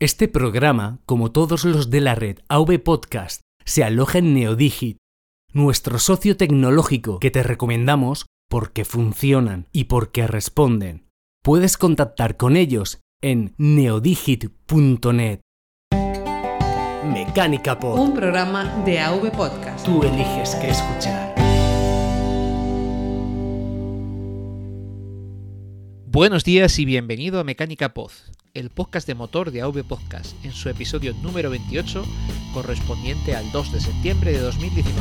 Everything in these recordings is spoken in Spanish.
Este programa, como todos los de la red AV Podcast, se aloja en Neodigit, nuestro socio tecnológico que te recomendamos porque funcionan y porque responden. Puedes contactar con ellos en neodigit.net. Mecánica Pod. Un programa de AV Podcast. Tú eliges qué escuchar. Buenos días y bienvenido a Mecánica Pod, el podcast de motor de AV Podcast, en su episodio número 28, correspondiente al 2 de septiembre de 2019.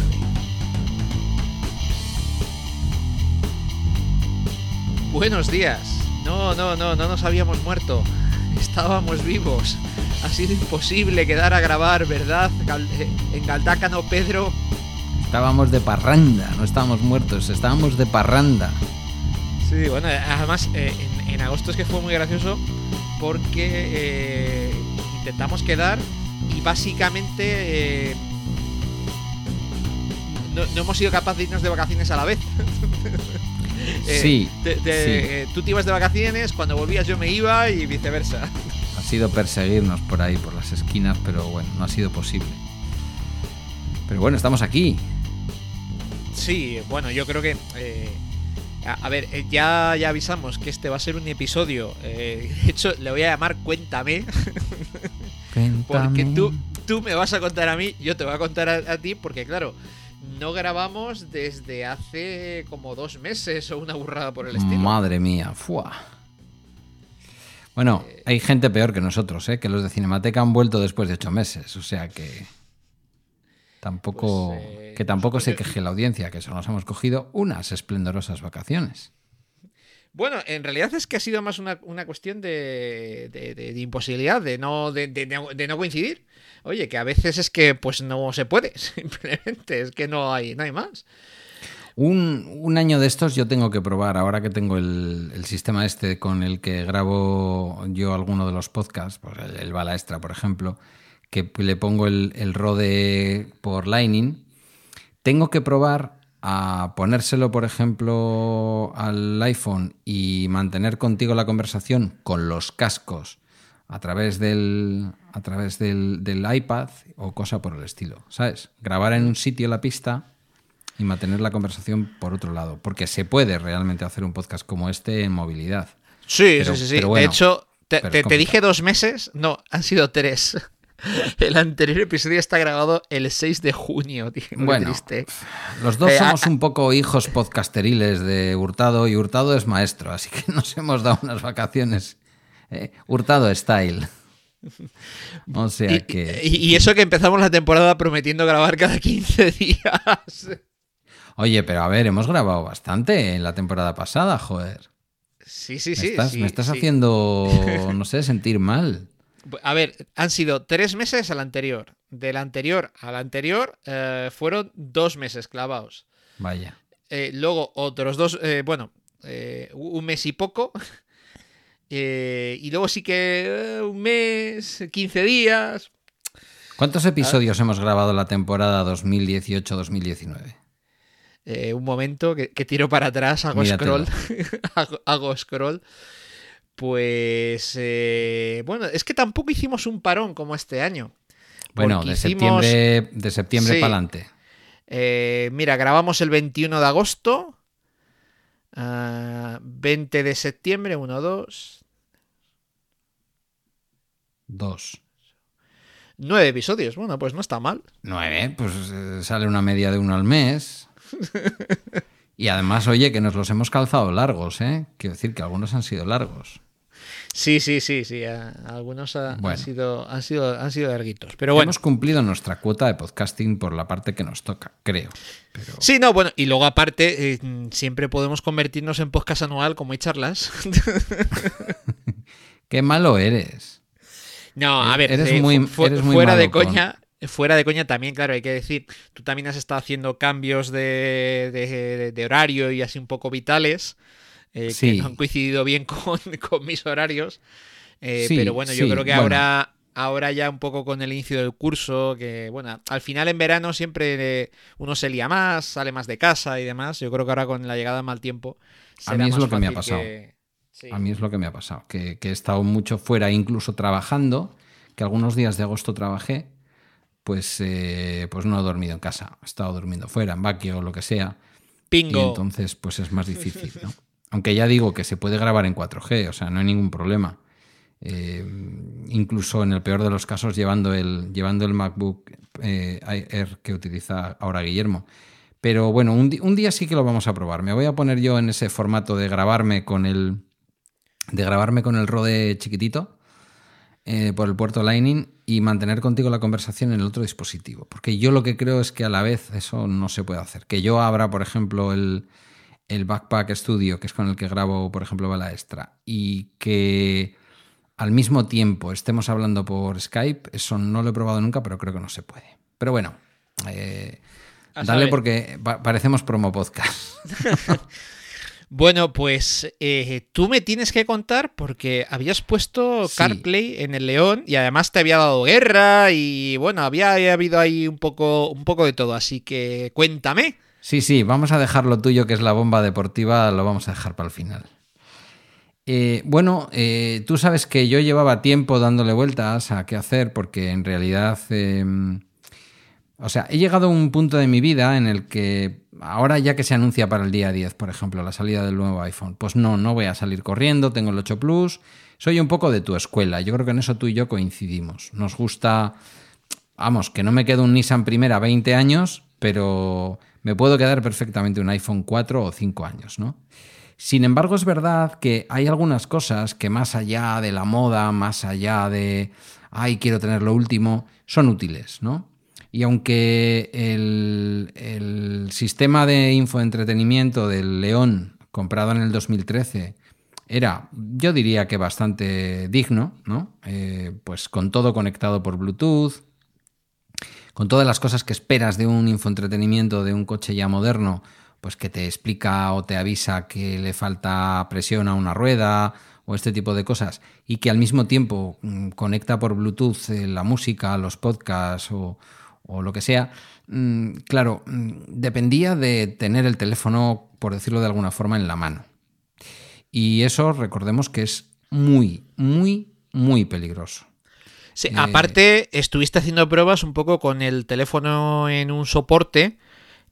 Buenos días. No, no, no, no nos habíamos muerto. Estábamos vivos. Ha sido imposible quedar a grabar, ¿verdad? Eh, En Galdácano, Pedro. Estábamos de parranda, no estábamos muertos, estábamos de parranda. Sí, bueno, además eh, en, en agosto es que fue muy gracioso porque eh, intentamos quedar y básicamente eh, no, no hemos sido capaces de irnos de vacaciones a la vez. Sí, te- te- sí. tú te ibas de vacaciones, cuando volvías yo me iba y viceversa. Ha sido perseguirnos por ahí, por las esquinas, pero bueno, no ha sido posible. Pero bueno, estamos aquí. Sí, bueno, yo creo que... eh, a, a ver, eh, ya, ya avisamos que este va a ser un episodio. eh, de hecho, le voy a llamar Cuéntame. Porque Cuéntame. tú, tú me vas a contar a mí, yo te voy a contar a, a ti, porque claro, no grabamos desde hace como dos meses o una burrada por el estilo. Madre mía, fuá. Bueno, hay gente peor que nosotros, ¿eh? que los de Cinemateca han vuelto después de ocho meses, o sea que tampoco, Pues, eh, que tampoco se nosotros- queje la audiencia, que solo nos hemos cogido unas esplendorosas vacaciones. Bueno, en realidad es que ha sido más una, una cuestión de, de- de- de imposibilidad, de no, de, no- coincidir. Oye, que a veces es que pues no se puede, simplemente, es que no hay, no hay más. Un, un año de estos yo tengo que probar, ahora que tengo el, el sistema este con el que grabo yo alguno de los podcasts, pues el, el Bala Extra, por ejemplo, que le pongo el, el Rode por Lightning, tengo que probar a ponérselo, por ejemplo, al iPhone y mantener contigo la conversación con los cascos a través del, a través del, del iPad o cosa por el estilo, ¿sabes? Grabar en un sitio la pista y mantener la conversación por otro lado, porque se puede realmente hacer un podcast como este en movilidad. Sí, Pero- sí, sí, sí. bueno, de hecho, te, te- te dije dos meses, no, han sido tres. El anterior episodio está grabado el 6 de junio, tío, Bueno, triste. Los dos Eh, somos un poco hijos podcasteriles de Hurtado y Hurtado es maestro, así que nos hemos dado unas vacaciones. eh, Hurtado style. O sea Y, que... y- y eso que empezamos la temporada prometiendo grabar cada 15 días. Oye, pero a ver, hemos grabado bastante en la temporada pasada, joder. Sí, sí, Me sí. estás, sí, me estás sí. haciendo, no sé, sentir mal. A ver, han sido tres meses al anterior. Del anterior al anterior eh, fueron dos meses clavados. Vaya. Eh, luego otros dos, eh, bueno, un mes y poco. Y luego sí que un mes, 15 días. ¿Cuántos episodios hemos grabado la temporada 2018-2019? Eh, un momento que, que tiro para atrás, hago Míratelo. scroll. hago, hago scroll. Pues eh, bueno, es que tampoco hicimos un parón como este año. Bueno, de hicimos- septiembre, de septiembre Sí. para adelante. Eh, mira, grabamos el 21 de agosto. ah, 20 de septiembre, 1, 2. Dos. 9 episodios. Bueno, pues no está mal. Nueve, pues eh, sale una media de uno al mes. Y además, oye, que nos los hemos calzado largos, ¿eh? Quiero decir que algunos han sido largos. Sí, sí, sí, sí. algunos han, sido, han, sido, han sido larguitos. Pero bueno. Hemos cumplido nuestra cuota de podcasting por la parte que nos toca, creo. Pero Sí, no, bueno, y luego aparte, eh, siempre podemos convertirnos en podcast anual como hay charlas. qué malo eres. No, a ver, Eres eh, muy- fu- eres muy fuera malo de con- coña, fuera de coña también, claro, hay que decir, tú también has estado haciendo cambios de, de- de horario y así un poco vitales, eh, Sí. que no han coincidido bien con, con mis horarios, Eh, Sí, pero bueno, yo sí, creo que bueno. ahora, ahora ya un poco con el inicio del curso, que bueno, al final en verano siempre eh, uno se lía más, sale más de casa y demás, yo creo que ahora con la llegada del mal tiempo... A será mí es lo que me ha pasado. que- sí. A mí es lo que me ha pasado, que, que he estado mucho fuera, incluso trabajando, que algunos días de agosto trabajé, pues, eh, pues no he dormido en casa. He estado durmiendo fuera, en Baquio o lo que sea. Pingo. Y entonces, pues es más difícil, ¿no? Aunque ya digo que se puede grabar en 4G, o sea, no hay ningún problema. Eh, incluso en el peor de los casos llevando el, llevando el MacBook eh, Air que utiliza ahora Guillermo. Pero bueno, un, día sí que lo vamos a probar. Me voy a poner yo en ese formato de grabarme con el. de grabarme con el Rode chiquitito eh, por el puerto Lightning y mantener contigo la conversación en el otro dispositivo. Porque yo lo que creo es que a la vez eso no se puede hacer. Que yo abra, por ejemplo, el, el Backpack Studio, que es con el que grabo, por ejemplo, Bala Extra, y que al mismo tiempo estemos hablando por Skype, eso no lo he probado nunca, pero creo que no se puede. Pero bueno, eh, dale porque pa parecemos promo podcast. bueno, pues eh, tú me tienes que contar porque habías puesto sí. CarPlay en el León y además te había dado guerra y bueno, había, había habido ahí un poco, un poco de todo, así que cuéntame. Sí, sí, vamos a dejar lo tuyo, que es la bomba deportiva, lo vamos a dejar para el final. Eh, bueno, eh, tú sabes que yo llevaba tiempo dándole vueltas a qué hacer, porque en realidad, eh, o sea, he llegado a un punto de mi vida en el que ahora ya que se anuncia para el día 10, por ejemplo, la salida del nuevo iPhone, pues no, no voy a salir corriendo, tengo el 8 Plus, soy un poco de tu escuela, yo creo que en eso tú y yo coincidimos. Nos gusta, vamos, que no me quedo un Nissan Primera 20 años, pero me puedo quedar perfectamente un iPhone 4 o 5 años, ¿no? Sin embargo, es verdad que hay algunas cosas que más allá de la moda, más allá de, ay, quiero tener lo último, son útiles, ¿no? Y aunque el, el sistema de infoentretenimiento del León, comprado en el 2013, era, yo diría que bastante digno, ¿no? Eh, pues con todo conectado por Bluetooth, con todas las cosas que esperas de un infoentretenimiento de un coche ya moderno, pues que te explica o te avisa que le falta presión a una rueda o este tipo de cosas y que al mismo tiempo mmm, conecta por Bluetooth eh, la música, los podcasts o, lo que sea, mmm, claro, mmm, dependía de tener el teléfono, por decirlo de alguna forma, en la mano. Y eso recordemos que es muy, muy, muy peligroso. Sí, eh... aparte, estuviste haciendo pruebas un poco con el teléfono en un soporte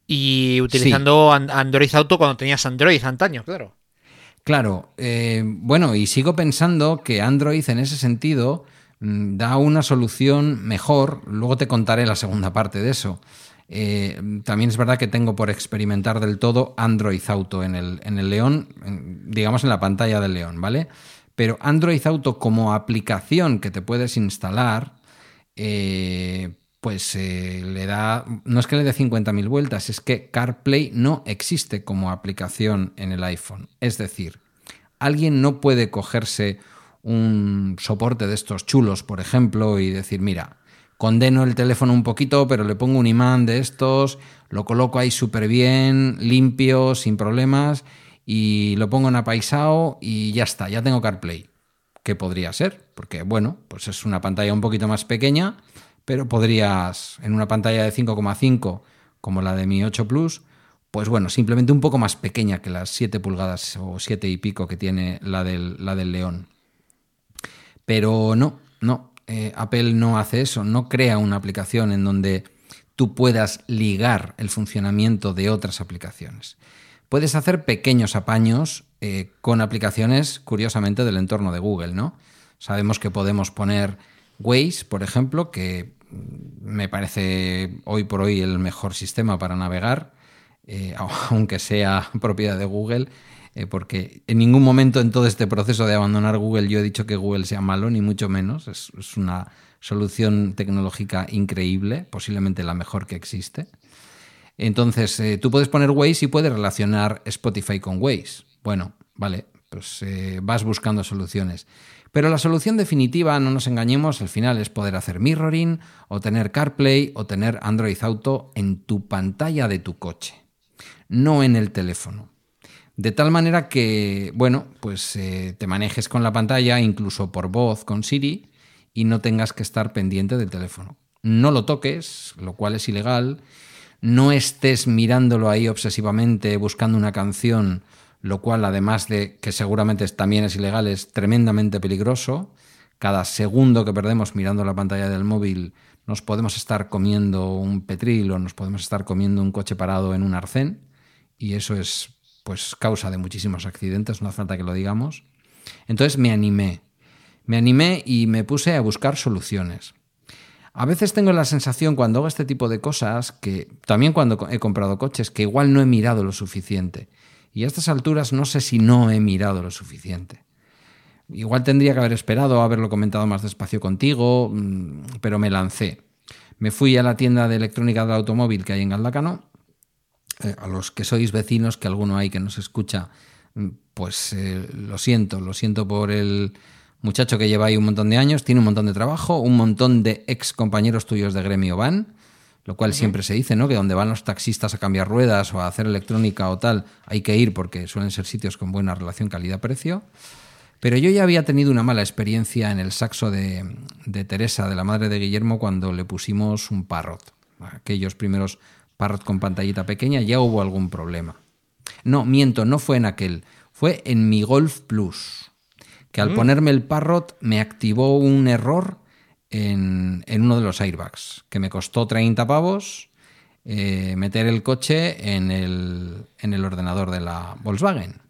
y utilizando sí. Android Auto cuando tenías Android antaño, claro. Claro, eh, bueno, y sigo pensando que Android en ese sentido mmm, da una solución mejor, luego te contaré la segunda parte de eso. Eh, también es verdad que tengo por experimentar del todo Android Auto en el, en el León, en, digamos en la pantalla del León, ¿vale? Pero Android Auto como aplicación que te puedes instalar, eh, pues eh, le da, no es que le dé 50.000 vueltas, es que CarPlay no existe como aplicación en el iPhone. Es decir, alguien no puede cogerse un soporte de estos chulos, por ejemplo, y decir, mira, condeno el teléfono un poquito, pero le pongo un imán de estos, lo coloco ahí súper bien, limpio, sin problemas, y lo pongo en apaisado y ya está, ya tengo CarPlay. ¿Qué podría ser? Porque, bueno, pues es una pantalla un poquito más pequeña, pero podrías, en una pantalla de 5,5 como la de mi 8 Plus, pues bueno, simplemente un poco más pequeña que las 7 pulgadas o 7 y pico que tiene la del, la del León. Pero no, no, eh, Apple no hace eso, no crea una aplicación en donde tú puedas ligar el funcionamiento de otras aplicaciones. Puedes hacer pequeños apaños eh, con aplicaciones, curiosamente, del entorno de Google, ¿no? Sabemos que podemos poner Waze, por ejemplo, que me parece hoy por hoy el mejor sistema para navegar, eh, aunque sea propiedad de Google, eh, porque en ningún momento en todo este proceso de abandonar Google yo he dicho que Google sea malo, ni mucho menos. Es, es una solución tecnológica increíble, posiblemente la mejor que existe. Entonces, eh, tú puedes poner Waze y puedes relacionar Spotify con Waze. Bueno, vale, pues eh, vas buscando soluciones. Pero la solución definitiva, no nos engañemos, al final es poder hacer mirroring o tener CarPlay o tener Android Auto en tu pantalla de tu coche, no en el teléfono. De tal manera que, bueno, pues eh, te manejes con la pantalla incluso por voz con Siri y no tengas que estar pendiente del teléfono. No lo toques, lo cual es ilegal. No estés mirándolo ahí obsesivamente buscando una canción lo cual además de que seguramente también es ilegal, es tremendamente peligroso. cada segundo que perdemos mirando la pantalla del móvil nos podemos estar comiendo un petril o nos podemos estar comiendo un coche parado en un arcén y eso es pues causa de muchísimos accidentes, no hace falta que lo digamos. Entonces me animé, me animé y me puse a buscar soluciones. A veces tengo la sensación cuando hago este tipo de cosas, que también cuando he comprado coches, que igual no he mirado lo suficiente. Y a estas alturas no sé si no he mirado lo suficiente. Igual tendría que haber esperado, haberlo comentado más despacio contigo, mm, pero me lancé. Me fui a la tienda de electrónica del automóvil que hay en Galdacano. Eh, a los que sois vecinos, que alguno hay que nos escucha, mm, pues eh, lo siento, lo siento por el muchacho que lleva ahí un montón de años, tiene un montón de trabajo, un montón de ex compañeros tuyos de gremio van lo cual siempre se dice, ¿no? Que donde van los taxistas a cambiar ruedas o a hacer electrónica o tal, hay que ir porque suelen ser sitios con buena relación calidad-precio. Pero yo ya había tenido una mala experiencia en el saxo de, Teresa, de la madre de Guillermo, cuando le pusimos un parrot. Aquellos primeros parrot con pantallita pequeña, ya hubo algún problema. No, miento, no fue en aquel, fue en mi Golf Plus, que al mm. ponerme el parrot me activó un error en, uno de los airbags, que me costó 30 pavos eh, meter el coche en el, en el ordenador de la Volkswagen,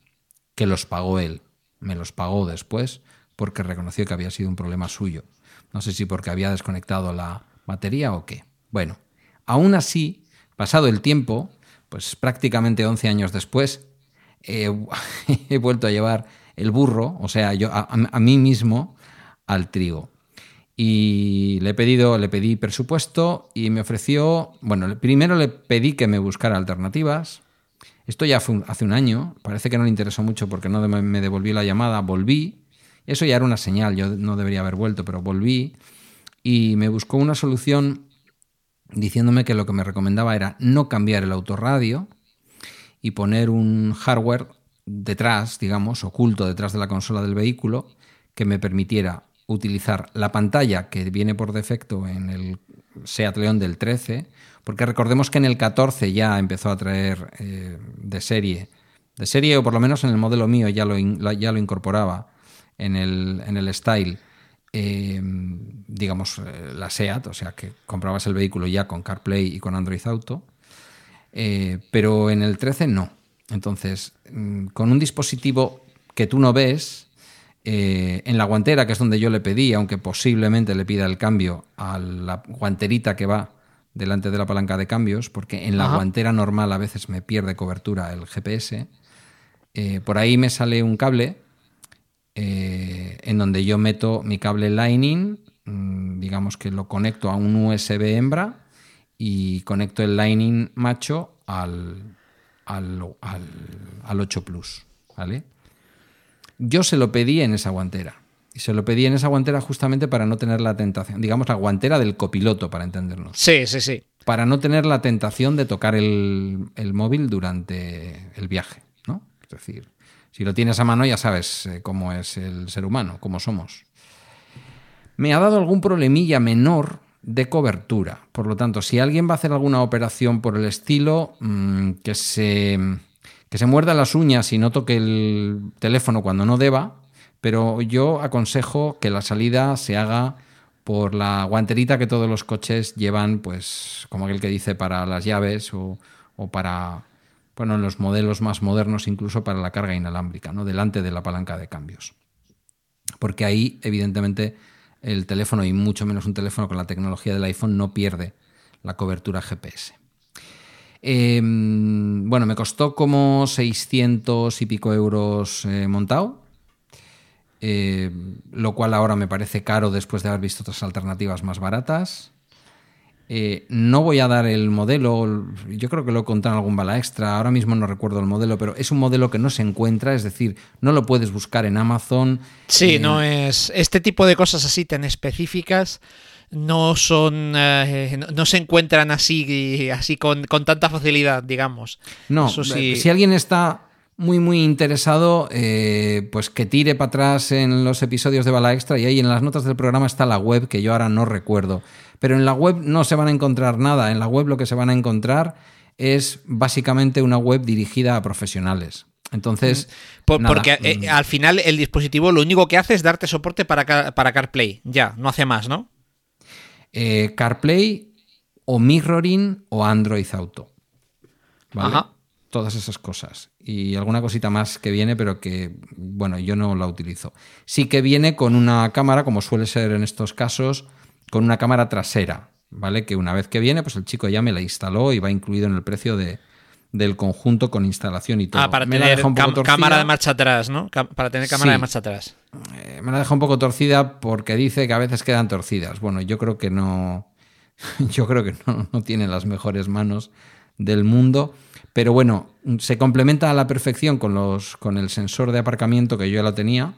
que los pagó él. Me los pagó después porque reconoció que había sido un problema suyo. No sé si porque había desconectado la batería o qué. Bueno, aún así, pasado el tiempo, pues prácticamente 11 años después, he vuelto a llevar el burro, o sea, yo a mí mismo, al trigo. Y le he pedido, le pedí presupuesto y me ofreció, bueno, primero le pedí que me buscara alternativas. Esto ya fue hace un año, parece que no le interesó mucho porque no me devolvió la llamada, volví. Eso ya era una señal, yo no debería haber vuelto, pero volví y me buscó una solución diciéndome que lo que me recomendaba era no cambiar el autorradio y poner un hardware detrás, digamos, oculto detrás de la consola del vehículo que me permitiera utilizar la pantalla que viene por defecto en el Seat León del 13, porque recordemos que en el 14 ya empezó a traer eh, de serie, de serie o por lo menos en el modelo mío ya lo, ya lo incorporaba en el, en el Style, eh, digamos, eh, la SEAT, o sea que comprabas el vehículo ya con CarPlay y con Android Auto, pero en el 13 no. Entonces, mm, con un dispositivo que tú no ves, eh, en la guantera, que es donde yo le pedí, aunque posiblemente le pida el cambio a la guanterita que va delante de la palanca de cambios, porque en la guantera normal a veces me pierde cobertura el GPS. Eh, por ahí me sale un cable eh, en donde yo meto mi cable Lightning, mm, digamos que lo conecto a un USB hembra y conecto el Lightning macho al, al, al 8 Plus. ¿vale? Yo se lo pedí en esa guantera. Y se lo pedí en esa guantera justamente para no tener la tentación, digamos la guantera del copiloto, para entendernos. Sí, sí, sí. Para no tener la tentación de tocar el, móvil durante el viaje, ¿no? Es decir, si lo tienes a mano ya sabes eh, cómo es el ser humano, cómo somos. Me ha dado algún problemilla menor de cobertura. Por lo tanto, si alguien va a hacer alguna operación por el estilo, mm, que se que se muerda las uñas y no toque el teléfono cuando no deba, pero yo aconsejo que la salida se haga por la guanterita que todos los coches llevan, pues como aquel que dice para las llaves o, para, bueno, en los modelos más modernos incluso para la carga inalámbrica, ¿no? delante de la palanca de cambios. Porque ahí, evidentemente, el teléfono y mucho menos un teléfono con la tecnología del iPhone no pierde la cobertura GPS. Em, bueno, me costó como 600 y pico euros eh, montado, eh, lo cual ahora me parece caro después de haber visto otras alternativas más baratas. Eh, no voy a dar el modelo, yo creo que lo he contado en algún bala extra, ahora mismo no recuerdo el modelo, pero es un modelo que no se encuentra, es decir, no lo puedes buscar en Amazon. Sí, no es este tipo de cosas así tan específicas no son eh, no, se encuentran así así con, tanta facilidad digamos no si alguien está muy muy interesado eh, pues que tire para atrás en los episodios de bala extra y ahí en las notas del programa está la web que yo ahora no recuerdo pero en la web no se van a encontrar nada en la web lo que se van a encontrar es básicamente una web dirigida a profesionales Entonces. Por- nada, porque eh, mm, al final el dispositivo lo único que hace es darte soporte para, para CarPlay. Ya, no hace más, ¿no? eh, CarPlay o Mirroring o Android Auto. ¿Vale? Ajá. Todas esas cosas. Y alguna cosita más que viene, pero que, bueno, yo no la utilizo. Sí que viene con una cámara, como suele ser en estos casos, con una cámara trasera, ¿vale? Que una vez que viene, pues el chico ya me la instaló y va incluido en el precio de, del conjunto con instalación y todo. Ah, para Me tener cámara de marcha atrás, ¿no? Para tener cámara Sí. de marcha atrás. Eh, me la deja un poco torcida porque dice que a veces quedan torcidas. Bueno, yo creo que no. Yo creo que no, no tiene las mejores manos del mundo. Pero bueno, se complementa a la perfección con, los, con el sensor de aparcamiento que yo ya lo tenía,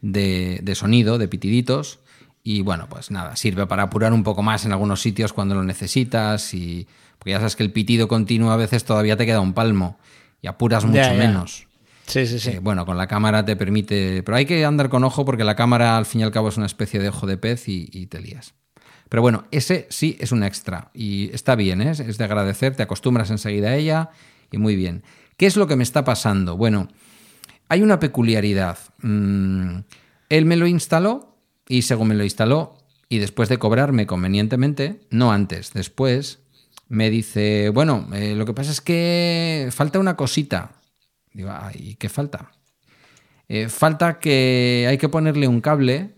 de, de sonido, de pitiditos. Y bueno, pues nada, sirve para apurar un poco más en algunos sitios cuando lo necesitas. Y, porque ya sabes que el pitido continuo a veces todavía te queda un palmo y apuras mucho menos. Sí, sí, sí. Eh, bueno, con la cámara te permite. Pero hay que andar con ojo porque la cámara al fin y al cabo es una especie de ojo de pez y, y te lías. Pero bueno, ese sí es un extra y está bien, ¿eh? es de agradecer, te acostumbras enseguida a ella y muy bien. ¿Qué es lo que me está pasando? Bueno, hay una peculiaridad. Mm, él me lo instaló y según me lo instaló y después de cobrarme convenientemente, no antes, después, me dice, bueno, eh, lo que pasa es que falta una cosita. Digo, "Ah, ¿y qué falta? Eh, falta que hay que ponerle un cable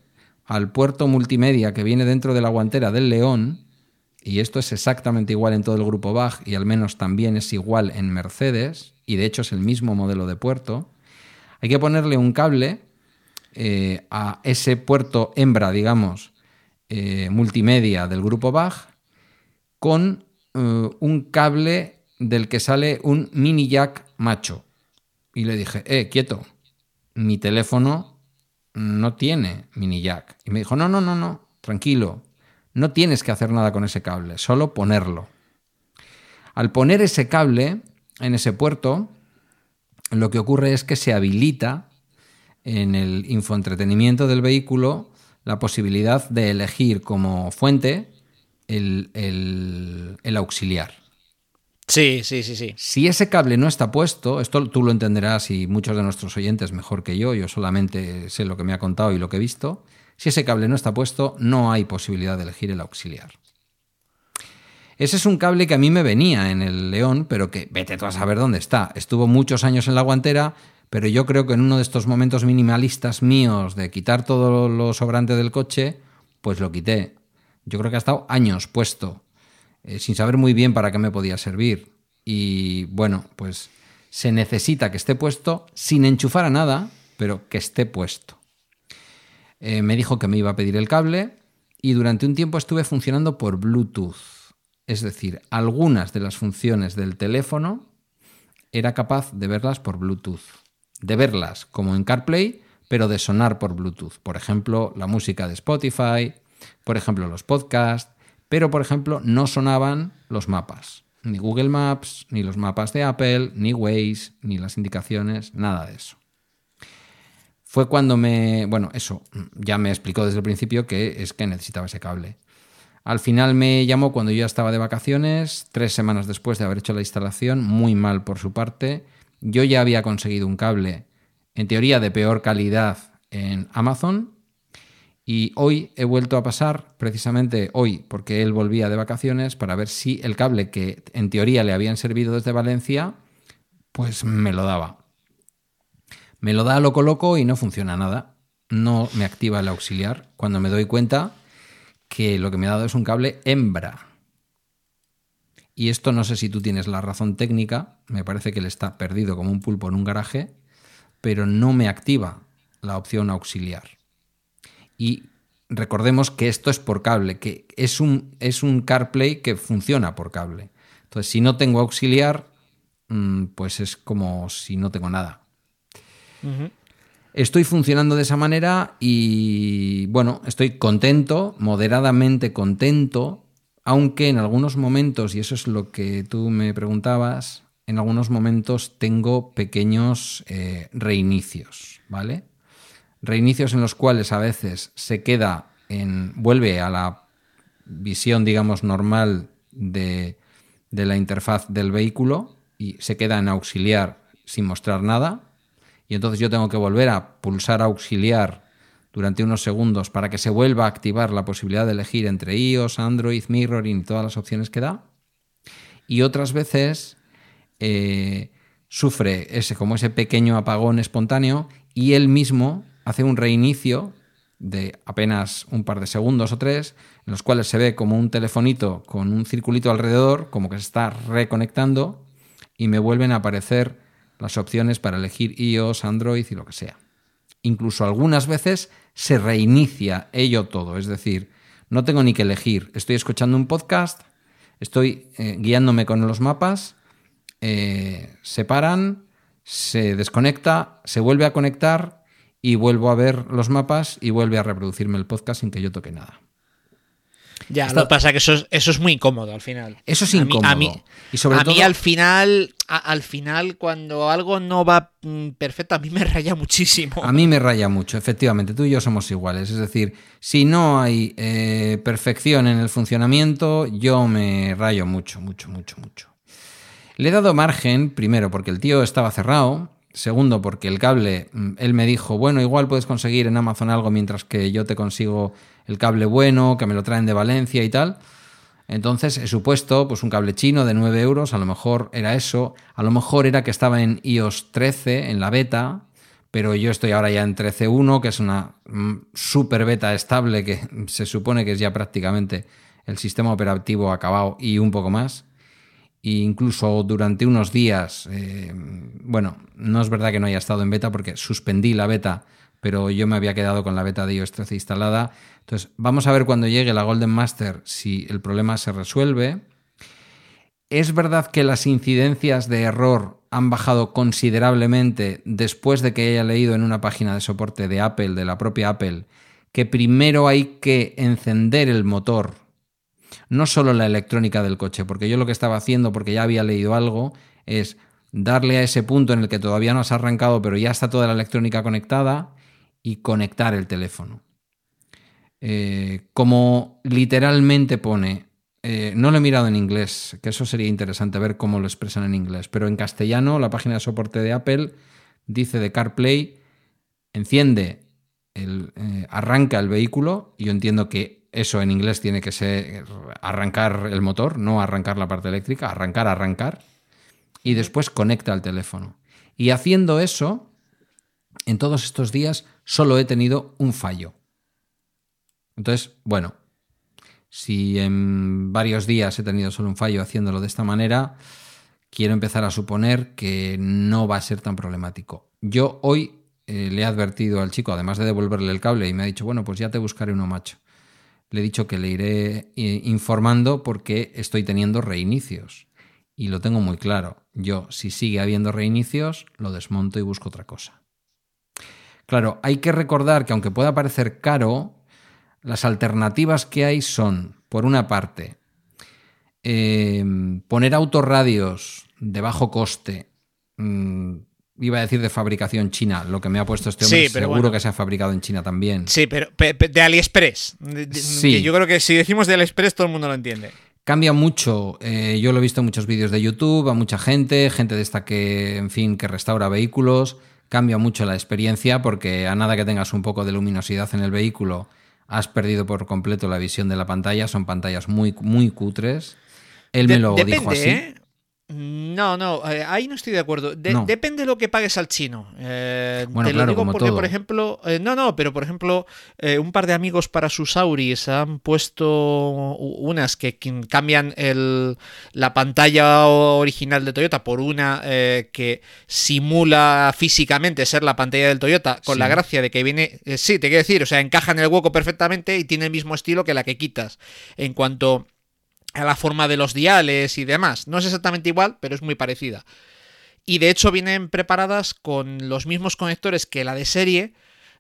al puerto multimedia que viene dentro de la guantera del León, y esto es exactamente igual en todo el grupo Bach, y al menos también es igual en Mercedes, y de hecho es el mismo modelo de puerto. Hay que ponerle un cable eh, a ese puerto hembra, digamos, eh, multimedia del grupo Bach, con eh, un cable del que sale un mini jack macho. Y le dije, eh, quieto, mi teléfono no tiene mini jack. Y me dijo, no, no, no, no, tranquilo, no tienes que hacer nada con ese cable, solo ponerlo. Al poner ese cable en ese puerto, lo que ocurre es que se habilita en el infoentretenimiento del vehículo la posibilidad de elegir como fuente el, el- el auxiliar. Sí, sí, sí, sí. Si ese cable no está puesto, esto tú lo entenderás y muchos de nuestros oyentes mejor que yo, yo solamente sé lo que me ha contado y lo que he visto, si ese cable no está puesto, no hay posibilidad de elegir el auxiliar. Ese es un cable que a mí me venía en el León, pero que vete tú a saber dónde está. Estuvo muchos años en la guantera, pero yo creo que en uno de estos momentos minimalistas míos de quitar todo lo sobrante del coche, pues lo quité. Yo creo que ha estado años puesto, eh, sin saber muy bien para qué me podía servir. Y bueno, pues se necesita que esté puesto sin enchufar a nada, pero que esté puesto. Eh, me dijo que me iba a pedir el cable y durante un tiempo estuve funcionando por Bluetooth. Es decir, algunas de las funciones del teléfono era capaz de verlas por Bluetooth. De verlas como en CarPlay, pero de sonar por Bluetooth. Por ejemplo, la música de Spotify, por ejemplo, los podcasts, pero por ejemplo, no sonaban los mapas. Ni Google Maps, ni los mapas de Apple, ni Waze, ni las indicaciones, nada de eso. Fue cuando me. Bueno, eso, ya me explicó desde el principio que es que necesitaba ese cable. Al final me llamó cuando yo ya estaba de vacaciones, tres semanas después de haber hecho la instalación, muy mal por su parte. Yo ya había conseguido un cable, en teoría de peor calidad, en Amazon. Y hoy he vuelto a pasar, precisamente hoy, porque él volvía de vacaciones, para ver si el cable que en teoría le habían servido desde Valencia, pues me lo daba. Me lo da loco loco y no funciona nada. No me activa el auxiliar. Cuando me doy cuenta que lo que me ha dado es un cable hembra. Y esto no sé si tú tienes la razón técnica, me parece que él está perdido como un pulpo en un garaje, pero no me activa la opción auxiliar. Y recordemos que esto es por cable, que es un, es un CarPlay que funciona por cable. Entonces, si no tengo auxiliar, mm, pues es como si no tengo nada. Estoy funcionando de esa manera y bueno, estoy contento, moderadamente contento, aunque en algunos momentos, y eso es lo que tú me preguntabas, en algunos momentos tengo pequeños eh, reinicios, ¿vale? Reinicios en los cuales a veces se queda en. vuelve a la visión, digamos, normal de, de la interfaz del vehículo y se queda en auxiliar sin mostrar nada. Y entonces yo tengo que volver a pulsar auxiliar durante unos segundos para que se vuelva a activar la posibilidad de elegir entre iOS, Android, Mirroring y todas las opciones que da. Y otras veces eh, sufre ese, como ese pequeño apagón espontáneo y él mismo hace un reinicio de apenas un par de segundos o tres, en los cuales se ve como un telefonito con un circulito alrededor, como que se está reconectando, y me vuelven a aparecer las opciones para elegir iOS, Android y lo que sea. Incluso algunas veces se reinicia ello todo, es decir, no tengo ni que elegir, estoy escuchando un podcast, estoy eh, guiándome con los mapas, eh, se paran, se desconecta, se vuelve a conectar y vuelvo a ver los mapas y vuelve a reproducirme el podcast sin que yo toque nada. Ya, lo que pasa es que eso es, eso es muy incómodo al final. Eso es incómodo. A mí, y sobre a todo, mí al final, a- al final, cuando algo no va mm, perfecto, a mí me raya muchísimo. A mí me raya mucho, efectivamente. Tú y yo somos iguales. Es decir, si no hay eh, perfección en el funcionamiento, yo me rayo mucho, mucho, mucho, mucho. Le he dado margen, primero, porque el tío estaba cerrado. Segundo, porque el cable, mm, él me dijo, bueno, igual puedes conseguir en Amazon algo mientras que yo te consigo el cable bueno, que me lo traen de Valencia y tal. Entonces he supuesto pues un cable chino de 9 euros, a lo mejor era eso, a lo mejor era que estaba en iOS 13, en la beta, pero yo estoy ahora ya en 13.1, que es una mm, super beta estable que se supone que es ya prácticamente el sistema operativo acabado y un poco más. E incluso durante unos días, eh, bueno, no es verdad que no haya estado en beta porque suspendí la beta, pero yo me había quedado con la beta de iOS 13 instalada. Entonces, vamos a ver cuando llegue la Golden Master si el problema se resuelve. Es verdad que las incidencias de error han bajado considerablemente después de que haya leído en una página de soporte de Apple, de la propia Apple, que primero hay que encender el motor, no solo la electrónica del coche, porque yo lo que estaba haciendo, porque ya había leído algo, es darle a ese punto en el que todavía no has arrancado, pero ya está toda la electrónica conectada y conectar el teléfono. Eh, como literalmente pone, eh, no lo he mirado en inglés, que eso sería interesante ver cómo lo expresan en inglés, pero en castellano la página de soporte de Apple dice de CarPlay, enciende, el, eh, arranca el vehículo, y yo entiendo que eso en inglés tiene que ser arrancar el motor, no arrancar la parte eléctrica, arrancar, arrancar, y después conecta el teléfono. Y haciendo eso, en todos estos días solo he tenido un fallo. Entonces, bueno, si en varios días he tenido solo un fallo haciéndolo de esta manera, quiero empezar a suponer que no va a ser tan problemático. Yo hoy eh, le he advertido al chico, además de devolverle el cable, y me ha dicho, bueno, pues ya te buscaré uno macho. Le he dicho que le iré eh, informando porque estoy teniendo reinicios. Y lo tengo muy claro. Yo, si sigue habiendo reinicios, lo desmonto y busco otra cosa. Claro, hay que recordar que aunque pueda parecer caro, las alternativas que hay son, por una parte, eh, poner autorradios de bajo coste, mmm, iba a decir de fabricación china, lo que me ha puesto este hombre, Sí, pero seguro bueno. que se ha fabricado en China también. Sí, pero pe- pe- de AliExpress. De- de- Sí. que Yo creo que si decimos de AliExpress todo el mundo lo entiende. Cambia mucho. eh, yo lo he visto en muchos vídeos de YouTube, a mucha gente, gente de esta que, en fin, que restaura vehículos. Cambia mucho la experiencia porque a nada que tengas un poco de luminosidad en el vehículo, has perdido por completo la visión de la pantalla. Son pantallas muy, muy cutres. Él me De- lo depende, dijo así. ¿eh? No, no, eh, ahí no estoy de acuerdo. De- No. Depende de lo que pagues al chino. Eh, Bueno, te lo claro, digo como porque, todo. por ejemplo, eh, no, no, pero por ejemplo, eh, un par de amigos para sus Auris han puesto unas que qu- cambian el, la pantalla original de Toyota por una que simula físicamente ser la pantalla del Toyota, con Sí. la gracia de que viene, sí, te quiero decir, o sea, encaja en el hueco perfectamente y tiene el mismo estilo que la que quitas. En cuanto a la forma de los diales y demás. No es exactamente igual, pero es muy parecida. Y de hecho vienen preparadas con los mismos conectores que la de serie,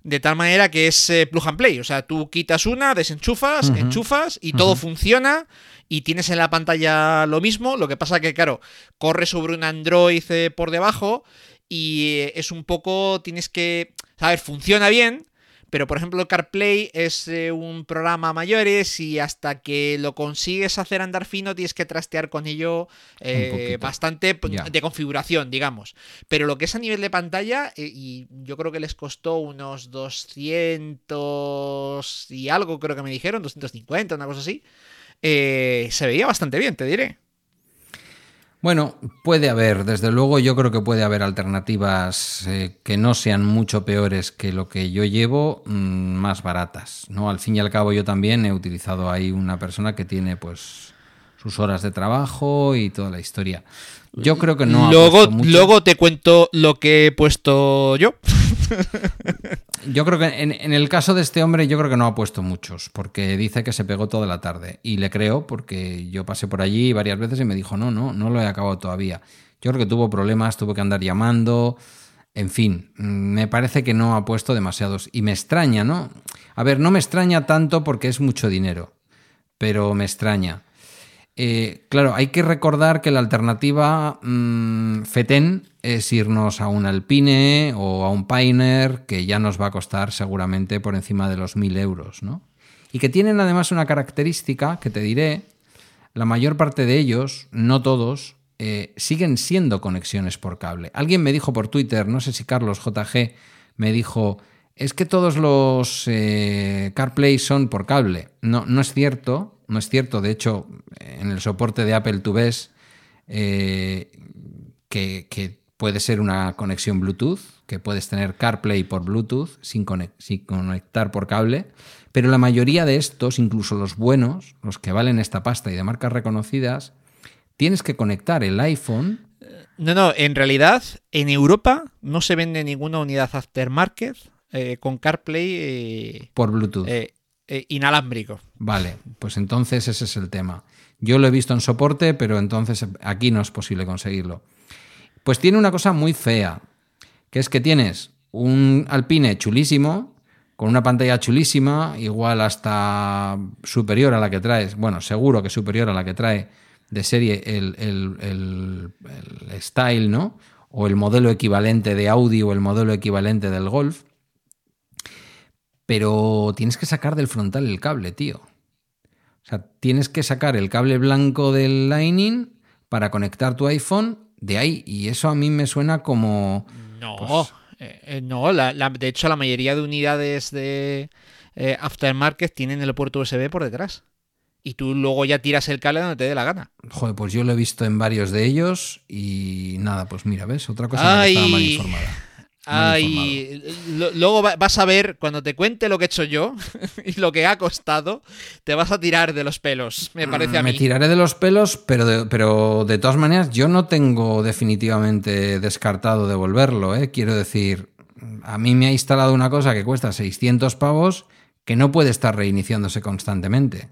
de tal manera que es eh, plug and play. O sea, tú quitas una, desenchufas, enchufas y todo funciona. Y tienes en la pantalla lo mismo. Lo que pasa que, claro, corre sobre un Android eh, por debajo. Y eh, es un poco. Tienes que. A ver, funciona bien. Pero por ejemplo CarPlay es eh, un programa mayores y hasta que lo consigues hacer andar fino tienes que trastear con ello eh, bastante de configuración, digamos. Pero lo que es a nivel de pantalla, eh, y yo creo que les costó unos 200 y algo, creo que me dijeron, 250, una cosa así, se veía bastante bien, te diré. Bueno, puede haber, desde luego yo creo que puede haber alternativas eh, que no sean mucho peores que lo que yo llevo, mm, más baratas. ¿no? Al fin y al cabo yo también he utilizado ahí una persona que tiene pues sus horas de trabajo y toda la historia. Yo creo que no. Luego, luego te cuento lo que he puesto yo. Yo creo que en, el caso de este hombre, yo creo que no ha puesto muchos, porque dice que se pegó toda la tarde. Y le creo, porque yo pasé por allí varias veces y me dijo, no, no, no lo he acabado todavía. Yo creo que tuvo problemas, tuvo que andar llamando. En fin, me parece que no ha puesto demasiados. Y me extraña, ¿no? A ver, no me extraña tanto porque es mucho dinero, pero me extraña. Eh, claro, hay que recordar que la alternativa mm, FETEN es irnos a un Alpine o a un Pioneer, que ya nos va a costar seguramente por encima de los 1000 euros, ¿no? Y que tienen además una característica que te diré, la mayor parte de ellos, no todos, eh, siguen siendo conexiones por cable. Alguien me dijo por Twitter, no sé si Carlos JG, me dijo, es que todos los eh, CarPlay son por cable. No, no es cierto, no es cierto. De hecho, en el soporte de Apple tú ves eh, que, puede ser una conexión Bluetooth, que puedes tener CarPlay por Bluetooth sin, conectar por cable. Pero la mayoría de estos, incluso los buenos, los que valen esta pasta y de marcas reconocidas, tienes que conectar el iPhone. No, no, en realidad en Europa no se vende ninguna unidad aftermarket eh, con CarPlay. Eh, por Bluetooth. Eh, inalámbrico. Vale, pues entonces ese es el tema. Yo lo he visto en soporte, pero entonces aquí no es posible conseguirlo. Pues tiene una cosa muy fea, que es que tienes un Alpine chulísimo, con una pantalla chulísima, igual hasta superior a la que traes, bueno, seguro que superior a la que trae de serie el, el Style, ¿no? O el modelo equivalente de Audi o el modelo equivalente del Golf. Pero tienes que sacar del frontal el cable, tío. O sea, tienes que sacar el cable blanco del Lightning para conectar tu iPhone de ahí. Y eso a mí me suena como. No, pues, eh, eh, no. de hecho, la mayoría de unidades de eh, aftermarket tienen el puerto USB por detrás. Y tú luego ya tiras el cable donde te dé la gana. Joder, pues yo lo he visto en varios de ellos y nada, pues mira, ¿ves? Otra cosa que estaba mal informada. Ay, luego vas a ver, cuando te cuente lo que he hecho yo y lo que ha costado, te vas a tirar de los pelos, me parece a mí. Me tiraré de los pelos, pero de, pero de todas maneras yo no tengo definitivamente descartado devolverlo, ¿eh? Quiero decir, a mí me ha instalado una cosa que cuesta 600 pavos que no puede estar reiniciándose constantemente.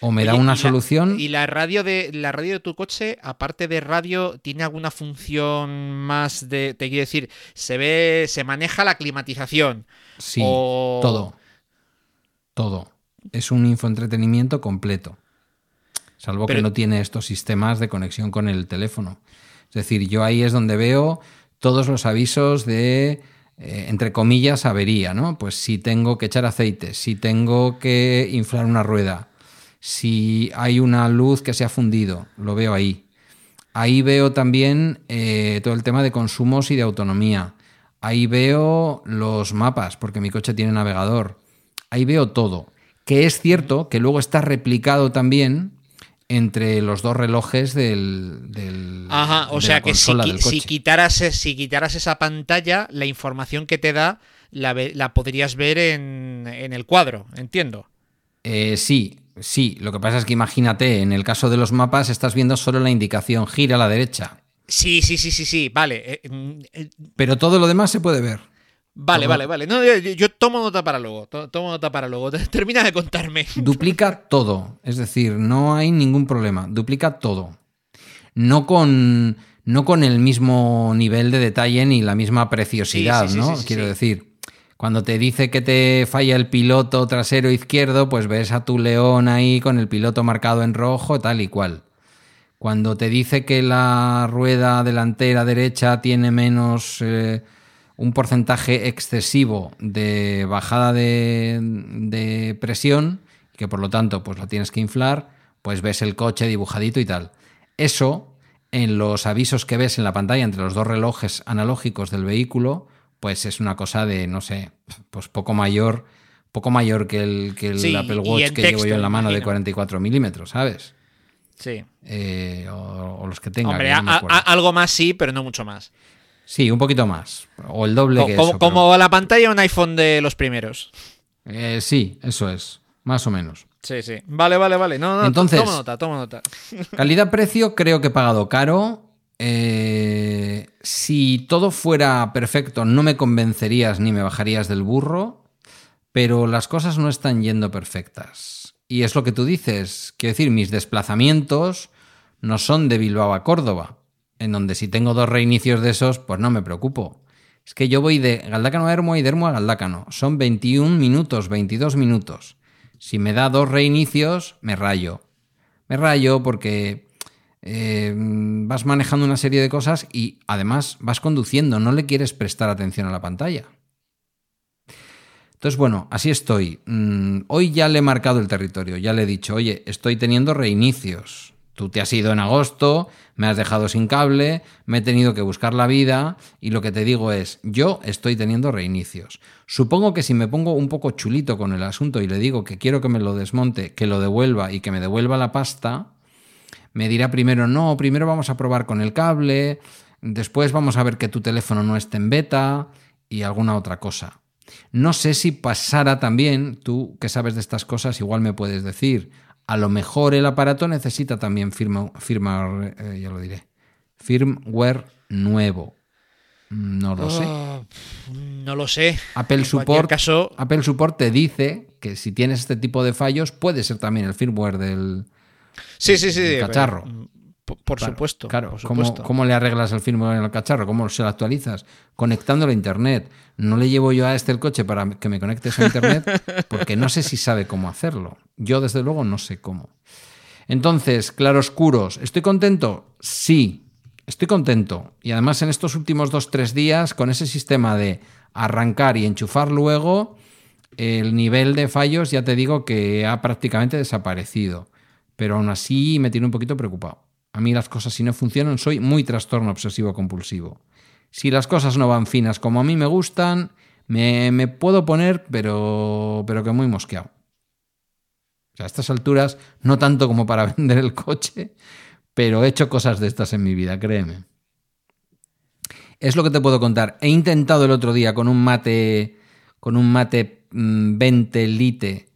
O me da una solución. ¿Y la radio de la radio de tu coche, aparte de radio, tiene alguna función más de. Te quiero decir, se ve. se maneja la climatización. Sí. Todo. Todo. Es un infoentretenimiento completo. Salvo que no tiene estos sistemas de conexión con el teléfono. Es decir, yo ahí es donde veo todos los avisos de. Eh, entre comillas, avería, ¿no? Pues si tengo que echar aceite, si tengo que inflar una rueda, si hay una luz que se ha fundido, lo veo ahí. Ahí veo también eh, todo el tema de consumos y de autonomía. Ahí veo los mapas, porque mi coche tiene navegador. Ahí veo todo. Que es cierto que luego está replicado también entre los dos relojes del. Ajá, o sea que si, quitaras, si quitaras esa pantalla, la información que te da la, podrías ver en, en, el cuadro, entiendo. Eh, sí, Sí, lo que pasa es que imagínate, en el caso de los mapas estás viendo solo la indicación gira a la derecha. Sí, sí, sí, sí, sí, vale. Eh, mm, eh, Pero todo lo demás se puede ver. Vale, vale, vale. No, yo, tomo nota para luego. Tomo nota para luego. Termina de contarme. Duplica todo. Es decir, no hay ningún problema. Duplica todo. No con, no con el mismo nivel de detalle ni la misma preciosidad, ¿no? Quiero decir. Cuando te dice que te falla el piloto trasero izquierdo, pues ves a tu león ahí con el piloto marcado en rojo, tal y cual. Cuando te dice que la rueda delantera derecha tiene menos eh, un porcentaje excesivo de bajada de, de presión, que por lo tanto pues lo tienes que inflar, pues ves el coche dibujadito y tal. Eso, en los avisos que ves en la pantalla entre los dos relojes analógicos del vehículo, pues es una cosa de, no sé, pues poco mayor, poco mayor que el, que el Sí, Apple Watch que texto, llevo yo en la mano de imagino. 44 milímetros, ¿sabes? Sí. Eh, o, o los que tenga. Hombre, que no a- a- algo más sí, pero no mucho más. Sí, un poquito más. O el doble que como, eso. pero- como la pantalla de un iPhone de los primeros. Eh, sí, eso es. Más o menos. Sí, sí. Vale, vale, vale. No, no, Entonces- toma nota, toma nota. Calidad-precio, creo que he pagado caro. Eh, si todo fuera perfecto, no me convencerías ni me bajarías del burro. Pero las cosas no están yendo perfectas. Y es lo que tú dices. Quiero decir, mis desplazamientos no son de Bilbao a Córdoba. En donde si tengo dos reinicios de esos, pues no me preocupo. Es que yo voy de Galdácano a Hermo y de Hermo a Galdácano. Son 21 minutos, 22 minutos. Si me da dos reinicios, me rayo. Me rayo porque eh, vas manejando una serie de cosas y además vas conduciendo, no le quieres prestar atención a la pantalla. Entonces, bueno, así estoy. Mm, hoy ya le he marcado el territorio, ya le he dicho, oye, estoy teniendo reinicios. Tú te has ido en agosto, me has dejado sin cable, me he tenido que buscar la vida y lo que te digo es, yo estoy teniendo reinicios. Supongo que si me pongo un poco chulito con el asunto y le digo que quiero que me lo desmonte, que lo devuelva y que me devuelva la pasta, me dirá primero, no, primero vamos a probar con el cable, después vamos a ver que tu teléfono no esté en beta y alguna otra cosa. No sé si pasara también, tú que sabes de estas cosas, igual me puedes decir, a lo mejor el aparato necesita también firma, firma eh, ya lo diré, firmware nuevo. No lo sé. Oh, no lo sé. Apple en Support, caso, Apple Support te dice que si tienes este tipo de fallos puede ser también el firmware del, sí, sí, sí. el cacharro. mm, Por, por Claro, supuesto. Claro, por ¿cómo, supuesto. cómo le arreglas el firmware en el cacharro? ¿Cómo se lo actualizas? Conectándolo a internet. No le llevo yo a este el coche para que me conectes a internet porque no sé si sabe cómo hacerlo. Yo, desde luego, no sé cómo. Entonces, claroscuros, ¿estoy contento? Sí, estoy contento. Y además, en estos últimos dos, tres días, con ese sistema de arrancar y enchufar luego, el nivel de fallos ya te digo que ha prácticamente desaparecido. Pero aún así me tiene un poquito preocupado. A mí las cosas si no funcionan soy muy trastorno obsesivo compulsivo. Si las cosas no van finas como a mí me gustan, me, me puedo poner, pero, pero que muy mosqueado. O sea, a estas alturas, no tanto como para vender el coche, pero he hecho cosas de estas en mi vida, créeme. Es lo que te puedo contar. He intentado el otro día con un mate, con un mate mm, 20 lite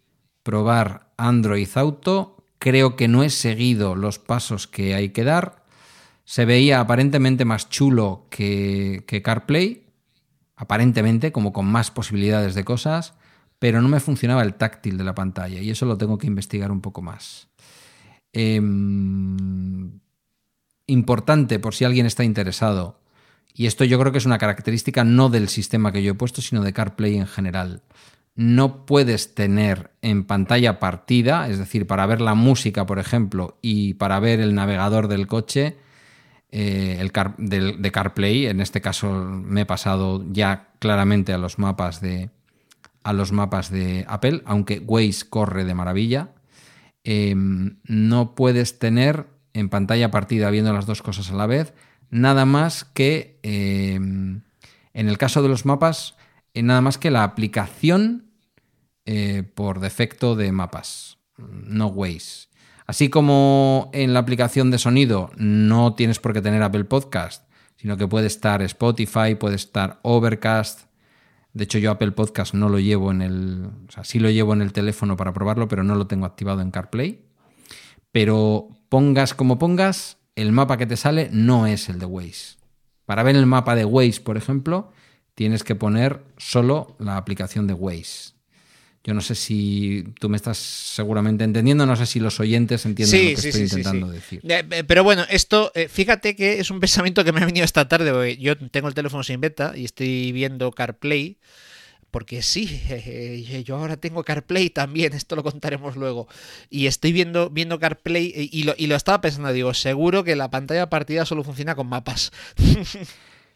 probar Android Auto. Creo que no he seguido los pasos que hay que dar. Se veía aparentemente más chulo que, que CarPlay, aparentemente como con más posibilidades de cosas, pero no me funcionaba el táctil de la pantalla y eso lo tengo que investigar un poco más. Em, importante por si alguien está interesado, y esto yo creo que es una característica no del sistema que yo he puesto, sino de CarPlay en general. No puedes tener en pantalla partida, es decir, para ver la música, por ejemplo, y para ver el navegador del coche, eh, el de CarPlay, en este caso me he pasado ya claramente a los mapas de, a los mapas de Apple, aunque Waze corre de maravilla. Eh, no puedes tener en pantalla partida viendo las dos cosas a la vez, nada más que eh, en el caso de los mapas, eh, nada más que la aplicación eh, por defecto de mapas, no Waze. Así como en la aplicación de sonido no tienes por qué tener Apple Podcast, sino que puede estar Spotify, puede estar Overcast. De hecho, yo Apple Podcast no lo llevo en el. O sea, sí lo llevo en el teléfono para probarlo, pero no lo tengo activado en CarPlay. Pero pongas como pongas, el mapa que te sale no es el de Waze. Para ver el mapa de Waze, por ejemplo, tienes que poner solo la aplicación de Waze. Yo no sé si tú me estás seguramente entendiendo, no sé si los oyentes entienden lo que estoy intentando decir. Eh, eh, Pero bueno, esto, eh, fíjate que es un pensamiento que me ha venido esta tarde. porque Yo tengo el teléfono sin beta y estoy viendo CarPlay. Porque sí, yo ahora tengo CarPlay también, esto lo contaremos luego. Y estoy viendo, viendo CarPlay y lo, y lo estaba pensando, digo, seguro que la pantalla partida solo funciona con mapas.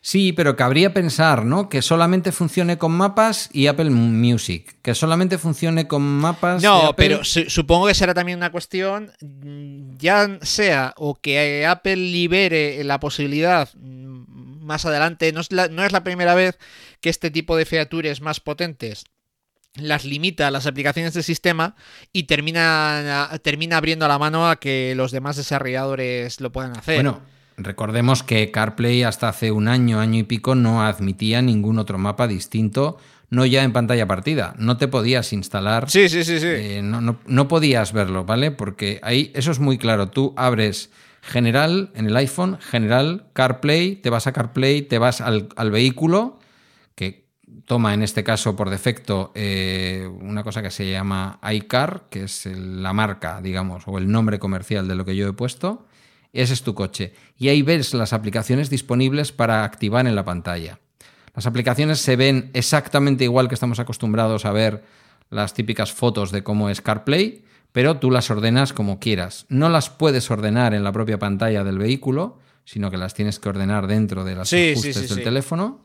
Sí, pero cabría pensar, ¿no? Que solamente funcione con mapas y Apple Music. Que solamente funcione con mapas. No, pero su- supongo que será también una cuestión, mm, ya sea o que Apple libere la posibilidad mm, más adelante, no es la, no es la primera vez que este tipo de features más potentes las limita a las aplicaciones del sistema y termina, termina abriendo la mano a que los demás desarrolladores lo puedan hacer. Bueno, recordemos que CarPlay hasta hace un año, año y pico, no admitía ningún otro mapa distinto, no ya en pantalla partida. No te podías instalar. sí, sí, sí, sí. eh, no, no- no podías verlo, ¿vale? Porque ahí eso es muy claro. Tú abres general en el iPhone, general, CarPlay, te vas a CarPlay, te vas al, al vehículo, que toma en este caso por defecto eh, una cosa que se llama iCar, que es el- la marca, digamos, o el nombre comercial de lo que yo he puesto. Ese es tu coche. Y ahí ves las aplicaciones disponibles para activar en la pantalla. Las aplicaciones se ven exactamente igual que estamos acostumbrados a ver las típicas fotos de cómo es CarPlay, pero tú las ordenas como quieras. No las puedes ordenar en la propia pantalla del vehículo, sino que las tienes que ordenar dentro de las Sí, ajustes sí, del sí. teléfono.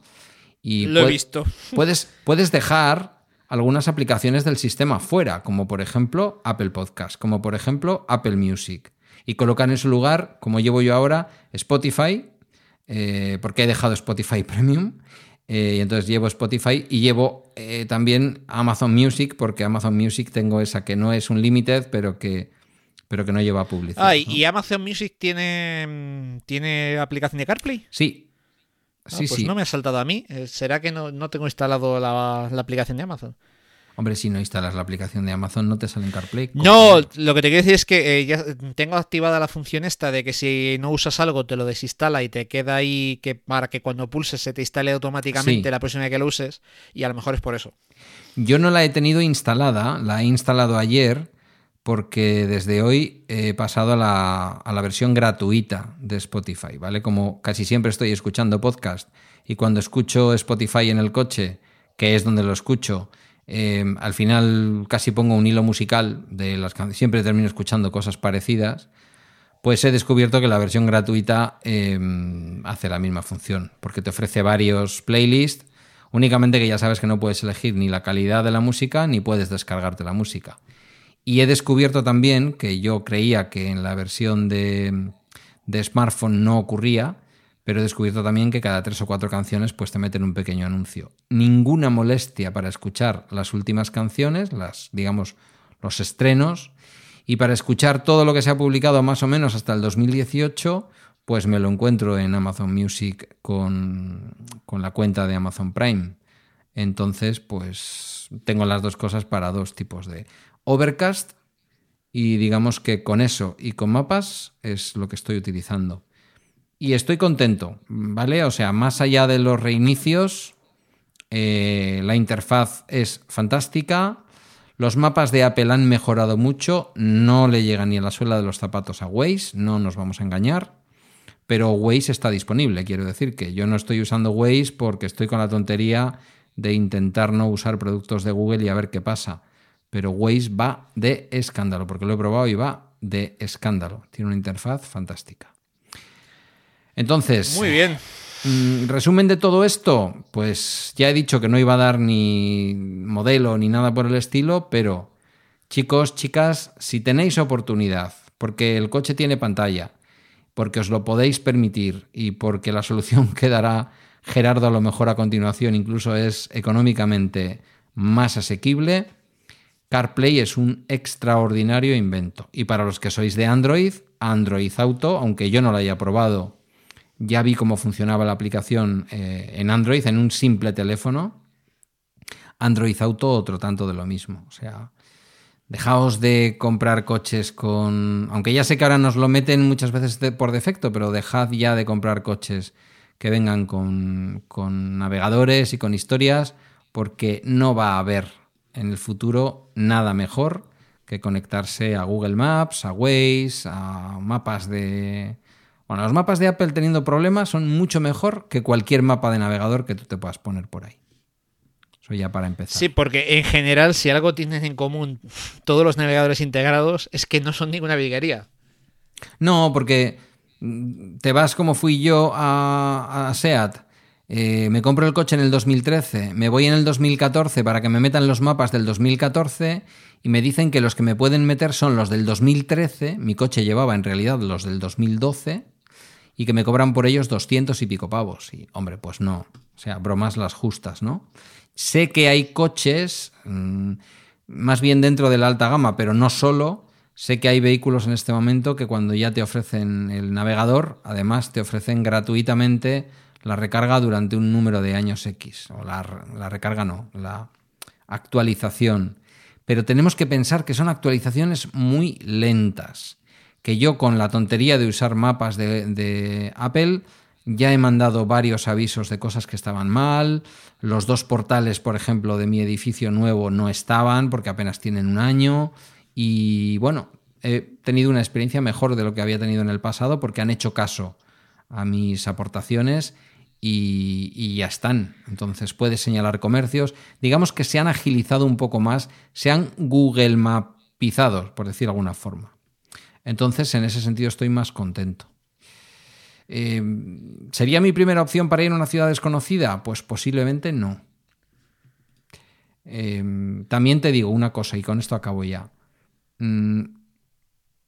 Y Lo he visto. Puedes, puedes dejar algunas aplicaciones del sistema fuera, como por ejemplo Apple Podcast, como por ejemplo Apple Music, y colocar en su lugar, como llevo yo ahora, Spotify, eh, porque he dejado Spotify Premium, eh, y entonces llevo Spotify y llevo eh, también Amazon Music, porque Amazon Music tengo esa que no es un limited, pero que, pero que no lleva publicidad. Ah, ¿y, ¿no? y Amazon Music tiene, mm, tiene aplicación de CarPlay? Sí. Ah, Sí, pues sí. no me ha saltado a mí. ¿Será que no, no tengo instalado la, la aplicación de Amazon? Hombre, si no instalas la aplicación de Amazon, no te sale en CarPlay. No, lo que te quiero decir es que eh, ya tengo activada la función esta de que si no usas algo te lo desinstala y te queda ahí que para que cuando pulses se te instale automáticamente Sí. la próxima vez que lo uses y a lo mejor es por eso. Yo no la he tenido instalada, la he instalado ayer porque desde hoy he pasado a la, a la versión gratuita de Spotify, ¿vale? Como casi siempre estoy escuchando podcast y cuando escucho Spotify en el coche, que es donde lo escucho, eh, al final casi pongo un hilo musical de las canciones, siempre termino escuchando cosas parecidas, pues he descubierto que la versión gratuita eh, hace la misma función, porque te ofrece varios playlists, únicamente que ya sabes que no puedes elegir ni la calidad de la música ni puedes descargarte la música. Y he descubierto también que yo creía que en la versión de, de smartphone no ocurría, pero he descubierto también que cada tres o cuatro canciones pues te meten un pequeño anuncio. Ninguna molestia para escuchar las últimas canciones, las digamos los estrenos, y para escuchar todo lo que se ha publicado más o menos hasta el 2018, pues me lo encuentro en Amazon Music con, con la cuenta de Amazon Prime. Entonces, pues tengo las dos cosas para dos tipos de Overcast y digamos que con eso y con mapas es lo que estoy utilizando. Y estoy contento, ¿vale? O sea, más allá de los reinicios, eh, la interfaz es fantástica. Los mapas de Apple han mejorado mucho. No le llega ni a la suela de los zapatos a Waze, no nos vamos a engañar. Pero Waze está disponible, quiero decir que yo no estoy usando Waze porque estoy con la tontería de intentar no usar productos de Google y a ver qué pasa. Pero Waze va de escándalo, porque lo he probado y va de escándalo. Tiene una interfaz fantástica. Entonces, Muy bien. Mm, Resumen de todo esto, pues ya he dicho que no iba a dar ni modelo ni nada por el estilo, pero chicos, chicas, si tenéis oportunidad, porque el coche tiene pantalla, porque os lo podéis permitir y porque la solución que dará Gerardo a lo mejor a continuación incluso es económicamente más asequible, CarPlay es un extraordinario invento. Y para los que sois de Android, Android Auto, aunque yo no lo haya probado, ya vi cómo funcionaba la aplicación eh, en Android, en un simple teléfono. Android Auto, otro tanto de lo mismo. O sea, dejaos de comprar coches con... Aunque ya sé que ahora nos lo meten muchas veces por defecto, pero dejad ya de comprar coches que vengan con, con navegadores y con historias, porque no va a haber en el futuro nada mejor que conectarse a Google Maps, a Waze, a mapas de... Bueno, los mapas de Apple teniendo problemas son mucho mejor que cualquier mapa de navegador que tú te puedas poner por ahí. Eso ya para empezar. Sí, porque en general, si algo tienen en común todos los navegadores integrados, es que no son ninguna virguería. No, porque mm, te vas como fui yo a, a SEAT eh, me compro el coche en el 2013, me voy en el 2014 para que me metan los mapas del 2014 y me dicen que los que me pueden meter son los del 2013, mi coche llevaba en realidad los del 2012 y que me cobran por ellos 200 y pico pavos. Y hombre, pues no, o sea, bromas las justas, ¿no? Sé que hay coches, mmm, más bien dentro de la alta gama, pero no solo. Sé que hay vehículos en este momento que cuando ya te ofrecen el navegador, además te ofrecen gratuitamente la recarga durante un número de años X. O la recarga no, la actualización. Pero tenemos que pensar que son actualizaciones muy lentas. Que yo con la tontería de usar mapas de, de Apple ya he mandado varios avisos de cosas que estaban mal. Los dos portales, por ejemplo, de mi edificio nuevo no estaban porque apenas tienen un año. Y bueno, he tenido una experiencia mejor de lo que había tenido en el pasado porque han hecho caso a mis aportaciones y, ya están. Entonces puedes señalar comercios. Digamos que se han agilizado un poco más, se han Google mapizado, por decir de alguna forma. Entonces, en ese sentido estoy más contento. Eh, ¿Sería mi primera opción para ir a una ciudad desconocida? Pues posiblemente no. Eh, también te digo una cosa, y con esto acabo ya. Mm,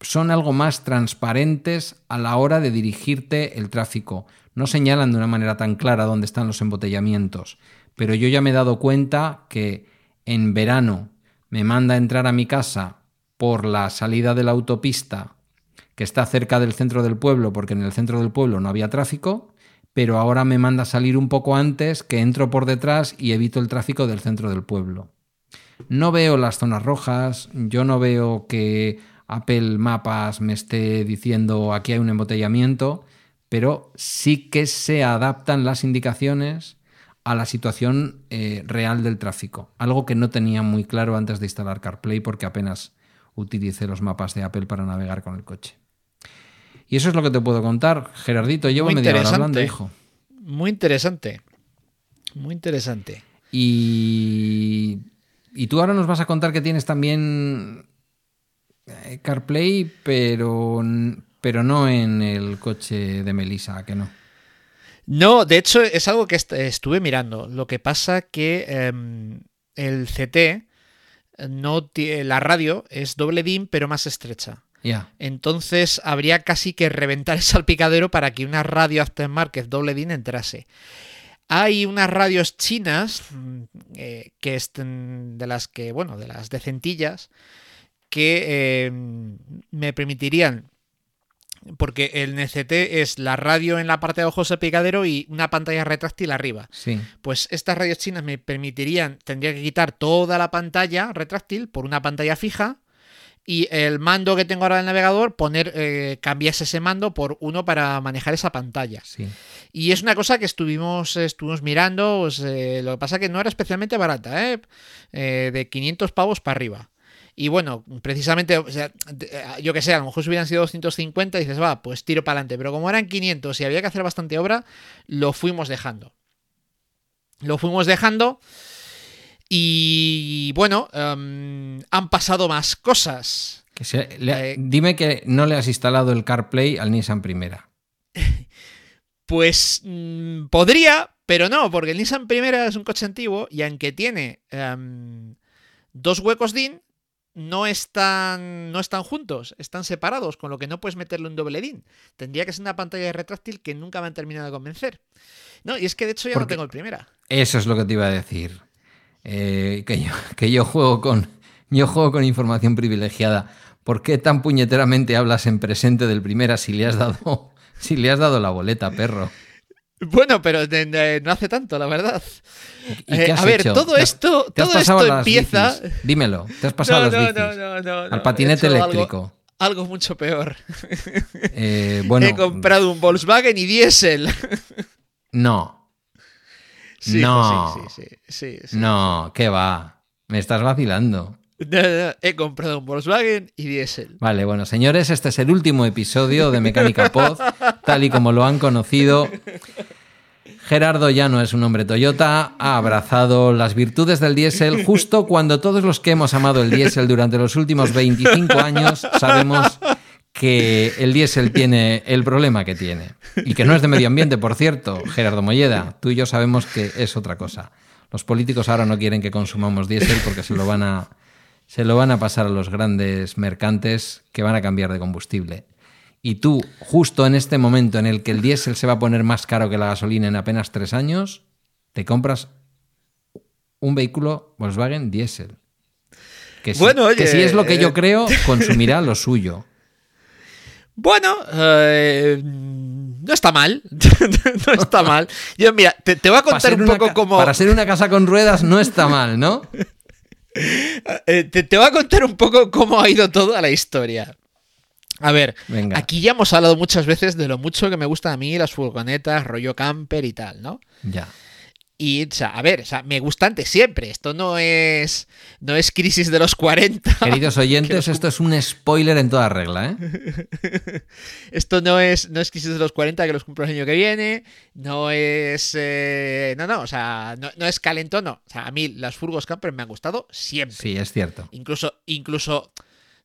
son algo más transparentes a la hora de dirigirte el tráfico. No señalan de una manera tan clara dónde están los embotellamientos. Pero yo ya me he dado cuenta que en verano me manda a entrar a mi casa por la salida de la autopista que está cerca del centro del pueblo, porque en el centro del pueblo no había tráfico, pero ahora me manda salir un poco antes, que entro por detrás y evito el tráfico del centro del pueblo. No veo las zonas rojas, yo no veo que Apple Mapas me esté diciendo aquí hay un embotellamiento, pero sí que se adaptan las indicaciones a la situación eh, real del tráfico, algo que no tenía muy claro antes de instalar CarPlay porque apenas utilicé los mapas de Apple para navegar con el coche. Y eso es lo que te puedo contar. Gerardito, llevo Muy media hora hablando, hijo. Muy interesante. Muy interesante. Y, y tú ahora nos vas a contar que tienes también eh, CarPlay, pero, pero no en el coche de Melissa, ¿a que no. No, de hecho es algo que est- estuve mirando. Lo que pasa que em, el CT no tie- la radio es doble DIN pero más estrecha. Ya. Entonces habría casi que reventar el salpicadero para que una radio aftermarket doble DIN entrase. Hay unas radios chinas mm, eh, que estén de las que, bueno, de las decentillas, que eh, me permitirían, porque el NCT es la radio en la parte de abajo del salpicadero y una pantalla retráctil arriba. Sí. Pues estas radios chinas me permitirían, tendría que quitar toda la pantalla retráctil por una pantalla fija y el mando que tengo ahora del navegador, poner, eh, cambiase ese mando por uno para manejar esa pantalla. Sí. Y es una cosa que estuvimos, estuvimos mirando, pues, eh, lo que pasa que no era especialmente barata, ¿eh? Eh, de 500 pavos para arriba. Y bueno, precisamente, o sea, eh, yo que sé, a lo mejor si hubieran sido 250 dices, va, pues tiro para adelante. Pero como eran 500 y había que hacer bastante obra, lo fuimos dejando. Lo fuimos dejando. Y bueno, em, han pasado más cosas. Que se- le- Eh, dime que no le has instalado el CarPlay al Nissan Primera. Pues mm, podría, pero no, porque el Nissan Primera es un coche antiguo y aunque tiene em, dos huecos DIN, no están, no están juntos, están separados, con lo que no puedes meterle un doble DIN. Tendría que ser una pantalla retráctil que nunca me han terminado de convencer. No, y es que de hecho ya no tengo el Primera. Eso es lo que te iba a decir. Eh, que, yo, que yo juego con. Yo juego con información privilegiada. ¿Por qué tan puñeteramente hablas en presente del primera si le has dado. Si le has dado la boleta, perro? Bueno, pero de- de- no hace tanto, la verdad. ¿Y Eh, a ver, hecho? todo ¿Te has- esto, ¿Te has todo pasado esto empieza. bicis? Dímelo, ¿te has pasado No, las no, bicis? no, no, no, no, Al he patinete algo- eléctrico. Algo, mucho peor. Eh, bueno, He comprado un Volkswagen y diésel. no, Sí, No. sí, sí, sí, sí, sí. no, ¿qué va? Me estás vacilando. He comprado un Volkswagen y diésel. Vale, bueno, señores, este es el último episodio de Mecánica Pod, tal y como lo han conocido. Gerardo ya no es un hombre Toyota, ha abrazado las virtudes del diésel justo cuando todos los que hemos amado el diésel durante los últimos 25 años sabemos que el diésel tiene el problema que tiene. Y que no es de medio ambiente, por cierto, Gerardo Molleda. Tú y yo sabemos que es otra cosa. Los políticos ahora no quieren que consumamos diésel porque se lo van a, se lo van a pasar a los grandes mercantes que van a cambiar de combustible. Y tú, justo en este momento en el que el diésel se va a poner más caro que la gasolina en apenas tres años, te compras un vehículo Volkswagen diésel. Que si, Bueno, oye, que si es lo que eh, yo creo, consumirá lo suyo. Bueno, eh, no está mal. no está mal. Yo, mira, te, te voy a contar un poco cómo. para ser una casa con ruedas no está mal, ¿no? Eh, te, te voy a contar un poco cómo ha ido toda la historia. A ver, Venga. aquí ya hemos hablado muchas veces de lo mucho que me gustan a mí las furgonetas, rollo camper y tal, ¿no? Ya. Y, o sea, a ver, o sea, me gustan de siempre. Esto no es. No es crisis de los 40. Queridos oyentes, esto es un spoiler en toda regla, ¿eh? Esto no es, no es crisis de los 40 que los cumplo el año que viene. No es. eh, no, no, o sea, no, no es calentón, no. O sea, a mí las furgos camper me han gustado siempre. Sí, es cierto. Incluso, incluso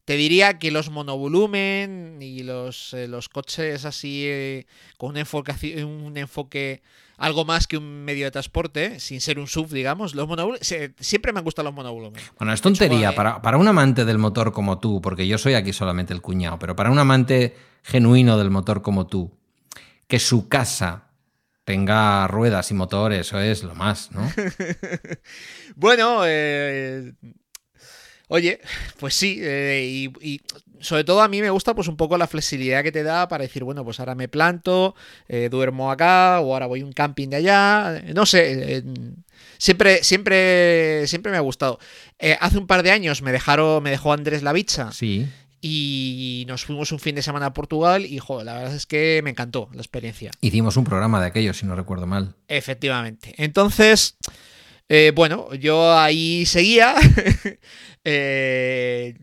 te diría que los monovolumen y los, eh, los coches así eh, con un enfoque, un enfoque algo más que un medio de transporte, sin ser un SUV, digamos, los se- siempre me han gustado los monovolumen. Bueno, es tontería eh, para, para un amante del motor como tú, porque yo soy aquí solamente el cuñado, pero para un amante genuino del motor como tú, que su casa tenga ruedas y motores, eso es lo más, ¿no? Bueno, eh, oye, pues sí, eh, y, y sobre todo a mí me gusta pues un poco la flexibilidad que te da para decir, bueno, pues ahora me planto, eh, duermo acá o ahora voy a un camping de allá, eh, no sé, eh, siempre, siempre, siempre me ha gustado. Eh, hace un par de años me dejaron, me dejó Andrés la bicha Sí. y nos fuimos un fin de semana a Portugal y, joder, la verdad es que me encantó la experiencia. Hicimos un programa de aquello, si no recuerdo mal. Efectivamente. Entonces, bueno, yo ahí seguía. eh,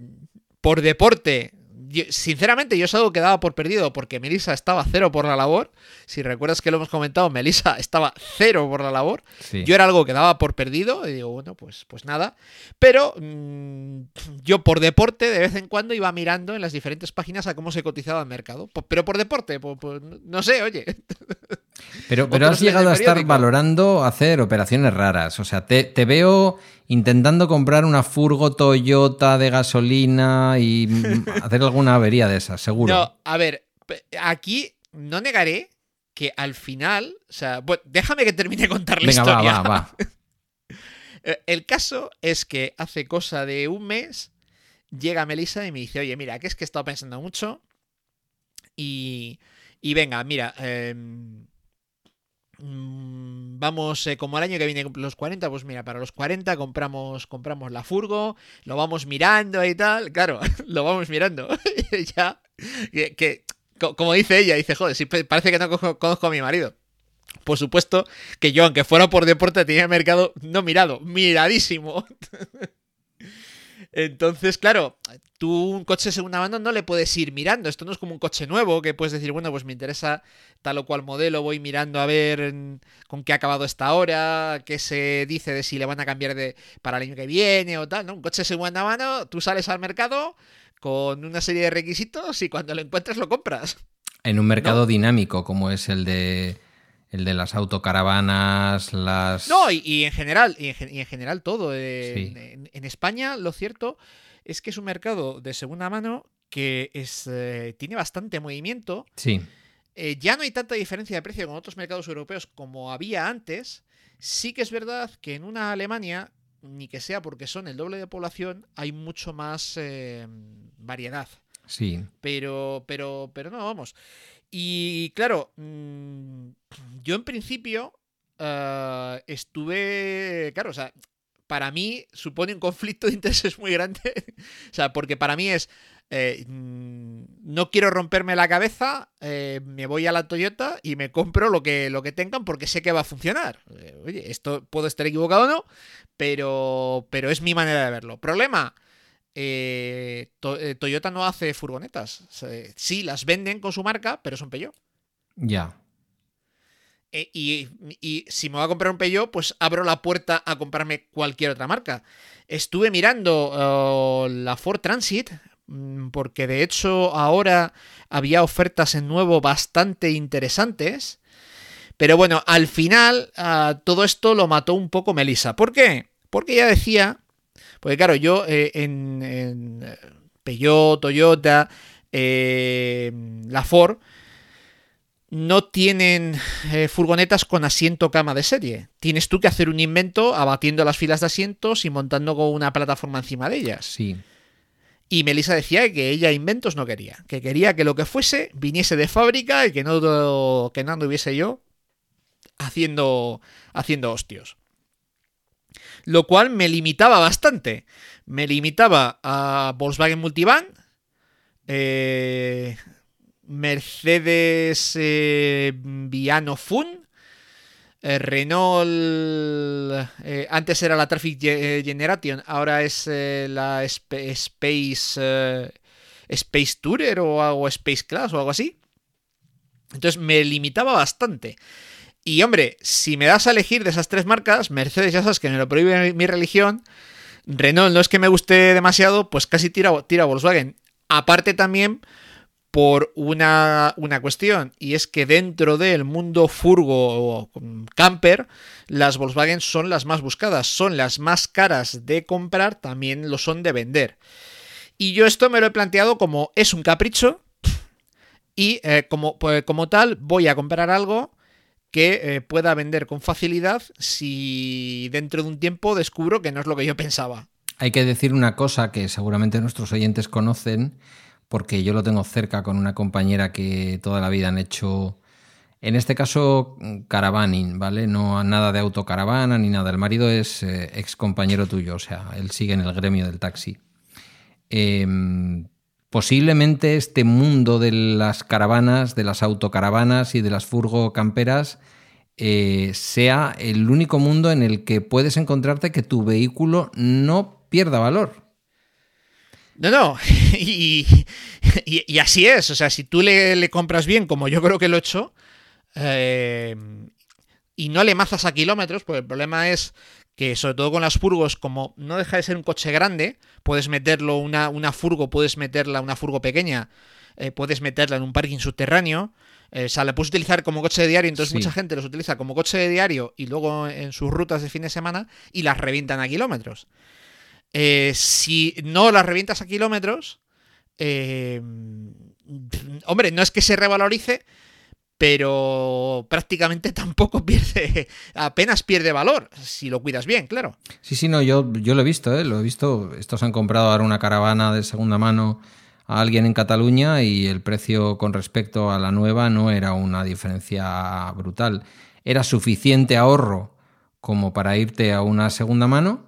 por deporte. yo- sinceramente, yo es algo que daba por perdido porque Melissa estaba cero por la labor. Si recuerdas que lo hemos comentado, Melissa estaba cero por la labor. Sí. Yo era algo que daba por perdido y digo, bueno, pues, pues nada. Pero mm, yo por deporte de vez en cuando iba mirando en las diferentes páginas a cómo se cotizaba el mercado. Pero por deporte, po- po- no sé, oye. Pero, pero has llegado a estar valorando hacer operaciones raras. O sea, te, te veo intentando comprar una furgo Toyota de gasolina y hacer alguna avería de esas, seguro. No, a ver, aquí no negaré que al final, o sea, bueno, déjame que termine de contar la Venga, va, historia. va, va. Eh, El caso es que hace cosa de un mes llega Melissa y me dice, oye, mira, que es que he estado pensando mucho y, y venga, mira, em, vamos, eh, como el año que viene los 40, pues mira, para los 40 compramos, compramos la furgo, lo vamos mirando y tal, claro, lo vamos mirando. ya, que, que, co- como dice ella, dice, joder, si pa- parece que no conozco a mi marido. Por supuesto que yo, aunque fuera por deporte, tenía mercado no mirado, miradísimo. Entonces, claro, tú un coche de segunda mano no le puedes ir mirando. Esto no es como un coche nuevo que puedes decir, bueno, pues me interesa tal o cual modelo, voy mirando a ver con qué ha acabado esta hora, qué se dice de si le van a cambiar de para el año que viene o tal. ¿no? Un coche de segunda mano, tú sales al mercado con una serie de requisitos y cuando lo encuentres lo compras. En un mercado dinámico como es el de el de las autocaravanas, las No, y, y en general, y en, gen- y en general todo. eh, Sí. en, en España, lo cierto es que es un mercado de segunda mano que es, eh, tiene bastante movimiento. Sí, Eh, ya no hay tanta diferencia de precio con otros mercados europeos como había antes. Sí que es verdad que en una Alemania, ni que sea porque son el doble de población, hay mucho más variedad. sí. Pero, pero, pero no, vamos. Y claro, mm, yo en principio eh, estuve, claro, o sea, para mí supone un conflicto de intereses muy grande. o sea, porque para mí es, eh, mm, no quiero romperme la cabeza, eh, me voy a la Toyota y me compro lo que, lo que tengan porque sé que va a funcionar. Eh, oye, esto puedo estar equivocado o no, pero, pero es mi manera de verlo. Problema. Eh, To- eh, Toyota no hace furgonetas. O sea, sí, las venden con su marca, pero son Peugeot. Ya. Eh, y, y si me voy a comprar un Peugeot, pues abro la puerta a comprarme cualquier otra marca. Estuve mirando eh, la Ford Transit mm, porque de hecho ahora había ofertas en nuevo bastante interesantes. Pero bueno, al final ah, todo esto lo mató un poco Melissa. ¿Por qué? Porque ella decía, porque claro, yo eh, en, en eh, Peugeot, Toyota, eh, la Ford, no tienen eh, furgonetas con asiento cama de serie. Tienes tú que hacer un invento abatiendo las filas de asientos y montando con una plataforma encima de ellas. Sí. Y Melissa decía que ella inventos no quería, que quería que lo que fuese viniese de fábrica y que no, que no anduviese yo haciendo, haciendo hostios. Lo cual me limitaba bastante. Me limitaba a Volkswagen Multivan, eh, Mercedes eh, Viano Fun, eh, Renault, antes era la Traffic Ge- Generation, ahora es la Sp- Space Space Tourer o algo Space Class o algo así. Entonces me limitaba bastante. Y hombre, si me das a elegir de esas tres marcas, Mercedes ya sabes que me lo prohíbe mi religión, Renault no es que me guste demasiado, pues casi tira, tira Volkswagen. Aparte también por una, una cuestión, y es que dentro del mundo furgo o camper, las Volkswagen son las más buscadas, son las más caras de comprar, también lo son de vender. Y yo esto me lo he planteado como es un capricho y eh, como, pues, como tal voy a comprar algo que eh, pueda vender con facilidad si dentro de un tiempo descubro que no es lo que yo pensaba. Hay que decir una cosa que seguramente nuestros oyentes conocen, porque yo lo tengo cerca con una compañera que toda la vida han hecho, en este caso, caravaning, ¿vale? No nada de autocaravana ni nada. El marido es eh, ex compañero tuyo, o sea, él sigue en el gremio del taxi. Eh, posiblemente este mundo de las caravanas, de las autocaravanas y de las furgo camperas eh, sea el único mundo en el que puedes encontrarte que tu vehículo no pierda valor. No, no, y, así es. O sea, si tú le, le compras bien, como yo creo que lo he hecho, eh, y no le mazas a kilómetros, pues el problema es que, sobre todo con las furgos, como no deja de ser un coche grande, puedes meterlo, una, una furgo, puedes meterla, una furgo pequeña, eh, puedes meterla en un parking subterráneo. eh, o sea, la puedes utilizar como coche de diario, entonces Sí. mucha gente los utiliza como coche de diario y luego en sus rutas de fin de semana y las revientan a kilómetros. Eh, si no las revientas a kilómetros, hombre, no es que se revalorice, pero prácticamente tampoco pierde, apenas pierde valor, si lo cuidas bien, claro. Sí, sí, no, yo, yo lo he visto, ¿eh? lo he visto. Estos han comprado ahora una caravana de segunda mano a alguien en Cataluña y el precio con respecto a la nueva no era una diferencia brutal. Era suficiente ahorro como para irte a una segunda mano,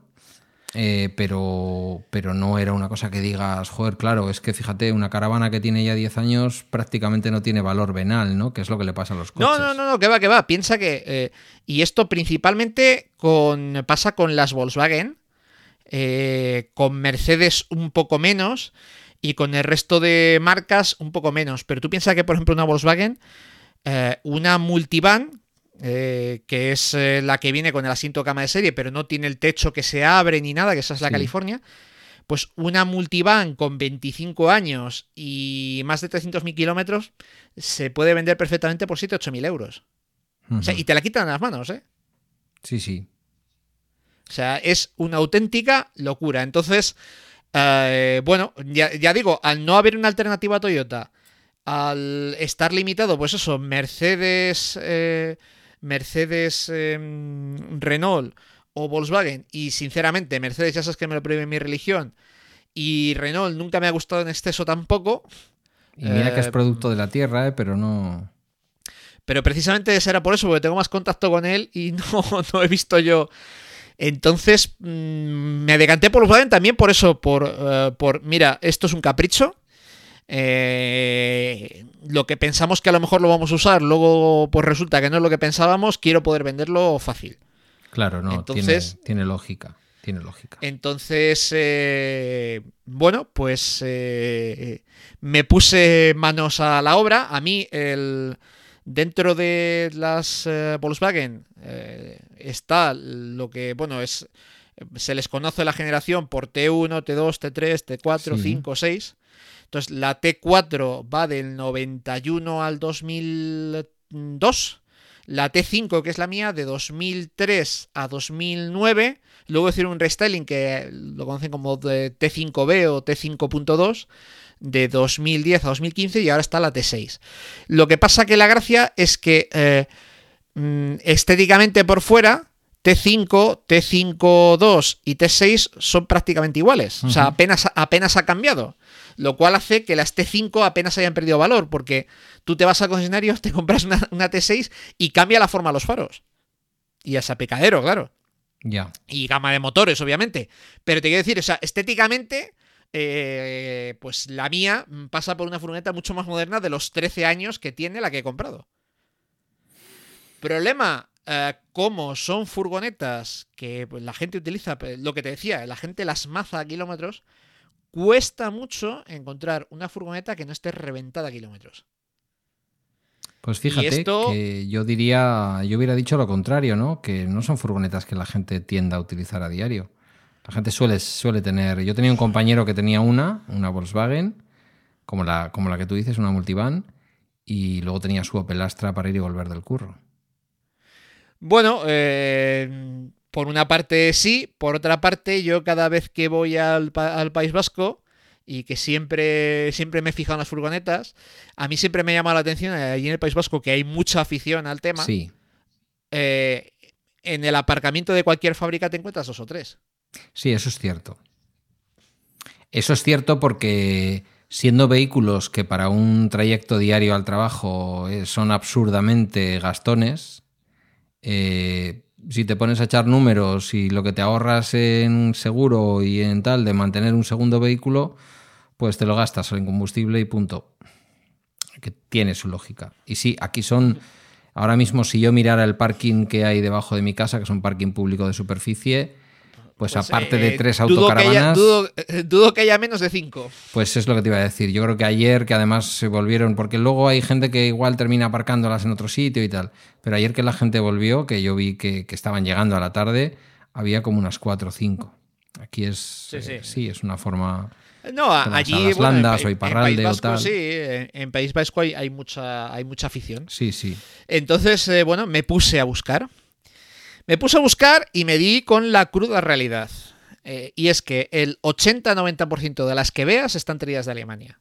eh, pero, pero no era una cosa que digas, joder, claro, es que fíjate, una caravana que tiene ya 10 años prácticamente no tiene valor venal, ¿no? Que es lo que le pasa a los coches. No, no, no, no, que va, que va. Piensa que. eh, y esto principalmente con, pasa con las Volkswagen, eh, con Mercedes un poco menos y con el resto de marcas un poco menos. Pero tú piensas que, por ejemplo, una Volkswagen, eh, una multivan, eh, que es eh, la que viene con el asiento cama de serie, pero no tiene el techo que se abre ni nada, que esa es la Sí. California. Pues una multivan con 25 años y más de 300.000 kilómetros se puede vender perfectamente por 7 mil euros. O sea, y te la quitan de las manos, ¿eh? Sí, sí. O sea, es una auténtica locura. Entonces, eh, bueno, ya, ya digo, al no haber una alternativa a Toyota, al estar limitado, pues eso, Mercedes, eh, Mercedes, eh, Renault o Volkswagen, y sinceramente, Mercedes ya sabes que me lo prohíbe mi religión, y Renault nunca me ha gustado en exceso tampoco, Y mira que es Eh, producto de la tierra, ¿eh? pero no. Pero precisamente será por eso, porque tengo más contacto con él y no, no he visto yo. Entonces mm, me decanté por Volkswagen también por eso, por, eh, por mira, esto es un capricho. Eh, lo que pensamos que a lo mejor lo vamos a usar, luego pues resulta que no es lo que pensábamos, quiero poder venderlo fácil. Claro, no, Entonces- tiene, tiene lógica. Tiene lógica. Entonces, eh, bueno, pues eh, me puse manos a la obra. A mí, el, dentro de las eh, Volkswagen está lo que, bueno, es se les conoce la generación por T1, T2, T3, T4, Sí. 5, 6. Entonces, la T4 va del 91 al 2002. La T5, que es la mía, de 2003 a 2009. Luego hicieron un restyling que lo conocen como T5B o T5.2 de 2010 a 2015 y ahora está la T6. Lo que pasa que la gracia es que eh, mm, estéticamente por fuera T5, T5.2 y T6 son prácticamente iguales. O sea, apenas, apenas ha cambiado. Lo cual hace que las T5 apenas hayan perdido valor, porque tú te vas al concesionario, te compras una, T6 y cambia la forma de los faros. Y es a pecadero, claro. Ya. Y gama de motores, obviamente. Pero te quiero decir, o sea, estéticamente, eh, pues la mía pasa por una furgoneta mucho más moderna de los 13 años que tiene la que he comprado. Problema, eh, como son furgonetas que pues, la gente utiliza, pues, lo que te decía, la gente las maza a kilómetros, cuesta mucho encontrar una furgoneta que no esté reventada a kilómetros. Pues fíjate que yo diría, yo hubiera dicho lo contrario, ¿no? Que no son furgonetas que la gente tienda a utilizar a diario. La gente suele, suele tener. Yo tenía un compañero que tenía una, una Volkswagen, como la, como la que tú dices, una multivan, y luego tenía su Opel Astra para ir y volver del curro. Bueno, eh, por una parte sí, por otra parte yo cada vez que voy al, País Vasco y que siempre, siempre me he fijado en las furgonetas, a mí siempre me ha llamado la atención eh, allí en el País Vasco que hay mucha afición al tema. Sí. Eh, en el aparcamiento de cualquier fábrica te encuentras dos o tres. Sí, eso es cierto. Eso es cierto porque siendo vehículos que para un trayecto diario al trabajo eh, son absurdamente gastones, eh, si te pones a echar números y lo que te ahorras en seguro y en tal de mantener un segundo vehículo, pues te lo gastas en combustible y punto. Que tiene su lógica. Y sí, aquí son, ahora mismo si yo mirara el parking que hay debajo de mi casa, que es un parking público de superficie, pues, pues, aparte de eh, tres autocaravanas. Eh, dudo que, haya, menos de cinco. Pues es lo que te iba a decir. Yo creo que ayer, que además se volvieron, porque luego hay gente que igual termina aparcándolas en otro sitio y tal. Pero ayer que la gente volvió, que yo vi que, estaban llegando a la tarde, había como unas cuatro o cinco. Aquí es. Sí, eh, es una forma. No, allí. Las landas o Iparralde o tal. Sí, en País Vasco hay, mucha, hay mucha afición. Sí, sí. Entonces, bueno, me puse a buscar. Me puse a buscar y me di con la cruda realidad. Eh, y es que el 80-90% de las que veas están traídas de Alemania.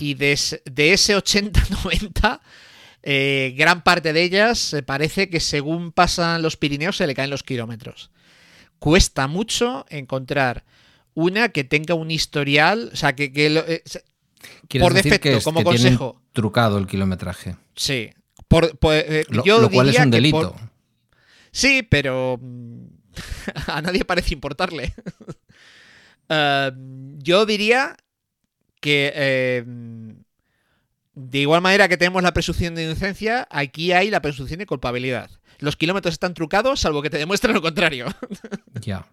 Y de, ese 80-90, eh, gran parte de ellas parece que según pasan los Pirineos se le caen los kilómetros. Cuesta mucho encontrar una que tenga un historial, o sea, que, eh, por defecto, como consejo. trucado el kilometraje. Sí. Por, lo, cual es un delito. Sí, pero mm, a nadie parece importarle. Eh, yo diría que eh, de igual manera que tenemos la presunción de inocencia, aquí hay la presunción de culpabilidad. Los kilómetros están trucados, salvo que te demuestren lo contrario. ya.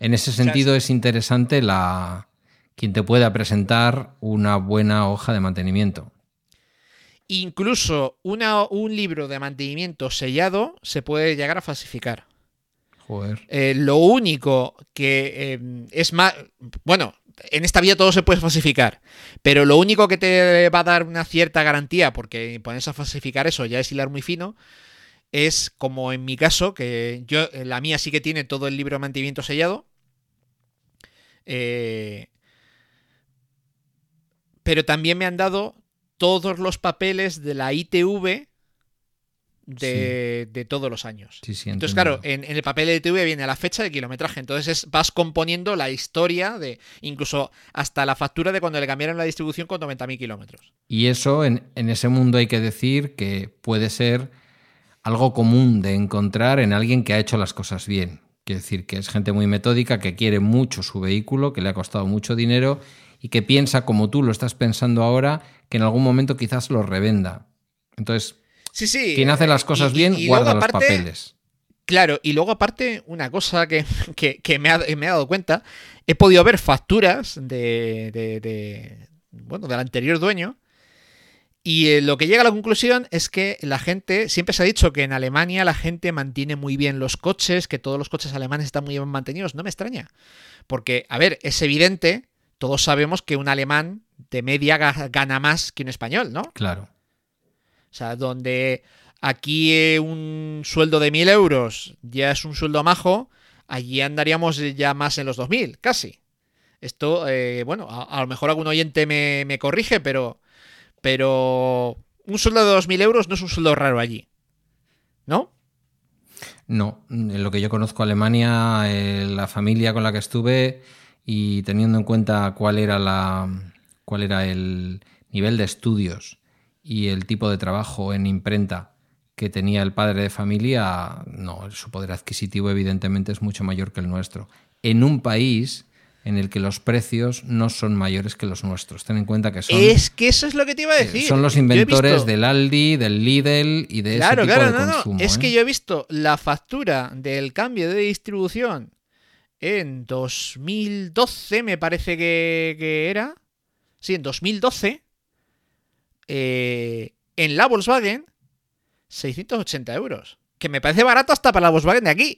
En ese sentido es interesante la quien te pueda presentar una buena hoja de mantenimiento. Incluso un libro de mantenimiento sellado se puede llegar a falsificar. Joder. Eh, lo único que em, es más. Bueno, en esta vida todo se puede falsificar. Pero lo único que te va a dar una cierta garantía, porque pones a falsificar eso ya es hilar muy fino, es como en mi caso, que yo, la mía sí que tiene todo el libro de mantenimiento sellado. Eh, pero también me han dado todos los papeles de la ITV de, todos los años. entonces, claro, en, el papel de ITV viene la fecha de kilometraje. Entonces vas componiendo la historia de incluso hasta la factura de cuando le cambiaron la distribución con 90.000 kilómetros. Y eso en, en ese mundo hay que decir que puede ser algo común de encontrar en alguien que ha hecho las cosas bien. Quiere decir que es gente muy metódica, que quiere mucho su vehículo, que le ha costado mucho dinero y que piensa como tú lo estás pensando ahora, que en algún momento quizás lo revenda. Entonces, sí, sí, quien hace las cosas bien guarda los papeles. Claro, y luego aparte, una cosa que, me, ha, dado cuenta, he podido ver facturas de, de, bueno, del anterior dueño, y eh, lo que llega a la conclusión es que la gente, siempre se ha dicho que en Alemania la gente mantiene muy bien los coches, que todos los coches alemanes están muy bien mantenidos, no me extraña, porque, a ver, es evidente todos sabemos que un alemán de media ga- gana más que un español, ¿no? Claro. O sea, donde aquí eh, un sueldo de 1.000 euros ya es un sueldo majo, allí andaríamos ya más en los 2.000, casi. Esto, eh, bueno, a, a lo mejor algún oyente me, me corrige, pero, pero un sueldo de 2.000 euros no es un sueldo raro allí. ¿No? No, en lo que yo conozco Alemania, eh, la familia con la que estuve y teniendo en cuenta cuál era la cuál era el nivel de estudios y el tipo de trabajo en imprenta que tenía el padre de familia, no, su poder adquisitivo evidentemente es mucho mayor que el nuestro. En un país en el que los precios no son mayores que los nuestros. Ten en cuenta que son, Es que eso es lo que te iba a eh, decir. son los inventores visto- del Aldi, del Lidl y de Claro, ese tipo claro, de no, no. consumo. Es ¿eh? que yo he visto la factura del cambio de distribución en 2012, me parece que, que era. Sí, en 2012. eh, en la Volkswagen, 680 euros. Que me parece barato hasta para la Volkswagen de aquí.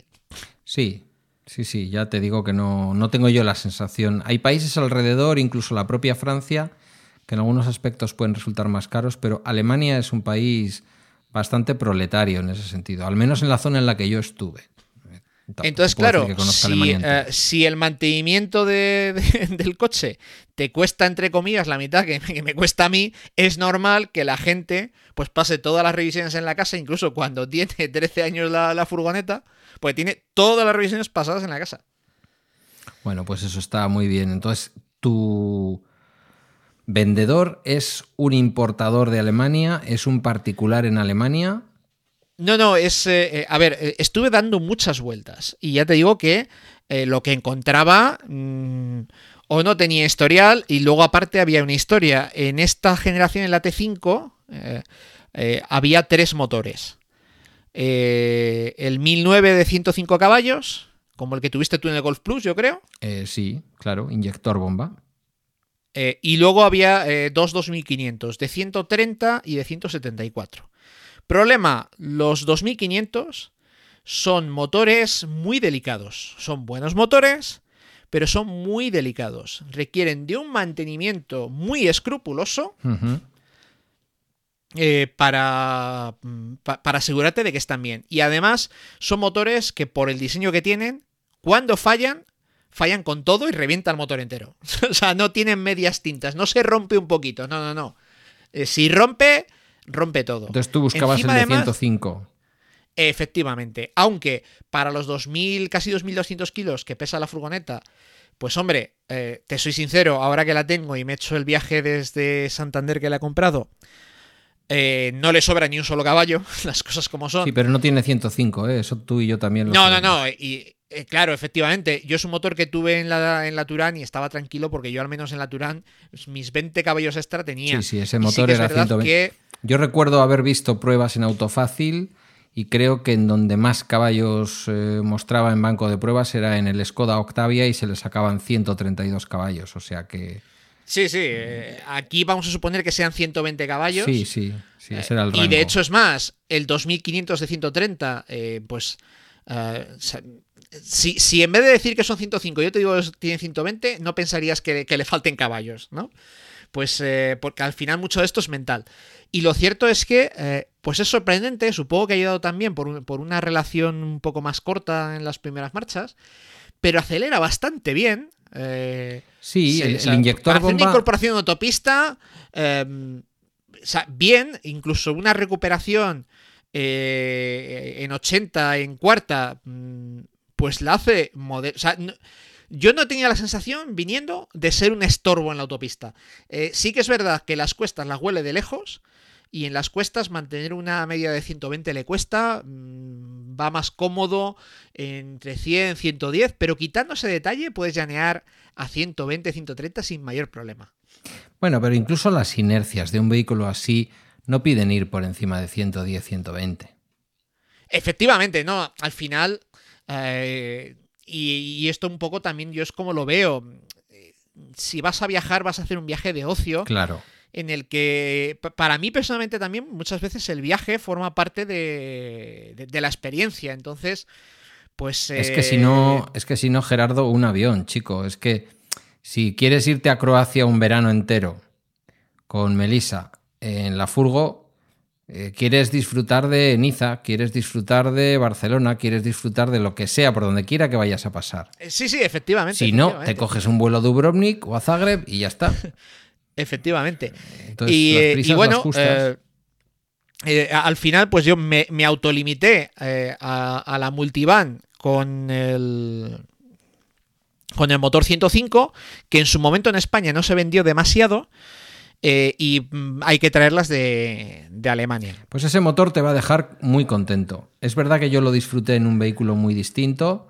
Sí, sí, sí, ya te digo que no, no tengo yo la sensación. Hay países alrededor, incluso la propia Francia, que en algunos aspectos pueden resultar más caros, pero Alemania es un país bastante proletario en ese sentido, al menos en la zona en la que yo estuve. Tampoco Entonces, claro, si, eh, si el mantenimiento de- de- del coche te cuesta, entre comillas, la mitad que, que me cuesta a mí, es normal que la gente pues pase todas las revisiones en la casa, incluso cuando tiene 13 años la, la furgoneta, pues tiene todas las revisiones pasadas en la casa. Bueno, pues eso está muy bien. Entonces, tu vendedor es un importador de Alemania, es un particular en Alemania. No, no, es. eh, eh, a ver, eh, estuve dando muchas vueltas. Y ya te digo que eh, lo que encontraba. mm, o no tenía historial. Y luego, aparte, había una historia. En esta generación, en la T5, eh, eh, había tres motores. Eh, el 1009 de 105 caballos. Como el que tuviste tú en el Golf Plus, yo creo. Sí, claro, inyector bomba. Y luego había dos 2500 de 130 y de 174. Problema, los 2500 son motores muy delicados. Son buenos motores, pero son muy delicados. Requieren de un mantenimiento muy escrupuloso eh, para, pa- para asegurarte de que están bien. Y además son motores que por el diseño que tienen, cuando fallan, fallan con todo y revienta el motor entero. o sea, no tienen medias tintas, no se rompe un poquito, no, no, no. Eh, si rompe, rompe todo. Entonces tú buscabas Encima, el de además, 105. Efectivamente, aunque para los 2.000, casi 2.200 kilos que pesa la furgoneta, pues hombre, eh, te soy sincero, ahora que la tengo y me he hecho el viaje desde Santander que la he comprado, eh, no le sobra ni un solo caballo, las cosas como son. Sí, pero no tiene 105, ¿eh? eso tú y yo también lo No, no, no. Y eh, claro, efectivamente, yo es un motor que tuve en la, en la Turán y estaba tranquilo porque yo al menos en la Turán pues, mis 20 caballos extra tenía. Sí, sí, ese motor es era verdad 120. que- Yo recuerdo haber visto pruebas en Autofácil y creo que en donde más caballos eh, mostraba en banco de pruebas era en el Skoda Octavia y se le sacaban 132 caballos, o sea que Sí, sí. eh, aquí vamos a suponer que sean 120 caballos. sí, sí, sí, ese era el Y de hecho es más, el 2500 de 130, eh, pues... si, si en vez de decir que son 105, yo te digo que tiene 120, no pensarías que, que le falten caballos, ¿no? Pues eh, porque al final mucho de esto es mental. Y lo cierto es que, eh, pues es sorprendente, supongo que ha ayudado también por, un- por una relación un poco más corta en las primeras marchas, pero acelera bastante bien. eh, Sí, se- el, o sea, el inyector una bomba incorporación de autopista, o sea, bien, incluso una recuperación eh, en 80, en cuarta, mm, pues la hace mode- o sea, no- yo no tenía la sensación, viniendo, de ser un estorbo en la autopista. Eh, sí que es verdad que las cuestas las huele de lejos. Y en las cuestas mantener una media de 120 le cuesta, mm, va más cómodo entre 100 110, pero quitando ese detalle puedes llanear a 120, 130 sin mayor problema. Bueno, pero incluso las inercias de un vehículo así no piden ir por encima de 110, 120. Efectivamente, no, al final, eh, y, y esto un poco también yo es como lo veo, si vas a viajar vas a hacer un viaje de ocio. Claro. en el que pa- para mí personalmente también muchas veces el viaje forma parte de, de- de la experiencia. Entonces, pues... Es que si eh, no, es que si no, Gerardo, un avión, chico. Es que si quieres irte a Croacia un verano entero con Melissa en la furgo, eh, quieres disfrutar de Niza, quieres disfrutar de Barcelona, quieres disfrutar de lo que sea, por donde quiera que vayas a pasar. Eh, Sí, sí, efectivamente. Si no, te coges un vuelo a Dubrovnik o a Zagreb y ya está. Efectivamente. Entonces, y, las eh, prisas, y bueno, las justas. eh, eh, al final, pues yo me, me autolimité a, a la multivan con el. Con el motor 105, que en su momento en España no se vendió demasiado eh, y mm, hay que traerlas de, Alemania. Pues ese motor te va a dejar muy contento. Es verdad que yo lo disfruté en un vehículo muy distinto,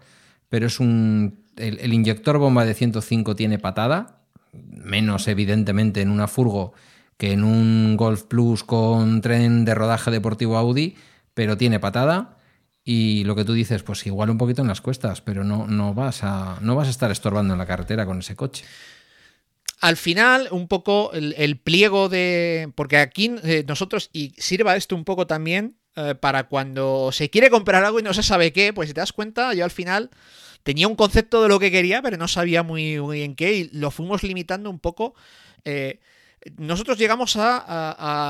pero es un. El, el inyector bomba de 105 tiene patada, menos evidentemente en una furgo que en un Golf Plus con tren de rodaje deportivo Audi, pero tiene patada. Y lo que tú dices, pues igual un poquito en las cuestas, pero no, no, vas, a, no vas a estar estorbando en la carretera con ese coche. Al final, un poco el, pliego de. Porque aquí eh, nosotros, y sirva esto un poco también eh, para cuando se quiere comprar algo y no se sabe qué, pues si te das cuenta, yo al final tenía un concepto de lo que quería, pero no sabía muy, bien qué, y lo fuimos limitando un poco. eh, nosotros llegamos a,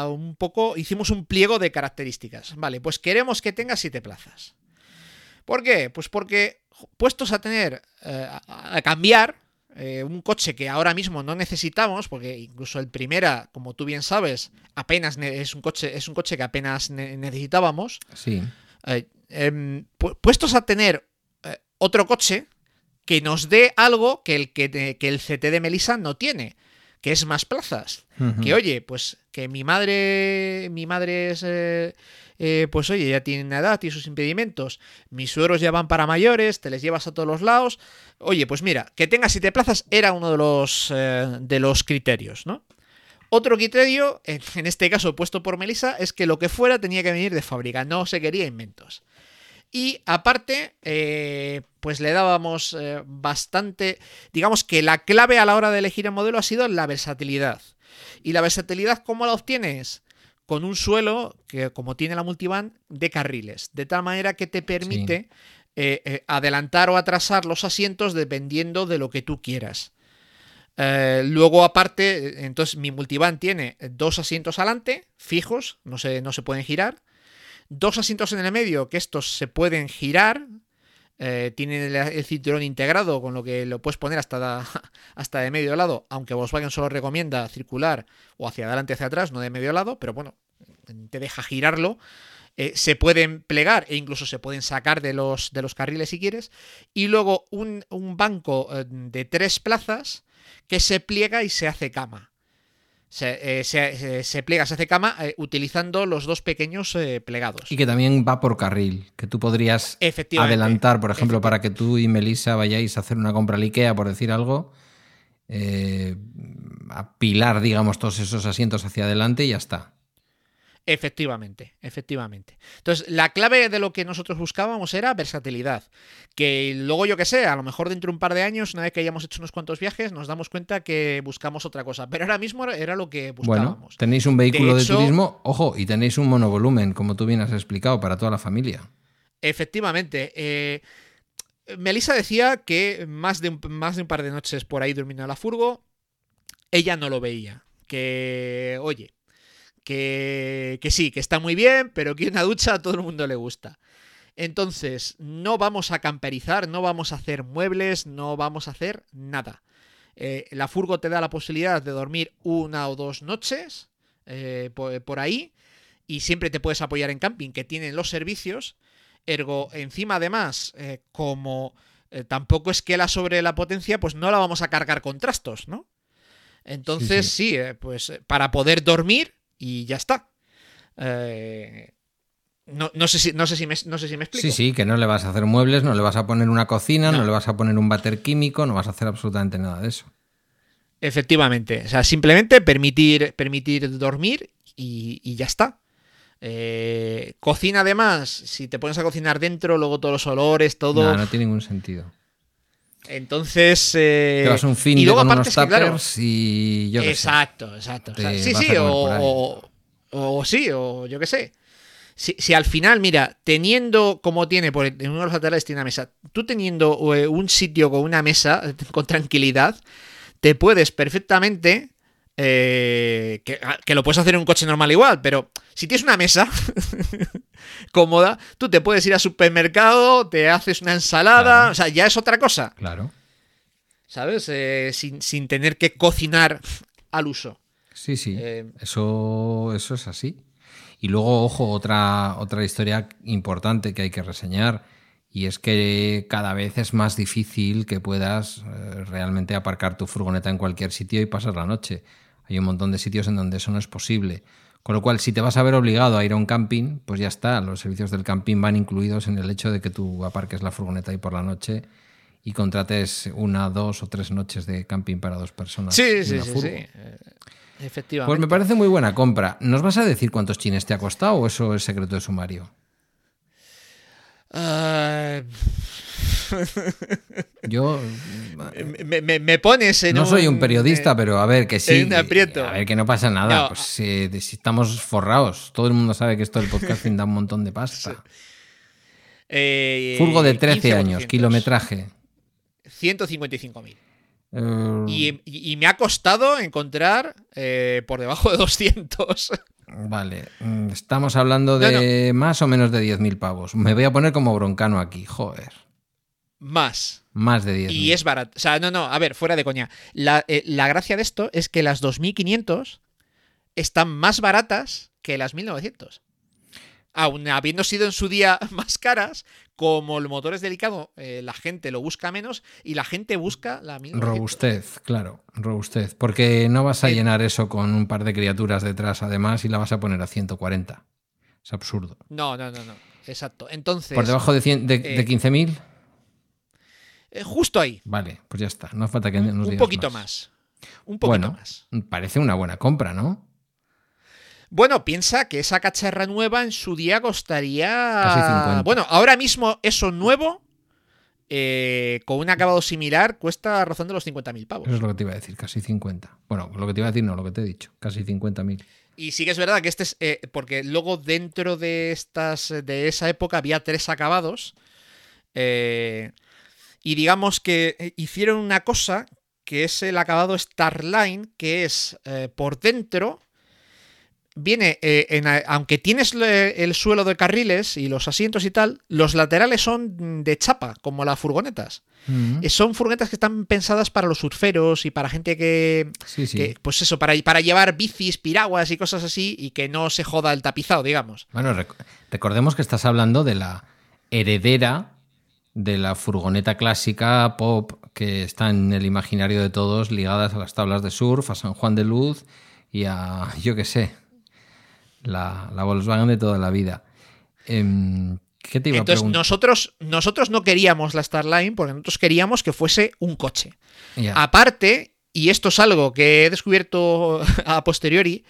a- un poco, hicimos un pliego de características. Vale, pues queremos que tenga siete plazas. ¿Por qué? Pues porque puestos a tener, a cambiar, eh, un coche que ahora mismo no necesitamos, porque incluso el primera, como tú bien sabes, apenas es un coche, es un coche que apenas ne- necesitábamos. Sí. eh, em, pu- puestos a tener eh, otro coche que nos dé algo que el, que, que el CT de Melissa no tiene, que es más plazas. Que oye, pues que mi madre, mi madre es, eh, eh, pues oye, ya tiene una edad y sus impedimentos. Mis suegros ya van para mayores, te les llevas a todos los lados. Oye, pues mira, que tenga siete plazas era uno de los, eh, de los criterios, ¿no? Otro criterio, en, en este caso puesto por Melissa, es que lo que fuera tenía que venir de fábrica, no se quería inventos. Y aparte, eh, pues le dábamos eh, bastante, digamos que la clave a la hora de elegir el modelo ha sido la versatilidad. ¿Y la versatilidad cómo la obtienes? Con un suelo, que como tiene la multivan, de carriles, de tal manera que te permite eh, eh, adelantar o atrasar los asientos dependiendo de lo que tú quieras. Eh, luego, aparte, entonces mi multivan tiene dos asientos adelante, fijos, no se, no se pueden girar. Dos asientos en el medio, que estos se pueden girar. eh, tienen el, cinturón integrado, con lo que lo puedes poner hasta, hasta de medio lado, aunque Volkswagen solo recomienda circular o hacia adelante hacia atrás, no de medio lado, pero bueno, te deja girarlo. Eh, se pueden plegar e incluso se pueden sacar de los, de los carriles si quieres. Y luego un, un banco eh, de tres plazas que se pliega y se hace cama. Se, eh, se- se- se pliega, se hace cama eh, utilizando los dos pequeños eh, plegados. Y que también va por carril, que tú podrías adelantar, por ejemplo, para que tú y Melissa vayáis a hacer una compra al IKEA, por decir algo, eh, apilar, digamos, todos esos asientos hacia adelante y ya está. Efectivamente, efectivamente. Entonces, la clave de lo que nosotros buscábamos era versatilidad. Que luego, yo que sé, a lo mejor dentro de un par de años, una vez que hayamos hecho unos cuantos viajes, nos damos cuenta que buscamos otra cosa. Pero ahora mismo era- lo que Bueno, buscábamos. tenéis un vehículo de, hecho- turismo, ojo, y tenéis un monovolumen, como tú bien has explicado, para toda la familia. Efectivamente. eh, Melissa decía que más de, un, más de un par de noches por ahí durmiendo en la furgo, ella no lo veía. Que, oye, que, que sí, que está muy bien, pero que una ducha a todo el mundo le gusta. Entonces, no vamos a camperizar, no vamos a hacer muebles, no vamos a hacer nada. Eh, la furgo te da la posibilidad de dormir una o dos noches eh, por, por ahí y siempre te puedes apoyar en camping que tienen los servicios. Ergo, encima además, eh, como tampoco es que la sobre la potencia, pues no la vamos a cargar con trastos, ¿no? Entonces, sí, eh, pues para poder dormir y ya está. Eh, no, no sé si, no, sé si me, no sé si me explico. Sí, sí, que no le vas a hacer muebles, no le vas a poner una cocina, no, No. le vas a poner un váter químico, no vas a hacer absolutamente nada de eso. Efectivamente. O sea, simplemente permitir, permitir dormir y, y ya está. Eh, cocina además, si te pones a cocinar dentro, luego todos los olores, todo. No, no tiene ningún sentido. Entonces. eh, vas un fin y luego aparte unos que, claro, y yo. Exacto, exacto. Te O sea, sí, sí, o, o- o sí, o yo qué sé. Si, si al final, mira, teniendo como tiene por en uno de los laterales tiene una mesa, tú teniendo eh, un sitio con una mesa con tranquilidad, te puedes perfectamente eh, que, que lo puedes hacer en un coche normal igual, pero si tienes una mesa cómoda, tú te puedes ir al supermercado, te haces una ensalada, Claro. o sea, ya es otra cosa, Claro. ¿sabes? Eh, sin, sin tener que cocinar al uso. Sí, sí. Eh, Eso, eso es así. Y luego, ojo, otra, otra historia importante que hay que reseñar. Y es que cada vez es más difícil que puedas eh, realmente aparcar tu furgoneta en cualquier sitio y pasar la noche. Hay un montón de sitios en donde eso no es posible. Con lo cual, si te vas a ver obligado a ir a un camping, pues ya está. Los servicios del camping van incluidos en el hecho de que tú aparques la furgoneta ahí por la noche y contrates una, dos o tres noches de camping para dos personas. sí, sí, sí, sí. efectivamente. Pues me parece muy buena compra. ¿Nos vas a decir cuántos chines te ha costado o eso es secreto de sumario? Yo me, me- me pones en no soy un periodista, eh, pero a ver que sí. aprieto. A ver que no pasa nada. No. Pues si, si estamos forrados, todo el mundo sabe que esto del podcasting da un montón de pasta. eh, Furgo de 13 15 años, 400. kilometraje. 155.000. Eh, Y, y- y me ha costado encontrar por debajo de 200. Vale, mm, estamos hablando de más o menos de 10.000 pavos. Me voy a poner como broncano aquí, joder. más. Más de 10.000. Y es barato. O sea, no, no, a ver, fuera de coña. La, eh, la gracia de esto es que las 2500 están más baratas que las 1900. Aun habiendo sido en su día más caras, como el motor es delicado, eh, la gente lo busca menos y la gente busca la 1900. Robustez, claro, robustez. Porque no vas a Eh, llenar eso con un par de criaturas detrás, además, y la vas a poner a 140. Es absurdo. No, no, no, no. Exacto. Entonces, ¿Por debajo de, 100 de, de eh, 15.000? eh, justo ahí. Vale, pues ya está. No falta que nos Un digas poquito más. Un poquito Bueno, más. parece una buena compra, ¿no? Bueno, piensa que esa cacharra nueva en su día costaría. Casi 50. Bueno, ahora mismo eso nuevo, eh, con un acabado similar, cuesta de los 50.000 pavos. Eso es lo que te iba a decir, casi 50. Bueno, lo que te iba a decir no, lo que te he dicho, casi 50.000. Y sí que es verdad que este es. eh, porque luego dentro de estas. de esa época había tres acabados. eh, y digamos que eh, hicieron una cosa que es el acabado Starline, que es por dentro. Viene, eh, en aunque tienes le- el suelo de carriles y los asientos y tal, los laterales son de chapa, como las furgonetas. Mm, Eh, Son furgonetas que están pensadas para los surferos y para gente que, Sí, sí. que, pues eso, para, para llevar bicis, piraguas y cosas así y que no se joda el tapizado, digamos. Bueno, rec- recordemos que estás hablando de la heredera de la furgoneta clásica pop que está en el imaginario de todos ligadas a las tablas de surf, a San Juan de Luz y a, yo qué sé, la, la Volkswagen de toda la vida. Em, ¿Qué te iba Entonces a nosotros, nosotros no queríamos la Starline porque nosotros queríamos que fuese un coche. Aparte, y esto es algo que he descubierto a posteriori,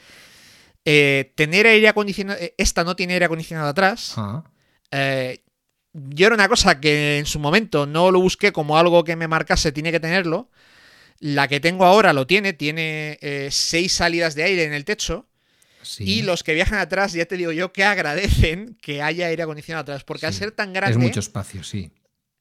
eh, tener aire acondicionado, eh, esta no tiene aire acondicionado atrás. Ah, Eh, yo era una cosa que en su momento no lo busqué como algo que me marcase, tiene que tenerlo. La que tengo ahora lo tiene, tiene eh, seis salidas de aire en el techo. Sí. Y los que viajan atrás, ya te digo yo, que agradecen que haya aire acondicionado atrás. Porque al ser tan grande. Es mucho espacio, sí.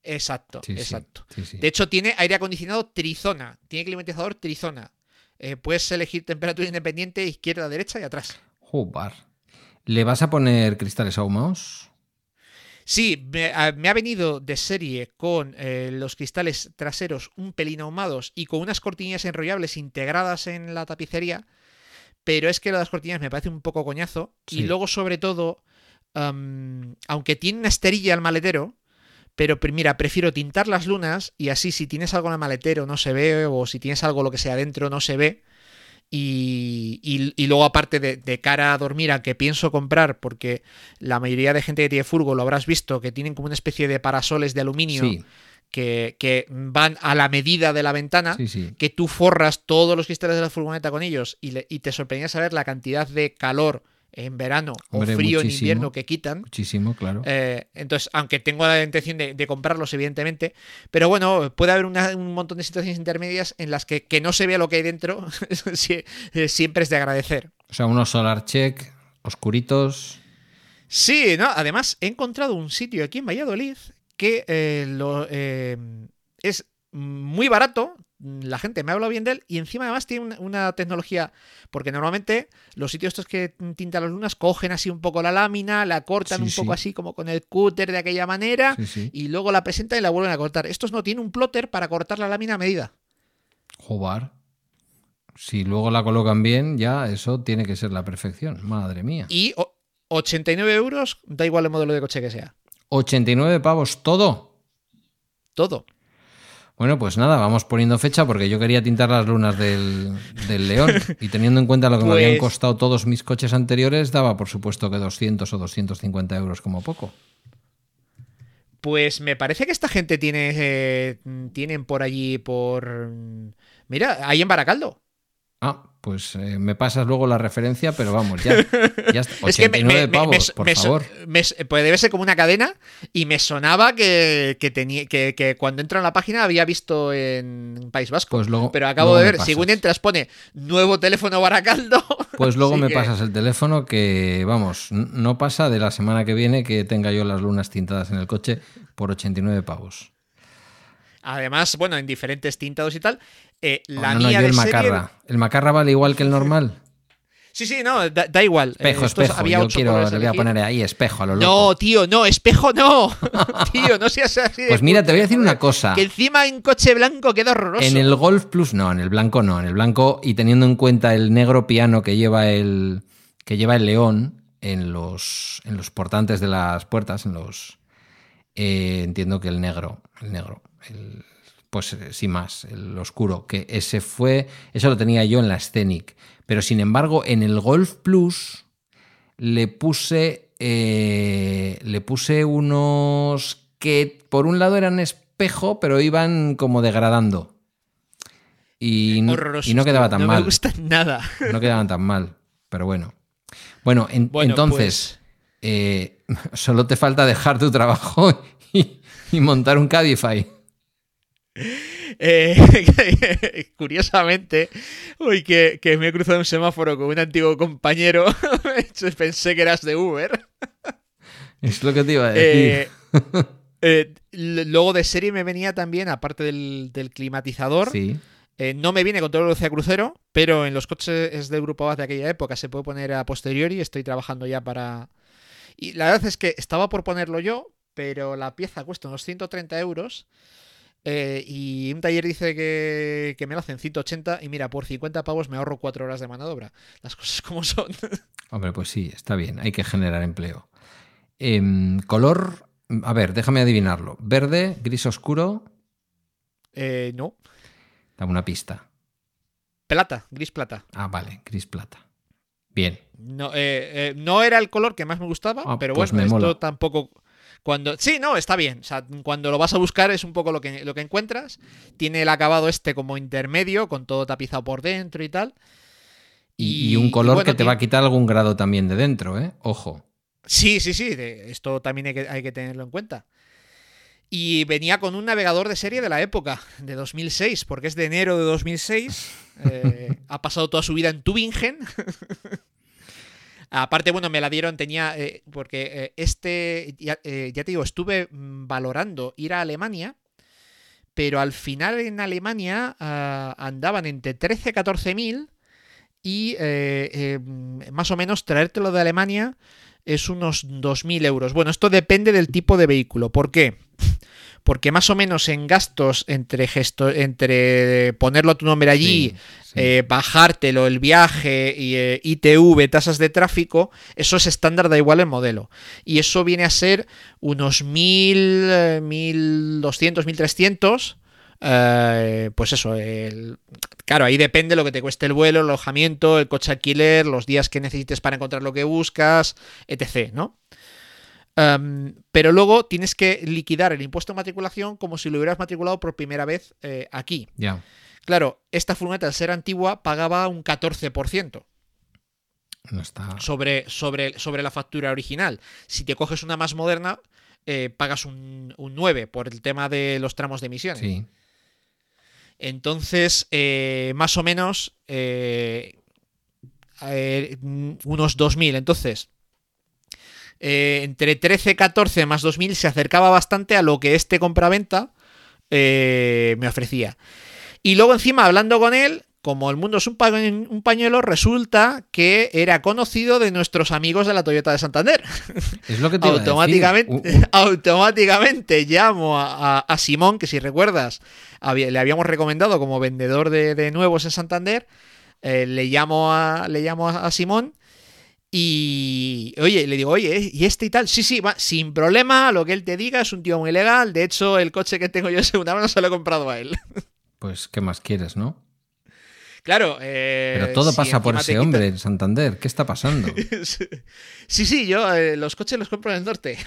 Exacto, Sí, exacto. De hecho, tiene aire acondicionado trizona. Tiene climatizador trizona. Eh, puedes elegir temperatura independiente, izquierda, derecha y atrás. Joder. ¿Le vas a poner cristales ahumados? Sí, me, a- me ha venido de serie con eh, los cristales traseros un pelín ahumados y con unas cortinillas enrollables integradas en la tapicería, pero es que lo de las cortinillas me parece un poco coñazo. Sí. Y luego, sobre todo, am, aunque tiene una esterilla al maletero, pero mira, prefiero tintar las lunas y así si tienes algo en el maletero no se ve, o si tienes algo lo que sea dentro no se ve. Y, y- y luego aparte de, de cara a dormir, a que pienso comprar, porque la mayoría de gente que tiene furgo lo habrás visto, que tienen como una especie de parasoles de aluminio Sí, que, que van a la medida de la ventana, sí, sí. que tú forras todos los cristales de la furgoneta con ellos y, le- y te sorprendía saber la cantidad de calor en verano Hombre, o frío en invierno que quitan. Muchísimo, claro. Eh, entonces, aunque tengo la intención de, de comprarlos, evidentemente, pero bueno, puede haber una- un montón de situaciones intermedias en las que, que no se vea lo que hay dentro, eh, siempre es de agradecer. O sea, unos solar check, oscuritos. Sí, no, además he encontrado un sitio aquí en Valladolid que eh, lo, eh, es muy barato, la gente me ha hablado bien de él y encima además tiene una, una tecnología, porque normalmente los sitios estos que tintan las lunas cogen así un poco la lámina, la cortan Sí, un sí. poco así como con el cúter de aquella manera Sí, y luego la presentan y la vuelven a cortar. Estos no tienen un plotter para cortar la lámina a medida. Jobar. Si luego la colocan bien, ya eso tiene que ser la perfección. Madre mía. Y o- 89 euros, da igual el modelo de coche que sea. 89 pavos todo. Todo. Bueno, pues nada, vamos poniendo fecha porque yo quería tintar las lunas del, del León y teniendo en cuenta lo que me habían Pues- costado todos mis coches anteriores, daba por supuesto que 200 o 250 euros como poco. Pues me parece que esta gente tiene eh, tienen por allí por mira, ahí en Baracaldo. Ah, pues eh, me pasas luego la referencia, pero vamos, ya, ya está. 89 Es que me, pavos, me- por favor. pues debe ser como una cadena y me sonaba que, que tenía que, que cuando entro en la página había visto en País Vasco. Pues luego- pero acabo luego de ver, según entras pone nuevo teléfono Baracaldo. Pues luego me pasas el teléfono que, vamos, no pasa de la semana que viene que tenga yo las lunas tintadas en el coche por 89 pavos. Además, bueno, en diferentes tintados y tal. eh, Oh, la no, no, mía yo de el serie- macarra. ¿El macarra vale igual que el normal? Sí, sí, no, da, da igual. Espejo, Eh, espejo. había Yo quiero, le voy a poner ahí espejo a lo loco. No, tío, no, espejo no. tío, no seas así. de Pues mira, te voy a decir una cosa. Que encima en coche blanco queda horroroso. En el Golf Plus no, en el blanco no, en el blanco y teniendo en cuenta el negro piano que lleva el que lleva el león en los en los portantes de las puertas, en los eh, entiendo que el negro, el negro, el- pues eh, sin más, el oscuro, que ese fue, eso lo tenía yo en la Scenic, pero sin embargo en el Golf Plus le puse eh, le puse unos que por un lado eran espejo, pero iban como degradando. Y, no- y no quedaba tan no mal. me gusta nada. No quedaban tan mal. Pero bueno. Bueno, en- Bueno, entonces, eh, solo te falta dejar tu trabajo y, y montar un Cabify. Eh, curiosamente, hoy que, que me he cruzado un semáforo con un antiguo compañero, pensé que eras de Uber. Es lo que te iba a decir. Eh, eh, l- luego de serie me venía también, aparte del, del climatizador, sí. eh, no me viene con toda la velocidad crucero, pero en los coches del grupo BAS de aquella época se puede poner a posteriori. Estoy trabajando ya para. Y la verdad es que estaba por ponerlo yo, pero la pieza cuesta unos 130 euros. Eh, y un taller dice que, que me lo hacen 180 y mira, por 50 pavos me ahorro 4 horas de maniobra. Las cosas como son. Hombre, pues sí, está bien. Hay que generar empleo. Em, color. A ver, déjame adivinarlo. Verde, gris oscuro. Eh, no. Dame una pista. Plata, gris plata. Ah, vale, gris plata. Bien. No, eh, eh, no era el color que más me gustaba, Ah, pero pues bueno, esto mola. tampoco. Cuando. Sí, no, está bien. O sea, cuando lo vas a buscar es un poco lo que, lo que encuentras. Tiene el acabado este como intermedio, con todo tapizado por dentro y tal. Y, y un color bueno, que te va a quitar algún grado también de dentro, ¿eh? Ojo. Sí, sí, sí. esto también hay que, hay que tenerlo en cuenta. Y venía con un navegador de serie de la época, de 2006, porque es de enero de 2006. eh, ha pasado toda su vida en Tübingen. Aparte, bueno, me la dieron, tenía. eh, porque eh, este. Ya, eh, ya te digo, estuve mm, valorando ir a Alemania. Pero al final en Alemania ah, andaban entre 13 y 14 mil. Y más o menos traértelo de Alemania es unos 2.000 euros. Bueno, esto depende del tipo de vehículo. ¿Por qué? Porque más o menos en gastos entre, gesto entre ponerlo a tu nombre allí, Sí, sí. eh, bajártelo, el viaje, y, eh, ITV, tasas de tráfico, eso es estándar, da igual el modelo. Y eso viene a ser unos 1.000, eh, 1.200, 1.300. eh, pues eso, el- claro, ahí depende lo que te cueste el vuelo, el alojamiento, el coche alquiler, los días que necesites para encontrar lo que buscas, etc. ¿no? Um, pero luego tienes que liquidar el impuesto de matriculación como si lo hubieras matriculado por primera vez eh, aquí. Ya. Claro, esta furgoneta al ser antigua pagaba un 14% No está. sobre, sobre, sobre la factura original. Si te coges una más moderna, eh, pagas un, un 9 por el tema de los tramos de emisiones. Sí. Entonces, eh, más o menos eh, unos 2.000. Entonces, eh, entre 13, 14 más 2.000 se acercaba bastante a lo que este compraventa eh, me ofrecía. Y luego encima hablando con él, como el mundo es un, pa- un pañuelo, resulta que era conocido de nuestros amigos de la Toyota de Santander. Es lo que te iba a decir. automáticamente, U- u- automáticamente llamo a, a- a Simón, que si recuerdas, había- le habíamos recomendado como vendedor de, de nuevos en Santander. eh, le llamo a, le llamo a, a Simón y oye, le digo, oye, ¿y este y tal? Sí, sí, va, sin problema, lo que él te diga, es un tío muy legal. De hecho, el coche que tengo yo de segunda mano se lo he comprado a él. Pues, ¿qué más quieres, no? Claro, eh, Pero todo pasa por ese hombre en Santander. ¿Qué está pasando? sí, sí, yo eh, los coches los compro en el norte.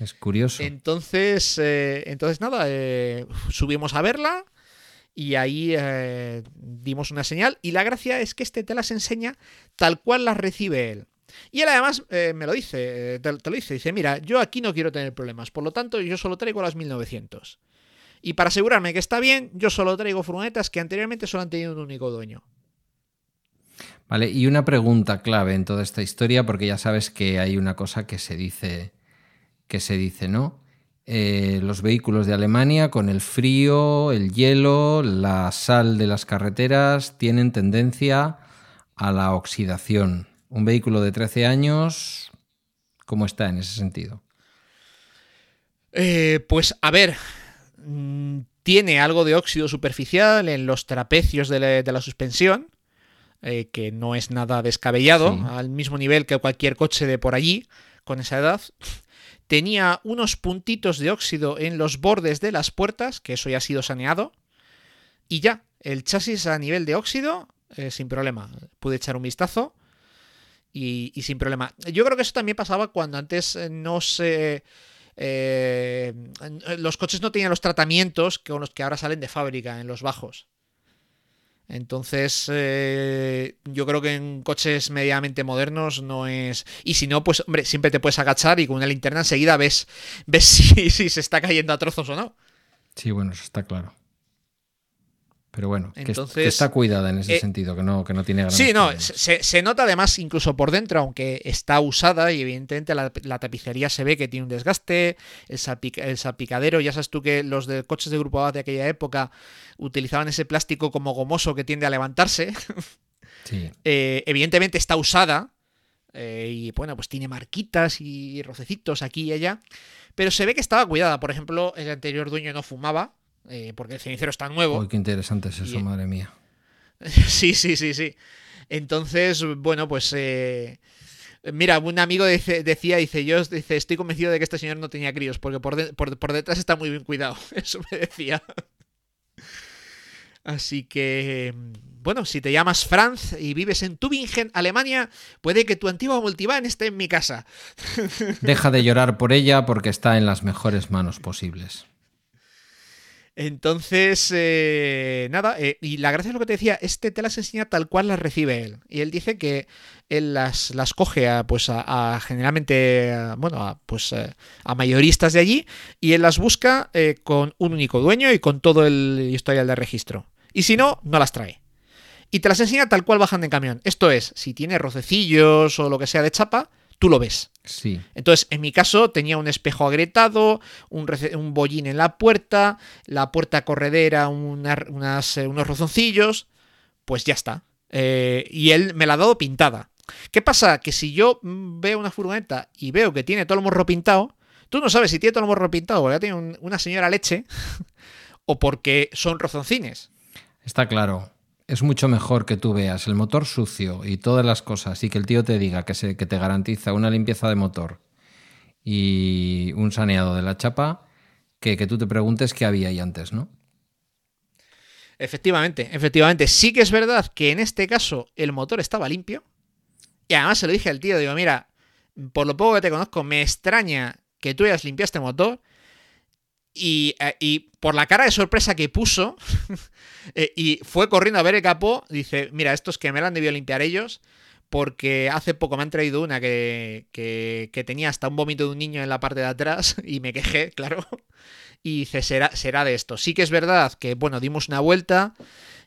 Es curioso. Entonces, eh, entonces nada, eh, subimos a verla y ahí eh, dimos una señal. Y la gracia es que este te las enseña tal cual las recibe él. Y él además eh, me lo dice, eh, te, te lo dice, dice, mira, yo aquí no quiero tener problemas, por lo tanto yo solo traigo las 1900. Y para asegurarme que está bien, yo solo traigo furgonetas que anteriormente solo han tenido un único dueño. Vale, y una pregunta clave en toda esta historia, porque ya sabes que hay una cosa que se dice, que se dice, ¿no? Eh, los vehículos de Alemania, con el frío, el hielo, la sal de las carreteras, tienen tendencia a la oxidación. Un vehículo de 13 años, ¿cómo está en ese sentido? Eh, pues a ver, mm, tiene algo de óxido superficial en los trapecios de la, de la suspensión, eh, que no es nada descabellado, Sí. al mismo nivel que cualquier coche de por allí, con esa edad. Tenía unos puntitos de óxido en los bordes de las puertas, que eso ya ha sido saneado. Y ya, el chasis a nivel de óxido, eh, sin problema. Pude echar un vistazo y, y sin problema. Yo creo que eso también pasaba cuando antes eh, no se... eh, los coches no tenían los tratamientos con los que ahora salen de fábrica en los bajos. Entonces, eh, yo creo que en coches medianamente modernos no es. Y si no, pues, hombre, siempre te puedes agachar y con una linterna enseguida ves, ves si, si se está cayendo a trozos o no. Sí, bueno, eso está claro. Pero bueno, que es- que, Entonces, está cuidada en ese eh, sentido, que no, que no tiene grandes Sí, no, se, se nota además incluso por dentro, aunque está usada y evidentemente la, la tapicería se ve que tiene un desgaste, el, salpic- el salpicadero, ya sabes tú que los de coches de grupo A de aquella época utilizaban ese plástico como gomoso que tiende a levantarse. Sí. Eh, evidentemente está usada eh, y bueno, pues tiene marquitas y rocecitos aquí y allá, pero se ve que estaba cuidada. Por ejemplo, el anterior dueño no fumaba. Eh, porque el cenicero está nuevo. Uy, qué interesante es eso, Y- madre mía. Sí, sí, sí, sí. Entonces, bueno, pues eh, mira, un amigo dice- decía, dice, yo dice, estoy convencido de que este señor no tenía críos, porque por, de- por- por detrás está muy bien cuidado. Eso me decía. Así que, bueno, si te llamas Franz y vives en Tübingen, Alemania, puede que tu antigua multivan esté en mi casa. Deja de llorar por ella porque está en las mejores manos posibles. Entonces, eh, nada, eh, y la gracia es lo que te decía, este te las enseña tal cual las recibe él. Y él dice que él las, las coge a, pues a, generalmente, bueno, a, pues eh, a mayoristas de allí y él las busca eh, con un único dueño y con todo el historial de registro. Y si no, no las trae. Y te las enseña tal cual bajan de camión. Esto es, si tiene rocecillos o lo que sea de chapa, tú lo ves. Sí. Entonces, en mi caso, tenía un espejo agrietado, un, un bollín en la puerta, la puerta corredera, una- unas, eh, unos rozoncillos, pues ya está. Eh, y él me la ha dado pintada. ¿Qué pasa? Que si yo veo una furgoneta y veo que tiene todo el morro pintado, tú no sabes si tiene todo el morro pintado porque tiene un- una señora leche o porque son rozoncines. Está claro. Es mucho mejor que tú veas el motor sucio y todas las cosas y que el tío te diga que, se, que te garantiza una limpieza de motor y un saneado de la chapa que que tú te preguntes qué había ahí antes, ¿no? Efectivamente, efectivamente. Sí que es verdad que en este caso el motor estaba limpio. Y además se lo dije al tío, digo, mira, por lo poco que te conozco, me extraña que tú hayas limpiado este motor. Y, eh, y por la cara de sorpresa que puso, eh, y fue corriendo a ver el capó, dice, mira, estos que me la han debido limpiar ellos, porque hace poco me han traído una que, que, tenía hasta un vómito de un niño en la parte de atrás, y me quejé, claro. Y dice, será, será de esto. Sí que es verdad que, bueno, dimos una vuelta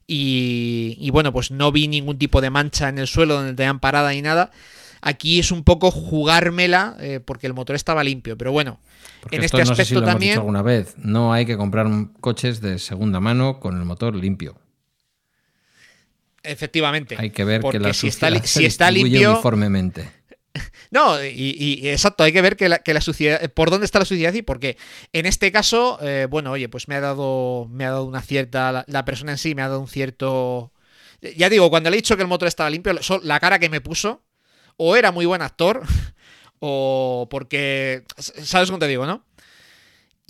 y, y, bueno, pues no vi ningún tipo de mancha en el suelo donde tenían parada ni nada. Aquí es un poco jugármela eh, porque el motor estaba limpio, pero bueno, Porque en esto este no sé aspecto si lo hemos también... dicho alguna vez. No hay que comprar coches de segunda mano con el motor limpio. Efectivamente. Hay que ver que la si está, se si está distribuye limpio, uniformemente. No, y, y- exacto, hay que ver que la, que la suciedad, por dónde está la suciedad y por qué. En este caso, eh, bueno, oye, pues me ha dado, me ha dado una cierta, la, la persona en sí me ha dado un cierto... Ya digo, cuando le he dicho que el motor estaba limpio, la cara que me puso, o era muy buen actor, o porque, ¿sabes cómo te digo, no?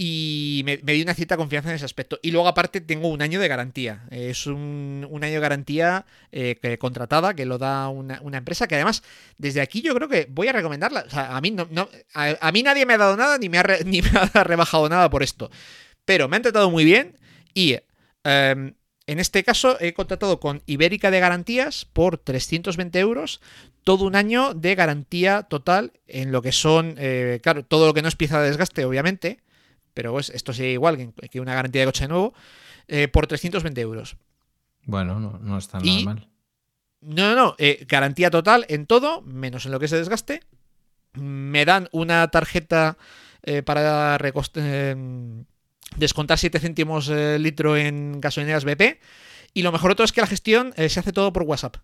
Y me, me dio una cierta confianza en ese aspecto. Y luego aparte tengo un año de garantía. Es un, un año de garantía eh, contratada que lo da una, una empresa que además desde aquí yo creo que voy a recomendarla. O sea, a mí, no, no- a, mí nadie me ha dado nada ni me ha, ni me ha rebajado nada por esto. Pero me han tratado muy bien y em, en este caso he contratado con Ibérica de Garantías por 320 euros todo un año de garantía total en lo que son, eh, claro, todo lo que no es pieza de desgaste, obviamente, pero es- esto sería igual que, una garantía de coche nuevo, eh, por 320 euros. Bueno, no, no está nada Y- mal. No, no, no. eh, garantía total en todo, menos en lo que es de desgaste. Me dan una tarjeta eh, para recost- eh, descontar 7 céntimos el litro en gasolineras BP. Y lo mejor de todo es que la gestión eh, se hace todo por WhatsApp.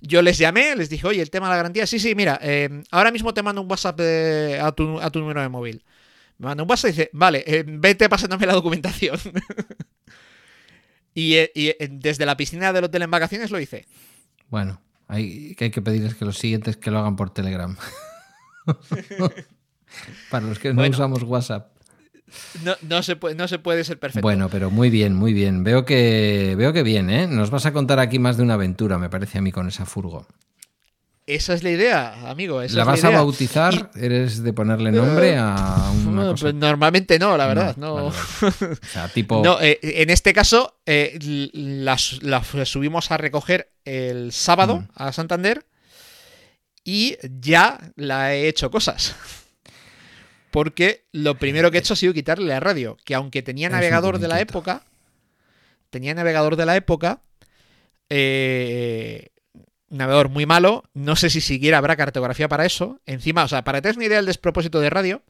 Yo les llamé, les dije, oye, el tema de la garantía, sí, sí, mira, eh, ahora mismo te mando un WhatsApp eh, a, tu, a tu número de móvil. Me manda un WhatsApp y dice, vale, eh, vete pasándome la documentación. y, eh, y, eh, desde la piscina del hotel en vacaciones lo hice. Bueno, hay, que hay que pedirles que los siguientes que lo hagan por Telegram. Para los que no Bueno. usamos WhatsApp. No, no se puede, no se puede ser perfecto. Bueno, pero muy bien, muy bien. Veo que veo que bien, ¿eh? Nos vas a contar aquí más de una aventura, me parece a mí, con esa furgo. Esa es la idea, amigo. esa ¿La es vas la a bautizar? ¿Eres de ponerle nombre a una No, cosa? pues normalmente no, la verdad. No, vale, vale. O sea, tipo... No, eh, en este caso, eh, la, la subimos a recoger el sábado Mm. a Santander y ya la he hecho cosas. Porque lo primero que he hecho ha sido quitarle la radio, que aunque tenía navegador de la época, tenía navegador de la época, eh, navegador muy malo, no sé si siquiera habrá cartografía para eso. Encima, o sea, para que te una idea del despropósito de radio,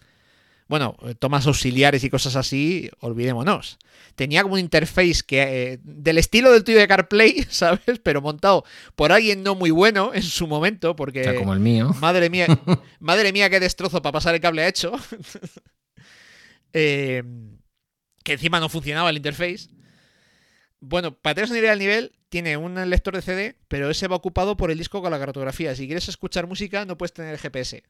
bueno, eh, tomas auxiliares y cosas así, olvidémonos. Tenía como un interface que eh, del estilo del tuyo de CarPlay, ¿sabes? Pero montado por alguien no muy bueno en su momento, porque o sea, como el mío. madre mía, madre mía, qué destrozo para pasar el cable ha hecho. Eh, que encima no funcionaba el interface. Bueno, para tener una idea del nivel, tiene un lector de CD, pero ese va ocupado por el disco con la cartografía. Si quieres escuchar música, no puedes tener GPS.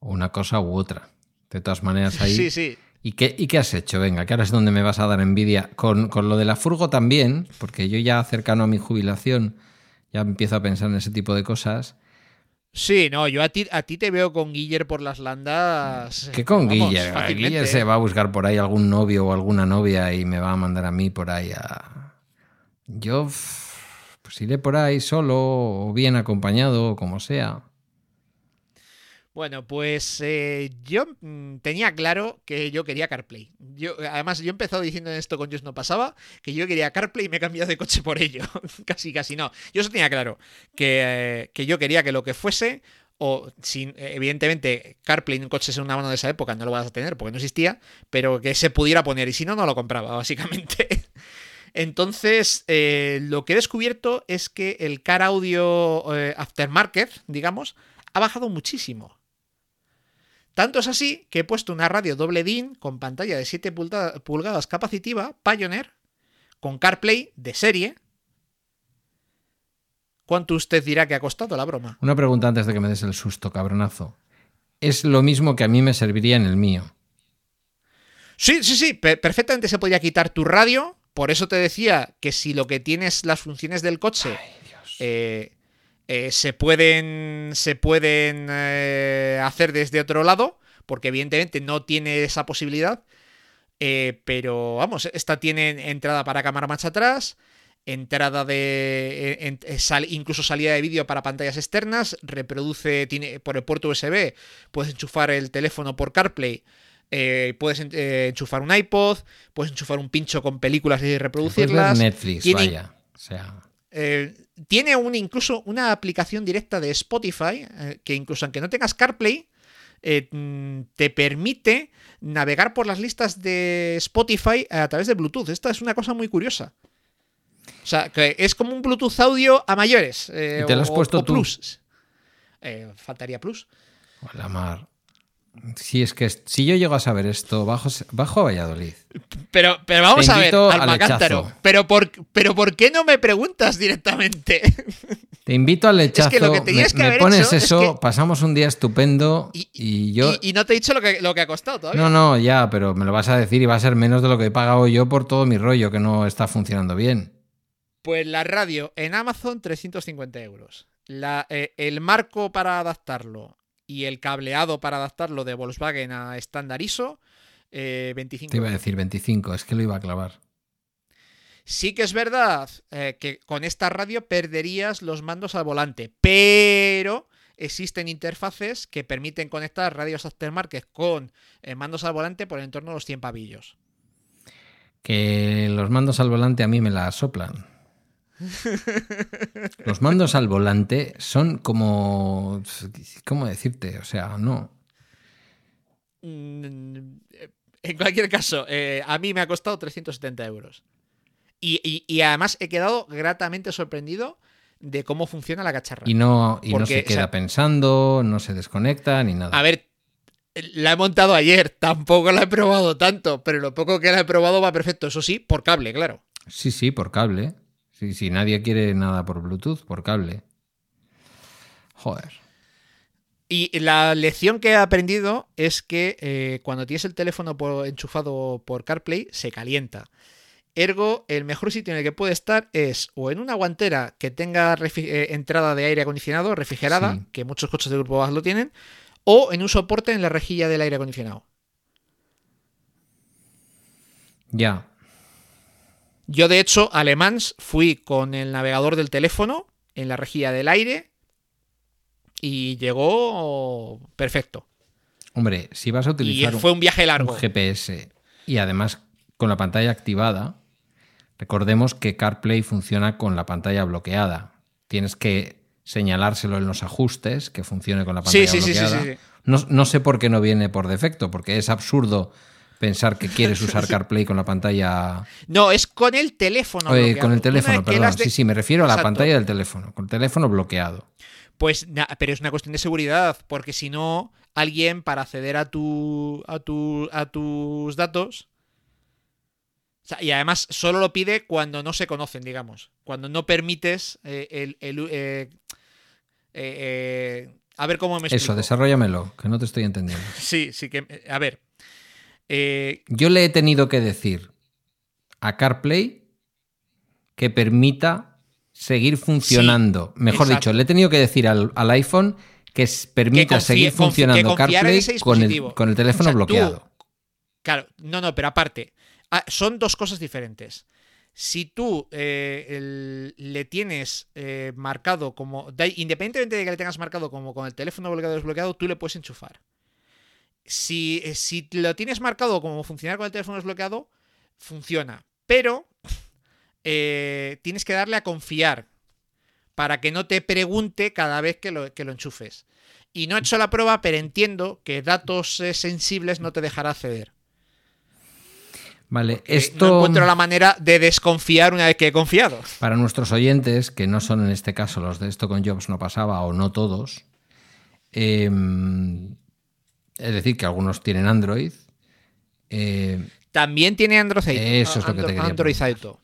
Una cosa u otra. De todas maneras, ahí. Sí, sí. ¿Y qué, ¿Y qué has hecho? Venga, que ahora es donde me vas a dar envidia. Con, con lo de la furgo también, porque yo ya cercano a mi jubilación ya empiezo a pensar en ese tipo de cosas. Sí, no, yo a ti, a ti te veo con Guiller por las landas. Que con vamos, Guiller. fácilmente. Guiller se va a buscar por ahí algún novio o alguna novia y me va a mandar a mí por ahí a. Yo. Pues iré por ahí solo o bien acompañado o como sea. Bueno, pues eh, yo mm, tenía claro que yo quería CarPlay. Yo, además, yo he empezado diciendo esto con Just no pasaba, que yo quería CarPlay y me he cambiado de coche por ello. casi, casi no. Yo eso tenía claro, que, que yo quería que lo que fuese, o sin, evidentemente CarPlay en un coche en una mano de esa época no lo vas a tener porque no existía, pero que se pudiera poner y si no, no lo compraba, básicamente. Entonces, eh, lo que he descubierto es que el car audio eh, aftermarket, digamos, ha bajado muchísimo. Tanto es así que he puesto una radio doble DIN con pantalla de 7 pulta- pulgadas capacitiva, Pioneer, con CarPlay de serie. ¿Cuánto usted dirá que ha costado la broma? Una pregunta antes de que me des el susto, cabronazo. Es lo mismo que a mí me serviría en el mío. Sí, sí, sí, pe- perfectamente se podría quitar tu radio. Por eso te decía que si lo que tienes las funciones del coche eh, eh, se pueden, se pueden eh, hacer desde otro lado, porque evidentemente no tiene esa posibilidad. eh, pero vamos, esta tiene entrada para cámara marcha atrás, entrada de. en- sal- incluso salida de vídeo para pantallas externas, reproduce tiene, por el puerto USB, puedes enchufar el teléfono por CarPlay. eh, puedes en- enchufar un iPod, puedes enchufar un pincho con películas y reproducirlas. Netflix, Tiene- vaya. O sea, eh, tiene un, incluso una aplicación directa de Spotify eh, que incluso aunque no tengas CarPlay, eh, mm, te permite navegar por las listas de Spotify a través de Bluetooth. Esta es una cosa muy curiosa. O sea, que es como un Bluetooth audio a mayores. eh, ¿Y te lo has o- puesto o tú? Plus. Faltaría Plus. La mar. Si es que es- si yo llego a saber esto, bajo, bajo a Valladolid. Pero, pero vamos Te a ver, Almacántaro. Pero por, pero ¿por qué no me preguntas directamente? Te invito al lechazo. que lo que me, tenías que me haber pones hecho es eso, que- pasamos un día estupendo y, Y- yo. y, y no te he dicho lo que, lo que ha costado todavía. No, no, ya, pero me lo vas a decir y va a ser menos de lo que he pagado yo por todo mi rollo que no está funcionando bien. Pues la radio en Amazon, 350 euros. La, eh, el marco para adaptarlo y el cableado para adaptarlo de Volkswagen a estándar ISO, eh, 25 Te iba a decir 25, es que lo iba a clavar. Sí que es verdad eh, que con esta radio perderías los mandos al volante, pero existen interfaces que permiten conectar radios aftermarket con eh, mandos al volante por en torno a los 100 pavillos. Que los mandos al volante a mí me la soplan. Los mandos al volante son como. ¿Cómo decirte? O sea, no. Mm, En cualquier caso, eh, a mí me ha costado 370 euros. Y, y- y además he quedado gratamente sorprendido de cómo funciona la cacharra. Y no, y no se o queda sea- pensando, no se desconecta ni nada. A ver, la he montado ayer, tampoco la he probado tanto, pero lo poco que la he probado va perfecto. Eso sí, por cable, claro. Sí, sí, por cable. Sí, sí, nadie quiere nada por Bluetooth, por cable. Joder. Y la lección que he aprendido es que eh, cuando tienes el teléfono por- enchufado por CarPlay, se calienta. Ergo, el mejor sitio en el que puede estar es o en una guantera que tenga eh, entrada de aire acondicionado refrigerada, Sí. que muchos coches de grupo BAS lo tienen, o en un soporte en la rejilla del aire acondicionado. Ya. Yo, de hecho, alemans fui con el navegador del teléfono en la rejilla del aire y llegó perfecto. Hombre, si vas a utilizar un- fue un viaje un largo. GPS y además con la pantalla activada, recordemos que CarPlay funciona con la pantalla bloqueada. Tienes que señalárselo en los ajustes que funcione con la pantalla sí, sí, sí, bloqueada. sí, sí. No, no sé por qué no viene por defecto, porque es absurdo pensar que quieres usar CarPlay con la pantalla No, es con el teléfono. Eh, con el teléfono, perdón. de- Sí, sí, me refiero a la pantalla del teléfono, con el teléfono bloqueado. Pues, na- pero es una cuestión de seguridad, porque si no, alguien para acceder a tu, a tu, a tus datos, o sea, y además solo lo pide cuando no se conocen, digamos, cuando no permites eh, el, el, eh, eh, a ver cómo me Eso, explico. desarrollamelo, que no te estoy entendiendo. Sí, sí que, a ver, eh, Yo le he tenido que decir a CarPlay que permita seguir funcionando. Mejor exacto. dicho, le he tenido que decir al, al iPhone que permita confíe- seguir funcionando CarPlay con el, con el teléfono O sea, tú- bloqueado. Claro, no, no, pero aparte, ah, son dos cosas diferentes. Si tú eh, el- le tienes eh, marcado como, independientemente de que le tengas marcado como con el teléfono bloqueado o desbloqueado, tú le puedes enchufar. Si, eh, si lo tienes marcado como funcionar con el teléfono desbloqueado, funciona. Pero eh, tienes que darle a confiar para que no te pregunte cada vez que lo, que lo enchufes. Y no he hecho la prueba, pero entiendo que datos eh, sensibles no te dejará acceder. Vale, esto No encuentro la manera de desconfiar una vez que he confiado. para nuestros oyentes, que no son en este caso los de esto con Jobs no pasaba o no todos, eh, es decir, que algunos tienen Android. eh, También tiene Android Auto. Eso es lo que te quería Android. Auto.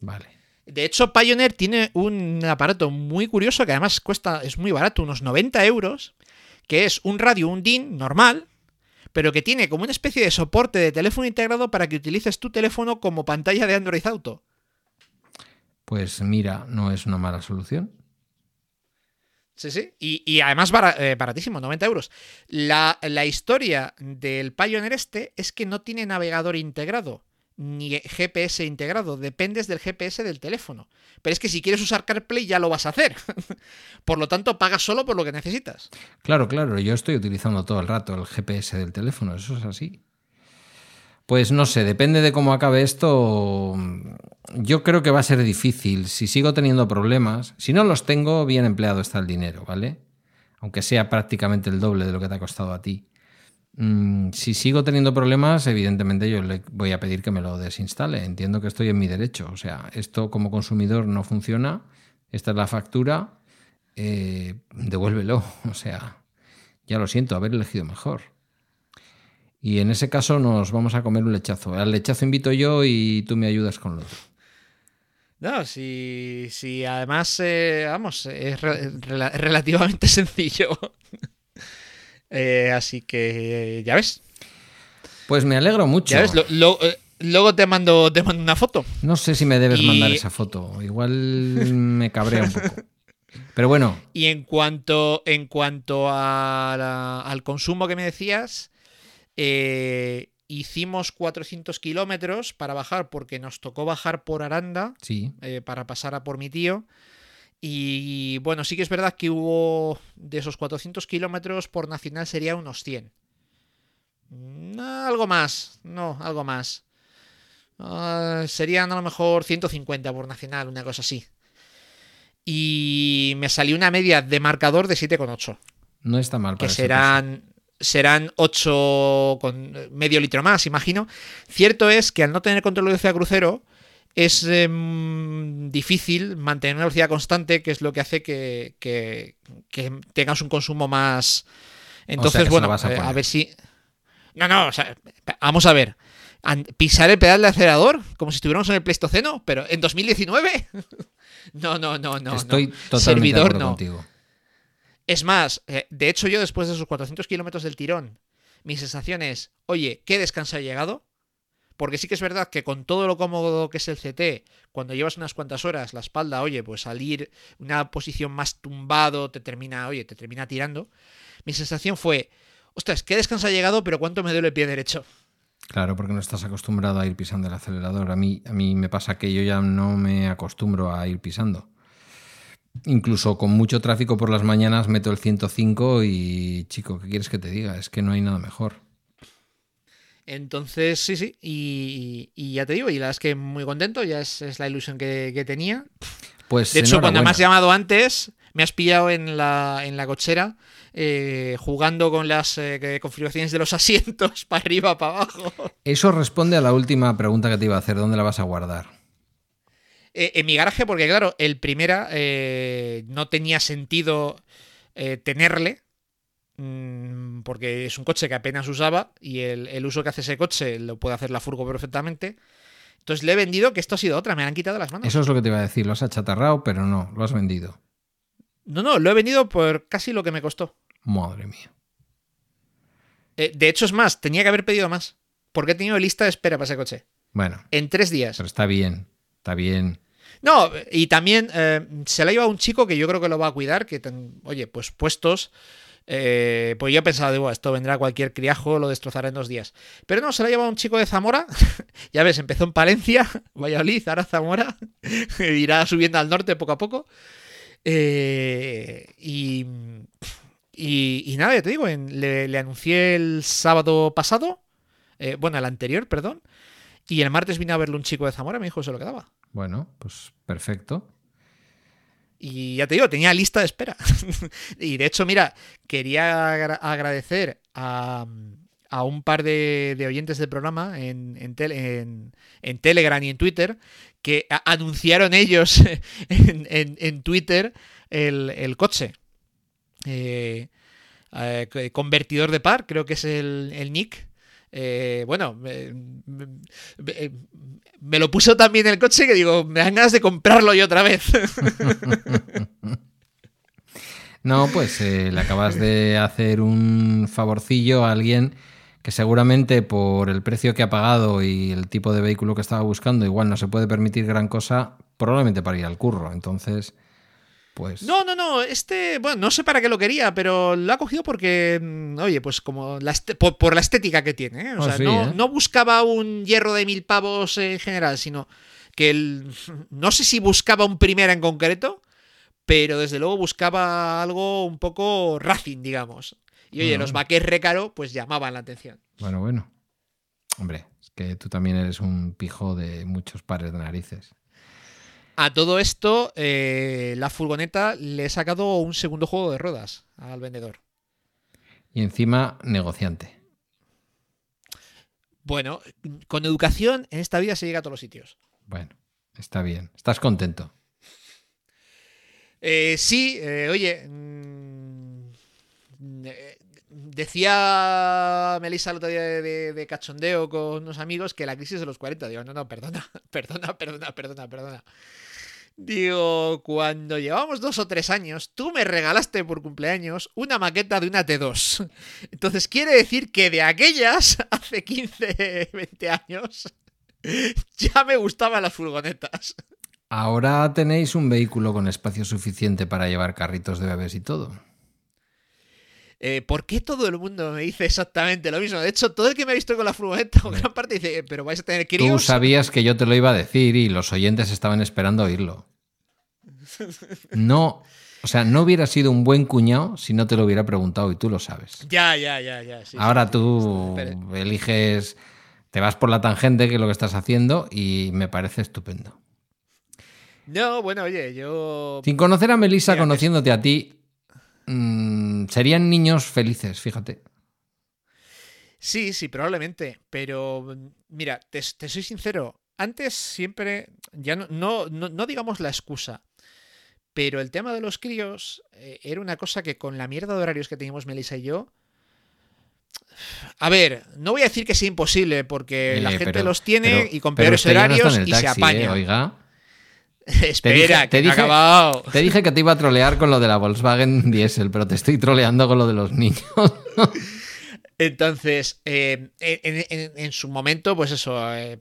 vale. De hecho, Pioneer tiene un aparato muy curioso que además cuesta, es muy barato, unos 90 euros, que es un radio, un DIN normal, pero que tiene como una especie de soporte de teléfono integrado para que utilices tu teléfono como pantalla de Android Auto. Pues mira, no es una mala solución. Sí, sí. Y, y además bara- eh, baratísimo, 90 euros. La, la historia del Pioneer este es que no tiene navegador integrado, ni GPS integrado. Dependes del GPS del teléfono. Pero es que si quieres usar CarPlay ya lo vas a hacer. por lo tanto, pagas solo por lo que necesitas. Claro, claro, yo estoy utilizando todo el rato el GPS del teléfono, eso es así. Pues no sé, depende de cómo acabe esto. Yo creo que va a ser difícil. Si sigo teniendo problemas, si no los tengo, bien empleado está el dinero, ¿vale? Aunque sea prácticamente el doble de lo que te ha costado a ti. Mm, si sigo teniendo problemas, evidentemente yo le voy a pedir que me lo desinstale. Entiendo que estoy en mi derecho. O sea, esto como consumidor no funciona. Esta es la factura. Eh, devuélvelo. O sea, ya lo siento, haber elegido mejor. Y en ese caso nos vamos a comer un lechazo. Al lechazo invito yo y tú me ayudas con lo otro. No, si, si además, eh, vamos, es re- rela- relativamente sencillo. Eh, así que ya ves, Pues me alegro mucho. ya ves. lo- lo- eh, luego te mando, te mando una foto. No sé si me debes Y- mandar esa foto. Igual me cabrea un poco. Pero bueno, Y en cuanto, en cuanto a la- al consumo que me decías, eh, hicimos 400 kilómetros para bajar porque nos tocó bajar por Aranda sí. eh, para pasar a por mi tío. Y bueno, sí que es verdad que hubo de esos 400 kilómetros por nacional sería unos 100. Mm, algo más, no, algo más. Ah, serían a lo mejor 150 por nacional, una cosa así. Y me salió una media de marcador de 7,8 No está mal que para serán serán 8 con medio litro más, imagino. Cierto es que al no tener control de velocidad crucero es em, difícil mantener una velocidad constante, que es lo que hace que, que- que tengas un consumo más. Entonces, que se bueno, a eh, a, ver si. No, no, o sea, vamos a ver. Pisar el pedal de acelerador como si estuviéramos en el Pleistoceno, pero en 2019. no, no, no, no. Estoy no. totalmente de Servidor acuerdo no. contigo. Es más, eh, de hecho yo después de esos 400 kilómetros del tirón, mi sensación es, oye, qué descanso he llegado. Porque sí que es verdad que con todo lo cómodo que es el CT, cuando llevas unas cuantas horas la espalda, oye, pues salir una posición más tumbado te termina, oye, te termina tirando. Mi sensación fue, ostras, qué descanso ha llegado, pero cuánto me duele el pie derecho. Claro, porque no estás acostumbrado a ir pisando el acelerador. A mí, a mí me pasa que yo ya no me acostumbro a ir pisando. Incluso con mucho tráfico por las mañanas meto el 105 y, chico, ¿qué quieres que te diga? Es que no hay nada mejor. Entonces, sí, sí, y, y ya te digo, y la verdad es que muy contento, ya es, es la ilusión que, que tenía. Pues De hecho, cuando me has llamado antes, me has pillado en la, en la cochera eh, jugando con las eh, configuraciones de los asientos para arriba, para abajo. Eso responde a la última pregunta que te iba a hacer. ¿Dónde la vas a guardar? Eh, en mi garaje, porque claro, el primera eh, no tenía sentido eh, tenerle. mm, Porque es un coche que apenas usaba y el, el uso que hace ese coche lo puede hacer la furgo perfectamente. Entonces le he vendido que esto ha sido otra, me la han quitado las manos. Eso es lo que te iba a decir. Lo has achatarrado, pero no, lo has vendido. No, no, lo he vendido por casi lo que me costó. Madre mía. De hecho, es más, tenía que haber pedido más. Porque he tenido lista de espera para ese coche. Bueno, En tres días. pero está bien. Está bien. No, y también eh, se la lleva un chico que yo creo que lo va a cuidar, que, ten- oye, pues puestos, eh, pues yo he pensado, digo, esto vendrá cualquier criajo, lo destrozará en dos días. Pero no, se la lleva un chico de Zamora, ya ves, empezó en Palencia, Valladolid, ahora Zamora, irá subiendo al norte poco a poco. Eh, y, y, nada, te digo, en- le, anuncié el sábado pasado, bueno, el anterior, perdón, y el martes vino a verle un chico de Zamora y me dijo que se lo quedaba. Bueno, pues perfecto. Y ya te digo, tenía lista de espera. y de hecho, mira, quería agra- agradecer a, a un par de, de oyentes del programa en, en, tele- en- en Telegram y en Twitter que anunciaron ellos en, Twitter el, el coche. Eh, eh, convertidor de par, creo que es el, el nick. Eh, bueno, me, me- me lo puso también el coche que digo, me dan ganas de comprarlo yo otra vez. No, pues eh, le acabas de hacer un favorcillo a alguien que seguramente por el precio que ha pagado y el tipo de vehículo que estaba buscando, igual no se puede permitir gran cosa, probablemente para ir al curro. Entonces, pues... No, no, no, este, bueno, no sé para qué lo quería, pero lo ha cogido porque, mm, oye, pues como la este- por, por la estética que tiene, ¿eh? O Ah, sea, sí, no, ¿eh? no buscaba un hierro de mil pavos en general, sino que el, no sé si buscaba un primera en concreto, pero desde luego buscaba algo un poco racing, digamos. Y oye, los vaquers recaro, pues llamaban la atención. Bueno, bueno. Hombre, es que tú también eres un pijo de muchos pares de narices. A todo esto, eh, la furgoneta le he sacado un segundo juego de ruedas al vendedor. Y encima, negociante. Bueno, con educación en esta vida se llega a todos los sitios. Bueno, está bien. ¿Estás contento? Eh, sí, eh, oye. mm, decía Melissa el otro día de, de- de cachondeo con unos amigos que la crisis de los 40. Digo, no, no, perdona, perdona, perdona, perdona, perdona. Digo, cuando llevamos dos o tres años, tú me regalaste por cumpleaños una maqueta de una T2. Entonces quiere decir que de aquellas, hace 15, 20 años, ya me gustaban las furgonetas. Ahora tenéis un vehículo con espacio suficiente para llevar carritos de bebés y todo. Eh, ¿Por qué todo el mundo me dice exactamente lo mismo? De hecho, todo el que me ha visto con la furgoneta, o gran parte dice, pero vais a tener Tú críos. sabías que yo te lo iba a decir y los oyentes estaban esperando oírlo. No, o sea, no hubiera sido un buen cuñado si no te lo hubiera preguntado y tú lo sabes. Ya, ya, ya, ya. sí, Ahora sí, tú eliges, te vas por la tangente, que es lo que estás haciendo, y me parece estupendo. No, bueno, oye, yo. Sin conocer a Melissa, Mira, conociéndote a ti, mm, serían niños felices, fíjate. Sí, sí, probablemente. Pero, mira, te, te soy sincero. Antes siempre. Ya no, no, no, no digamos la excusa. Pero el tema de los críos eh, era una cosa que con la mierda de horarios que teníamos Melissa y yo. A ver, no voy a decir que sea imposible, porque la Eh, gente pero- los tiene y con peores no horarios y se taxi, apaña. eh, oiga. Espera, dije- te que no he dije- acabado. Te dije que te iba a trolear con lo de la Volkswagen Diesel, pero te estoy troleando con lo de los niños. Entonces, eh, en, en- en su momento, pues eso, eh,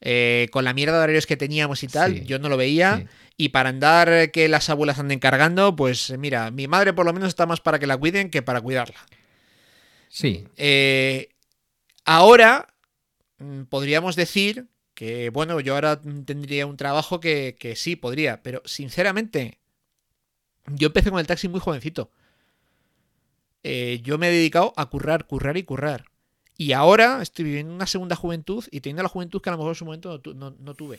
eh, con la mierda de horarios que teníamos y tal, Sí, yo no lo veía. sí. Y para andar que las abuelas anden cargando, pues mira, mi madre por lo menos está más para que la cuiden que para cuidarla. Sí, ahora mm, podríamos decir que, bueno, yo ahora mm, tendría un trabajo que, que sí podría, pero sinceramente, yo empecé con el taxi muy jovencito. Eh, yo me he dedicado a currar, currar y currar. Y ahora estoy viviendo una segunda juventud y teniendo la juventud que a lo mejor en su momento no, tu- no- no tuve.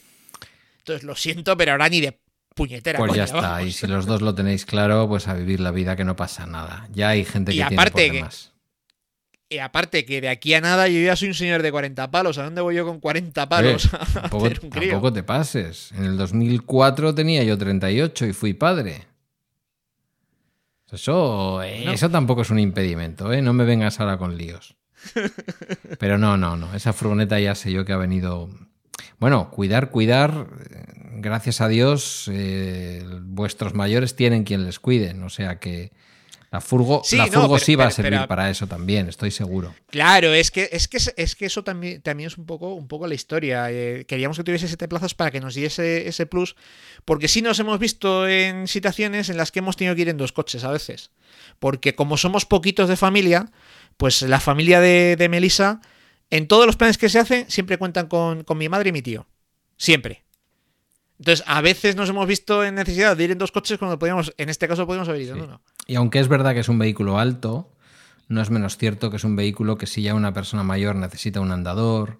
Entonces lo siento, pero ahora ni de puñetera. pues ya está. vamos. Y si los dos lo tenéis claro, pues a vivir la vida que no pasa nada. Ya hay gente Y que aparte tiene que-. Y aparte que de aquí a nada yo ya soy un señor de 40 palos. ¿A dónde voy yo con 40 palos? Eh, a tampoco, hacer un crío? tampoco te pases. En el 2004 tenía yo 38 y fui padre. Eso, eh, No. eso tampoco es un impedimento, ¿eh? No me vengas ahora con líos. Pero no, no, no. Esa furgoneta ya sé yo que ha venido. Bueno, cuidar, cuidar. eh, Gracias a Dios, eh, vuestros mayores tienen quien les cuiden. O sea que la furgo, Sí, la no, furgo pero- sí va a servir pero- para eso también, estoy seguro. Claro, es que, es que, es que eso también, también es un poco, un poco la historia. Eh, queríamos que tuviese siete plazas para que nos diese ese plus, porque sí nos hemos visto en situaciones en las que hemos tenido que ir en dos coches a veces. Porque como somos poquitos de familia, pues la familia de, de Melissa, en todos los planes que se hacen, siempre cuentan con, con mi madre y mi tío. Siempre. Entonces, a veces nos hemos visto en necesidad de ir en dos coches cuando podíamos, en este caso podíamos haber ido en Sí. uno. Y aunque es verdad que es un vehículo alto, no es menos cierto que es un vehículo que si ya una persona mayor necesita un andador.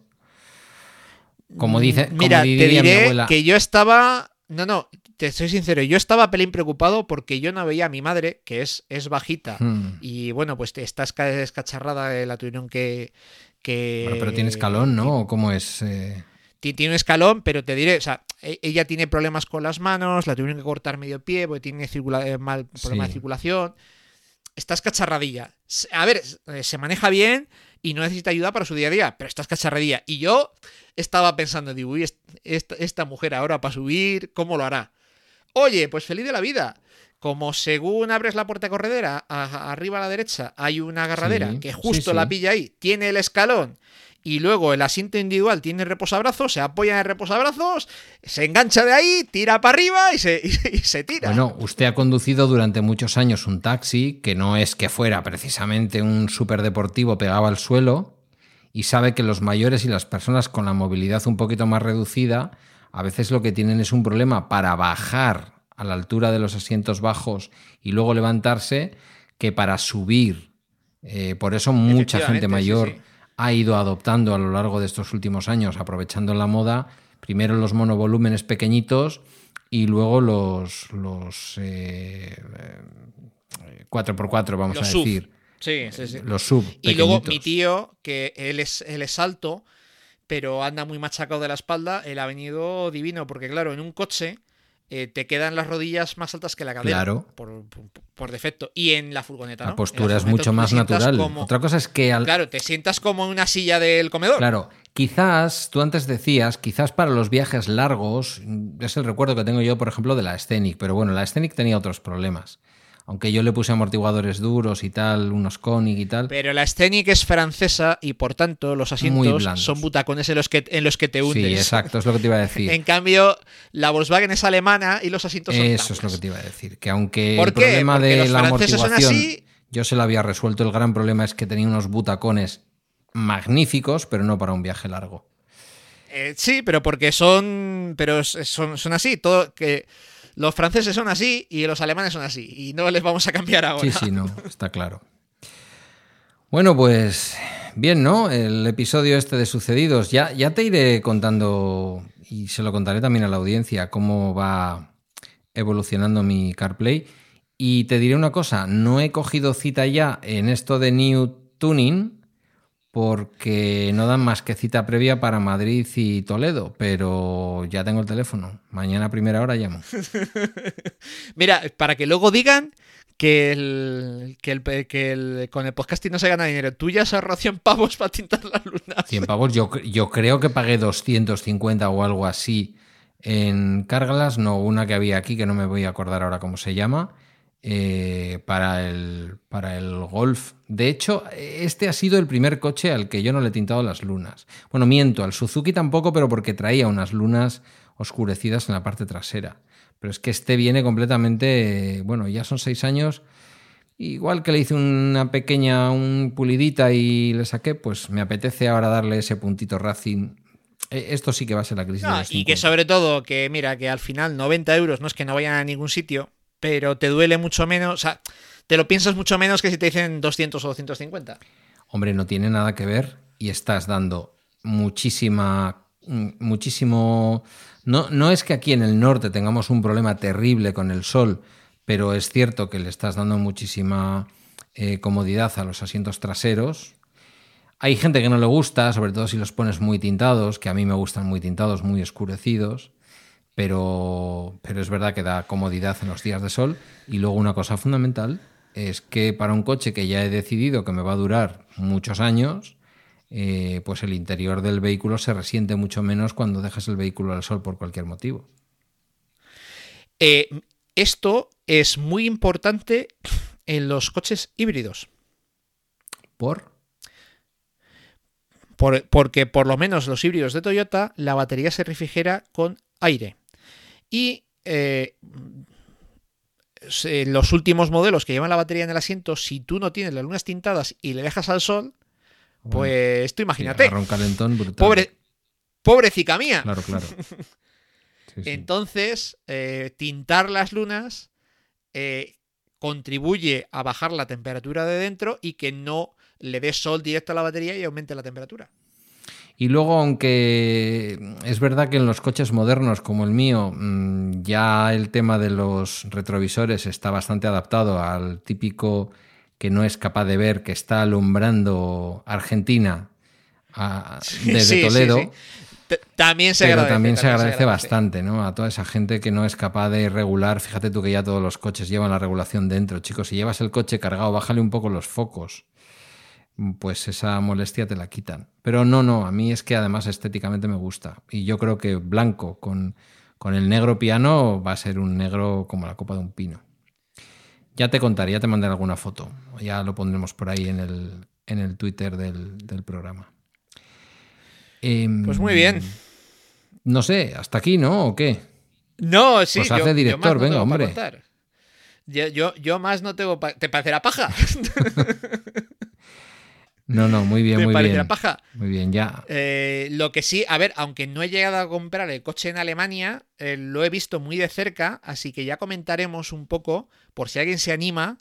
Como dice, como Mira, te diría mi diré abuela. que yo estaba. No, no, te soy sincero, yo estaba pelín preocupado porque yo no veía a mi madre, que es, es bajita. Hmm. Y bueno, pues está esca- escacharrada, eh, la tuvieron que. que Bueno, pero tiene escalón, ¿no? ¿O cómo es? eh? Ti- Tiene un escalón, pero te diré, o sea, e- ella tiene problemas con las manos, la tuvieron que cortar medio pie porque tiene circula- eh, mal problema Sí. de circulación. Está escacharradilla. S- A ver, eh, se maneja bien y no necesita ayuda para su día a día, pero está escacharradilla. Y yo estaba pensando, digo, uy, est- esta, esta mujer ahora para subir, ¿cómo lo hará? Oye, pues feliz de la vida. Como según abres la puerta corredera, a- arriba a la derecha hay una agarradera Sí, que sí, justo sí. la pilla ahí, tiene el escalón y luego el asiento individual tiene reposabrazos, se apoya en el reposabrazos, se engancha de ahí, tira para arriba y se, y se- y se tira. Bueno, usted ha conducido durante muchos años un taxi que no es que fuera precisamente un superdeportivo pegado al suelo y sabe que los mayores y las personas con la movilidad un poquito más reducida a veces lo que tienen es un problema para bajar a la altura de los asientos bajos y luego levantarse que para subir. Eh, por eso mucha gente sí, mayor sí. Ha ido adoptando a lo largo de estos últimos años, aprovechando la moda, primero los monovolúmenes pequeñitos y luego los, los eh, 4x4, vamos Los a sub. decir. Sí, sí, sí. Los sub. Y luego mi tío, que él es, él es alto, pero anda muy machacado de la espalda, él ha venido divino, porque claro, en un coche eh, te quedan las rodillas más altas que la cadera. Claro. Por, por- por defecto. Y en la furgoneta. La postura es mucho más natural. como- Otra cosa es que al, Claro, te sientas como en una silla del comedor. Claro, quizás, tú antes decías, quizás para los viajes largos, mm, es el recuerdo que tengo yo, por ejemplo, de la Scenic, pero bueno, la Scenic tenía otros problemas. Aunque yo le puse amortiguadores duros y tal, unos Koenig y tal. Pero la Scenic es francesa y por tanto los asientos son butacones en los que, en los que te hundes. Sí, exacto, es lo que te iba a decir. En cambio, la Volkswagen es alemana y los asientos son Eso es lo que te iba a decir. Que aunque ¿Por el qué? problema Porque de los la franceses son amortiguación así. yo se lo había resuelto, el gran problema es que tenía unos butacones magníficos, pero no para un viaje largo. Eh, sí, pero porque son. Pero son, son así. Todo, que los franceses son así y los alemanes son así. Y no les vamos a cambiar ahora. Sí, sí, no, está claro. Bueno, pues bien, ¿no? El episodio este de sucedidos. Ya, ya te iré contando, y se lo contaré también a la audiencia, cómo va evolucionando mi CarPlay. Y te diré una cosa, no he cogido cita ya en esto de New Tuning porque no dan más que cita previa para Madrid y Toledo, pero ya tengo el teléfono. Mañana a primera hora llamo. Mira, para que luego digan que el, que el, que el- con el podcasting no se gana dinero. Tú ya has ahorrado 100 pavos para tintar las lunas. 100 pavos, yo, yo creo que pagué 250 o algo así en Cárgalas, no una que había aquí, que no me voy a acordar ahora cómo se llama, eh, para, el, para el Golf. De hecho, este ha sido el primer coche al que yo no le he tintado las lunas. Bueno, miento, al Suzuki tampoco, pero porque traía unas lunas oscurecidas en la parte trasera. Pero es que este viene completamente, bueno, ya son seis años. Igual que le hice una pequeña un pulidita y le saqué, pues me apetece ahora darle ese puntito Racing. Eh, Esto sí que va a ser la crisis. No, y que 50. sobre todo, que mira, que al final 90 euros no es que no vayan a ningún sitio, pero te duele mucho menos, o sea, te lo piensas mucho menos que si te dicen 200 o 250. Hombre, no tiene nada que ver y estás dando muchísima, mm, muchísimo... No, no es que aquí en el norte tengamos un problema terrible con el sol, pero es cierto que le estás dando muchísima eh, comodidad a los asientos traseros. Hay gente que no le gusta, sobre todo si los pones muy tintados, que a mí me gustan muy tintados, muy oscurecidos, pero, pero es verdad que da comodidad en los días de sol. Y luego una cosa fundamental es que para un coche que ya he decidido que me va a durar muchos años, eh, pues el interior del vehículo se resiente mucho menos cuando dejas el vehículo al sol por cualquier motivo. Eh, esto es muy importante en los coches híbridos. ¿Por? Por- porque por lo menos los híbridos de Toyota, la batería se refrigera con aire. Y eh, los últimos modelos que llevan la batería en el asiento, si tú no tienes las lunas tintadas y le dejas al sol, pues tú Sí, imagínate. un calentón brutal. Pobre, pobrecica mía. Claro, claro. Sí. Entonces, eh, tintar las lunas eh, contribuye a bajar la temperatura de dentro y que no le dé sol directo a la batería y aumente la temperatura. Y luego, aunque es verdad que en los coches modernos como el mío, mm, ya el tema de los retrovisores está bastante adaptado al típico que no es capaz de ver que está alumbrando Argentina a- desde Sí, sí, Toledo. sí. T- También se Pero agradece. también se agradece bastante, ¿no? A toda esa gente que no es capaz de regular. Fíjate tú que ya todos los coches llevan la regulación dentro, chicos. Si llevas el coche cargado, bájale un poco los focos. Pues esa molestia te la quitan. Pero no, no, a mí es que además estéticamente me gusta. Y yo creo que blanco con, con el negro piano va a ser un negro como la copa de un pino. Ya te contaré, ya te mandaré alguna foto. Ya lo pondremos por ahí en el, en el Twitter del, del programa. Em, Pues muy bien. no sé, hasta aquí, ¿no? ¿O qué? No, sí. Pues yo- hace director, venga, hombre. yo, yo más no tengo. pa- ¿Te parecerá paja? No, no, muy bien, ¿Te muy bien. paja? Muy bien, ya. Eh, lo que sí, a ver, aunque no he llegado a comprar el coche en Alemania, eh, lo he visto muy de cerca, así que ya comentaremos un poco, por si alguien se anima,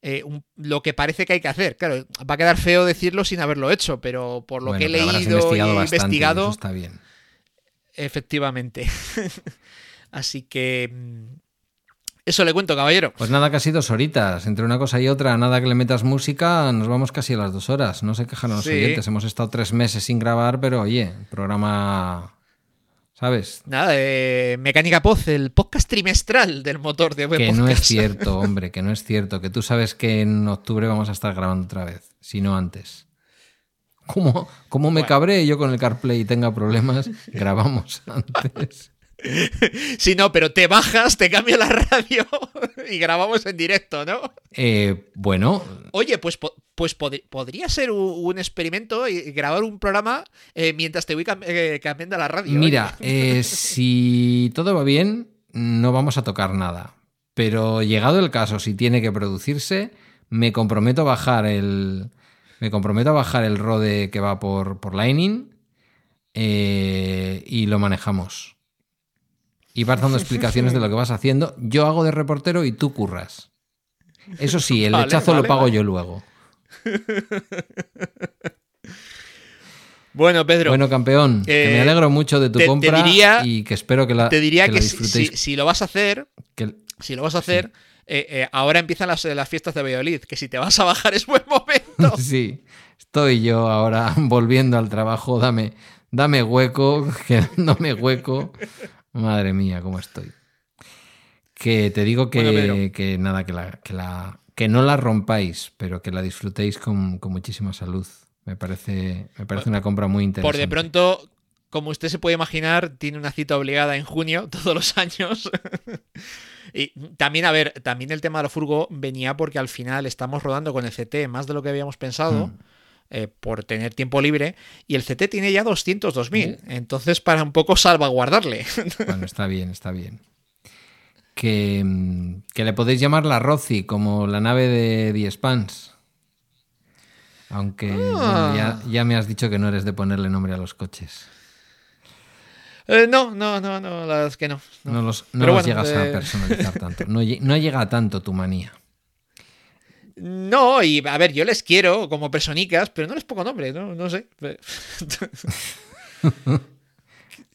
eh, un- lo que parece que hay que hacer. Claro, va a quedar feo decirlo sin haberlo hecho, pero por lo Bueno, que he leído y investigado he bastante, investigado, eso está bien. efectivamente. Así que mm, eso le cuento, caballero. Pues nada, casi dos horitas. Entre una cosa y otra, nada que le metas música, nos vamos casi a las dos horas. No se quejan los Sí. oyentes. Hemos estado tres meses sin grabar, pero oye, programa. ¿Sabes? Nada, eh, Mecánica Poz, el podcast trimestral del motor de web Que no es cierto, hombre, que no es cierto. Que tú sabes que en octubre vamos a estar grabando otra vez, si no antes. ¿Cómo, cómo me Bueno. cabré yo con el CarPlay y tenga problemas? Grabamos antes. Sí, no, pero te bajas, te cambia la radio y grabamos en directo, ¿no? Eh, bueno, Oye, pues, pues pod- podría ser un, un experimento y grabar un programa eh, mientras te voy cam- eh, cambiando la radio. Mira, si todo va bien, no vamos a tocar nada. Pero llegado el caso, si tiene que producirse, me comprometo a bajar el. Me comprometo a bajar el rode que va por, por Lightning y lo manejamos. Y vas dando explicaciones de lo que vas haciendo. Yo hago de reportero y tú curras. Eso sí, el Vale, lechazo lo pago vale. yo luego. Bueno, Pedro, Bueno, campeón, que eh, me alegro mucho de tu te- te compra diría- y que espero que la, te diría que que, disfrutéis. si- si lo vas a hacer, que- si lo vas a hacer, eh, eh, ahora empiezan las, las fiestas de Valladolid, que si te vas a bajar es buen momento. Sí, estoy yo ahora volviendo al trabajo. Dame, dame hueco, quedándome hueco. Madre mía, cómo estoy. Que te digo que, Bueno, que nada, que la, que la que no la rompáis, pero que la disfrutéis con, con muchísima salud. Me parece, me parece una compra muy interesante. Por de pronto, como usted se puede imaginar, tiene una cita obligada en junio todos los años. y también, a ver, también el tema de la furgo venía porque al final estamos rodando con el CT más de lo que habíamos pensado. Mm. Eh, por tener tiempo libre y el CT tiene ya 202.000 entonces para un poco salvaguardarle Bueno, está bien, está bien. Que, mm, que le podéis llamar la Rozi, como la nave de The Spans. Aunque Ah. bueno, ya, ya me has dicho que no eres de ponerle nombre a los coches. Eh, no no no no la verdad es que no, no. No los, no Pero los bueno, llegas eh, a personalizar tanto. No, no llega a tanto tu manía. No, y a ver, yo les quiero como personicas, pero no les pongo nombre, no, no sé.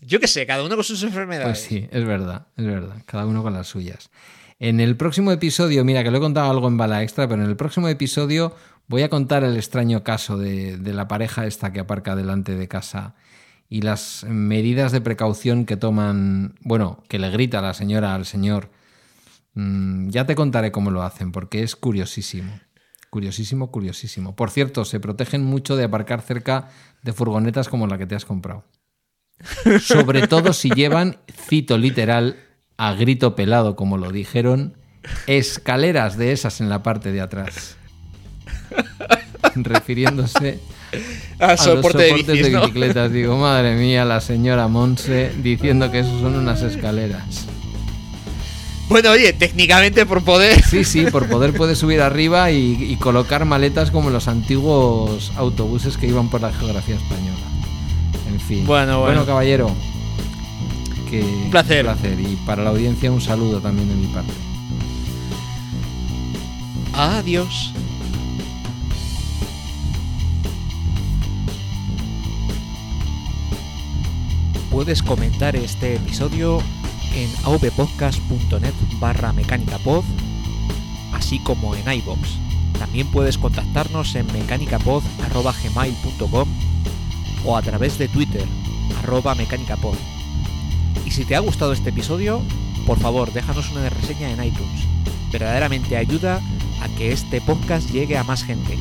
yo qué sé, cada uno con sus enfermedades. Pues sí, es verdad, es verdad. Cada uno con las suyas. En el próximo episodio, mira que lo he contado algo en bala extra, pero en el próximo episodio voy a contar el extraño caso de, de la pareja esta que aparca delante de casa y las medidas de precaución que toman, bueno, que le grita la señora al señor. Mm, ya te contaré cómo lo hacen, porque es curiosísimo. Curiosísimo, curiosísimo. Por cierto, se protegen mucho de aparcar cerca de furgonetas como la que te has comprado. Sobre todo si llevan, cito literal, a grito pelado, como lo dijeron, escaleras de esas en la parte de atrás. Refiriéndose a los de soportes de bicicletas. Digo, madre mía, la señora Monse diciendo que esos son unas escaleras. Bueno, oye, técnicamente por poder. Sí, sí, por poder puedes subir arriba y, y colocar maletas como los antiguos autobuses que iban por la geografía española. En fin. Bueno, bueno. caballero. Que, Un placer. Un placer. Y para la audiencia un saludo también de mi parte. Adiós. Puedes comentar este episodio en avpodcast.net barra mecánicapod, así como en iBox. También puedes contactarnos en mecanicapod.gmail.com o a través de Twitter, arroba mecanicapod. Y si te ha gustado este episodio, por favor déjanos una reseña en iTunes. Verdaderamente ayuda a que este podcast llegue a más gente.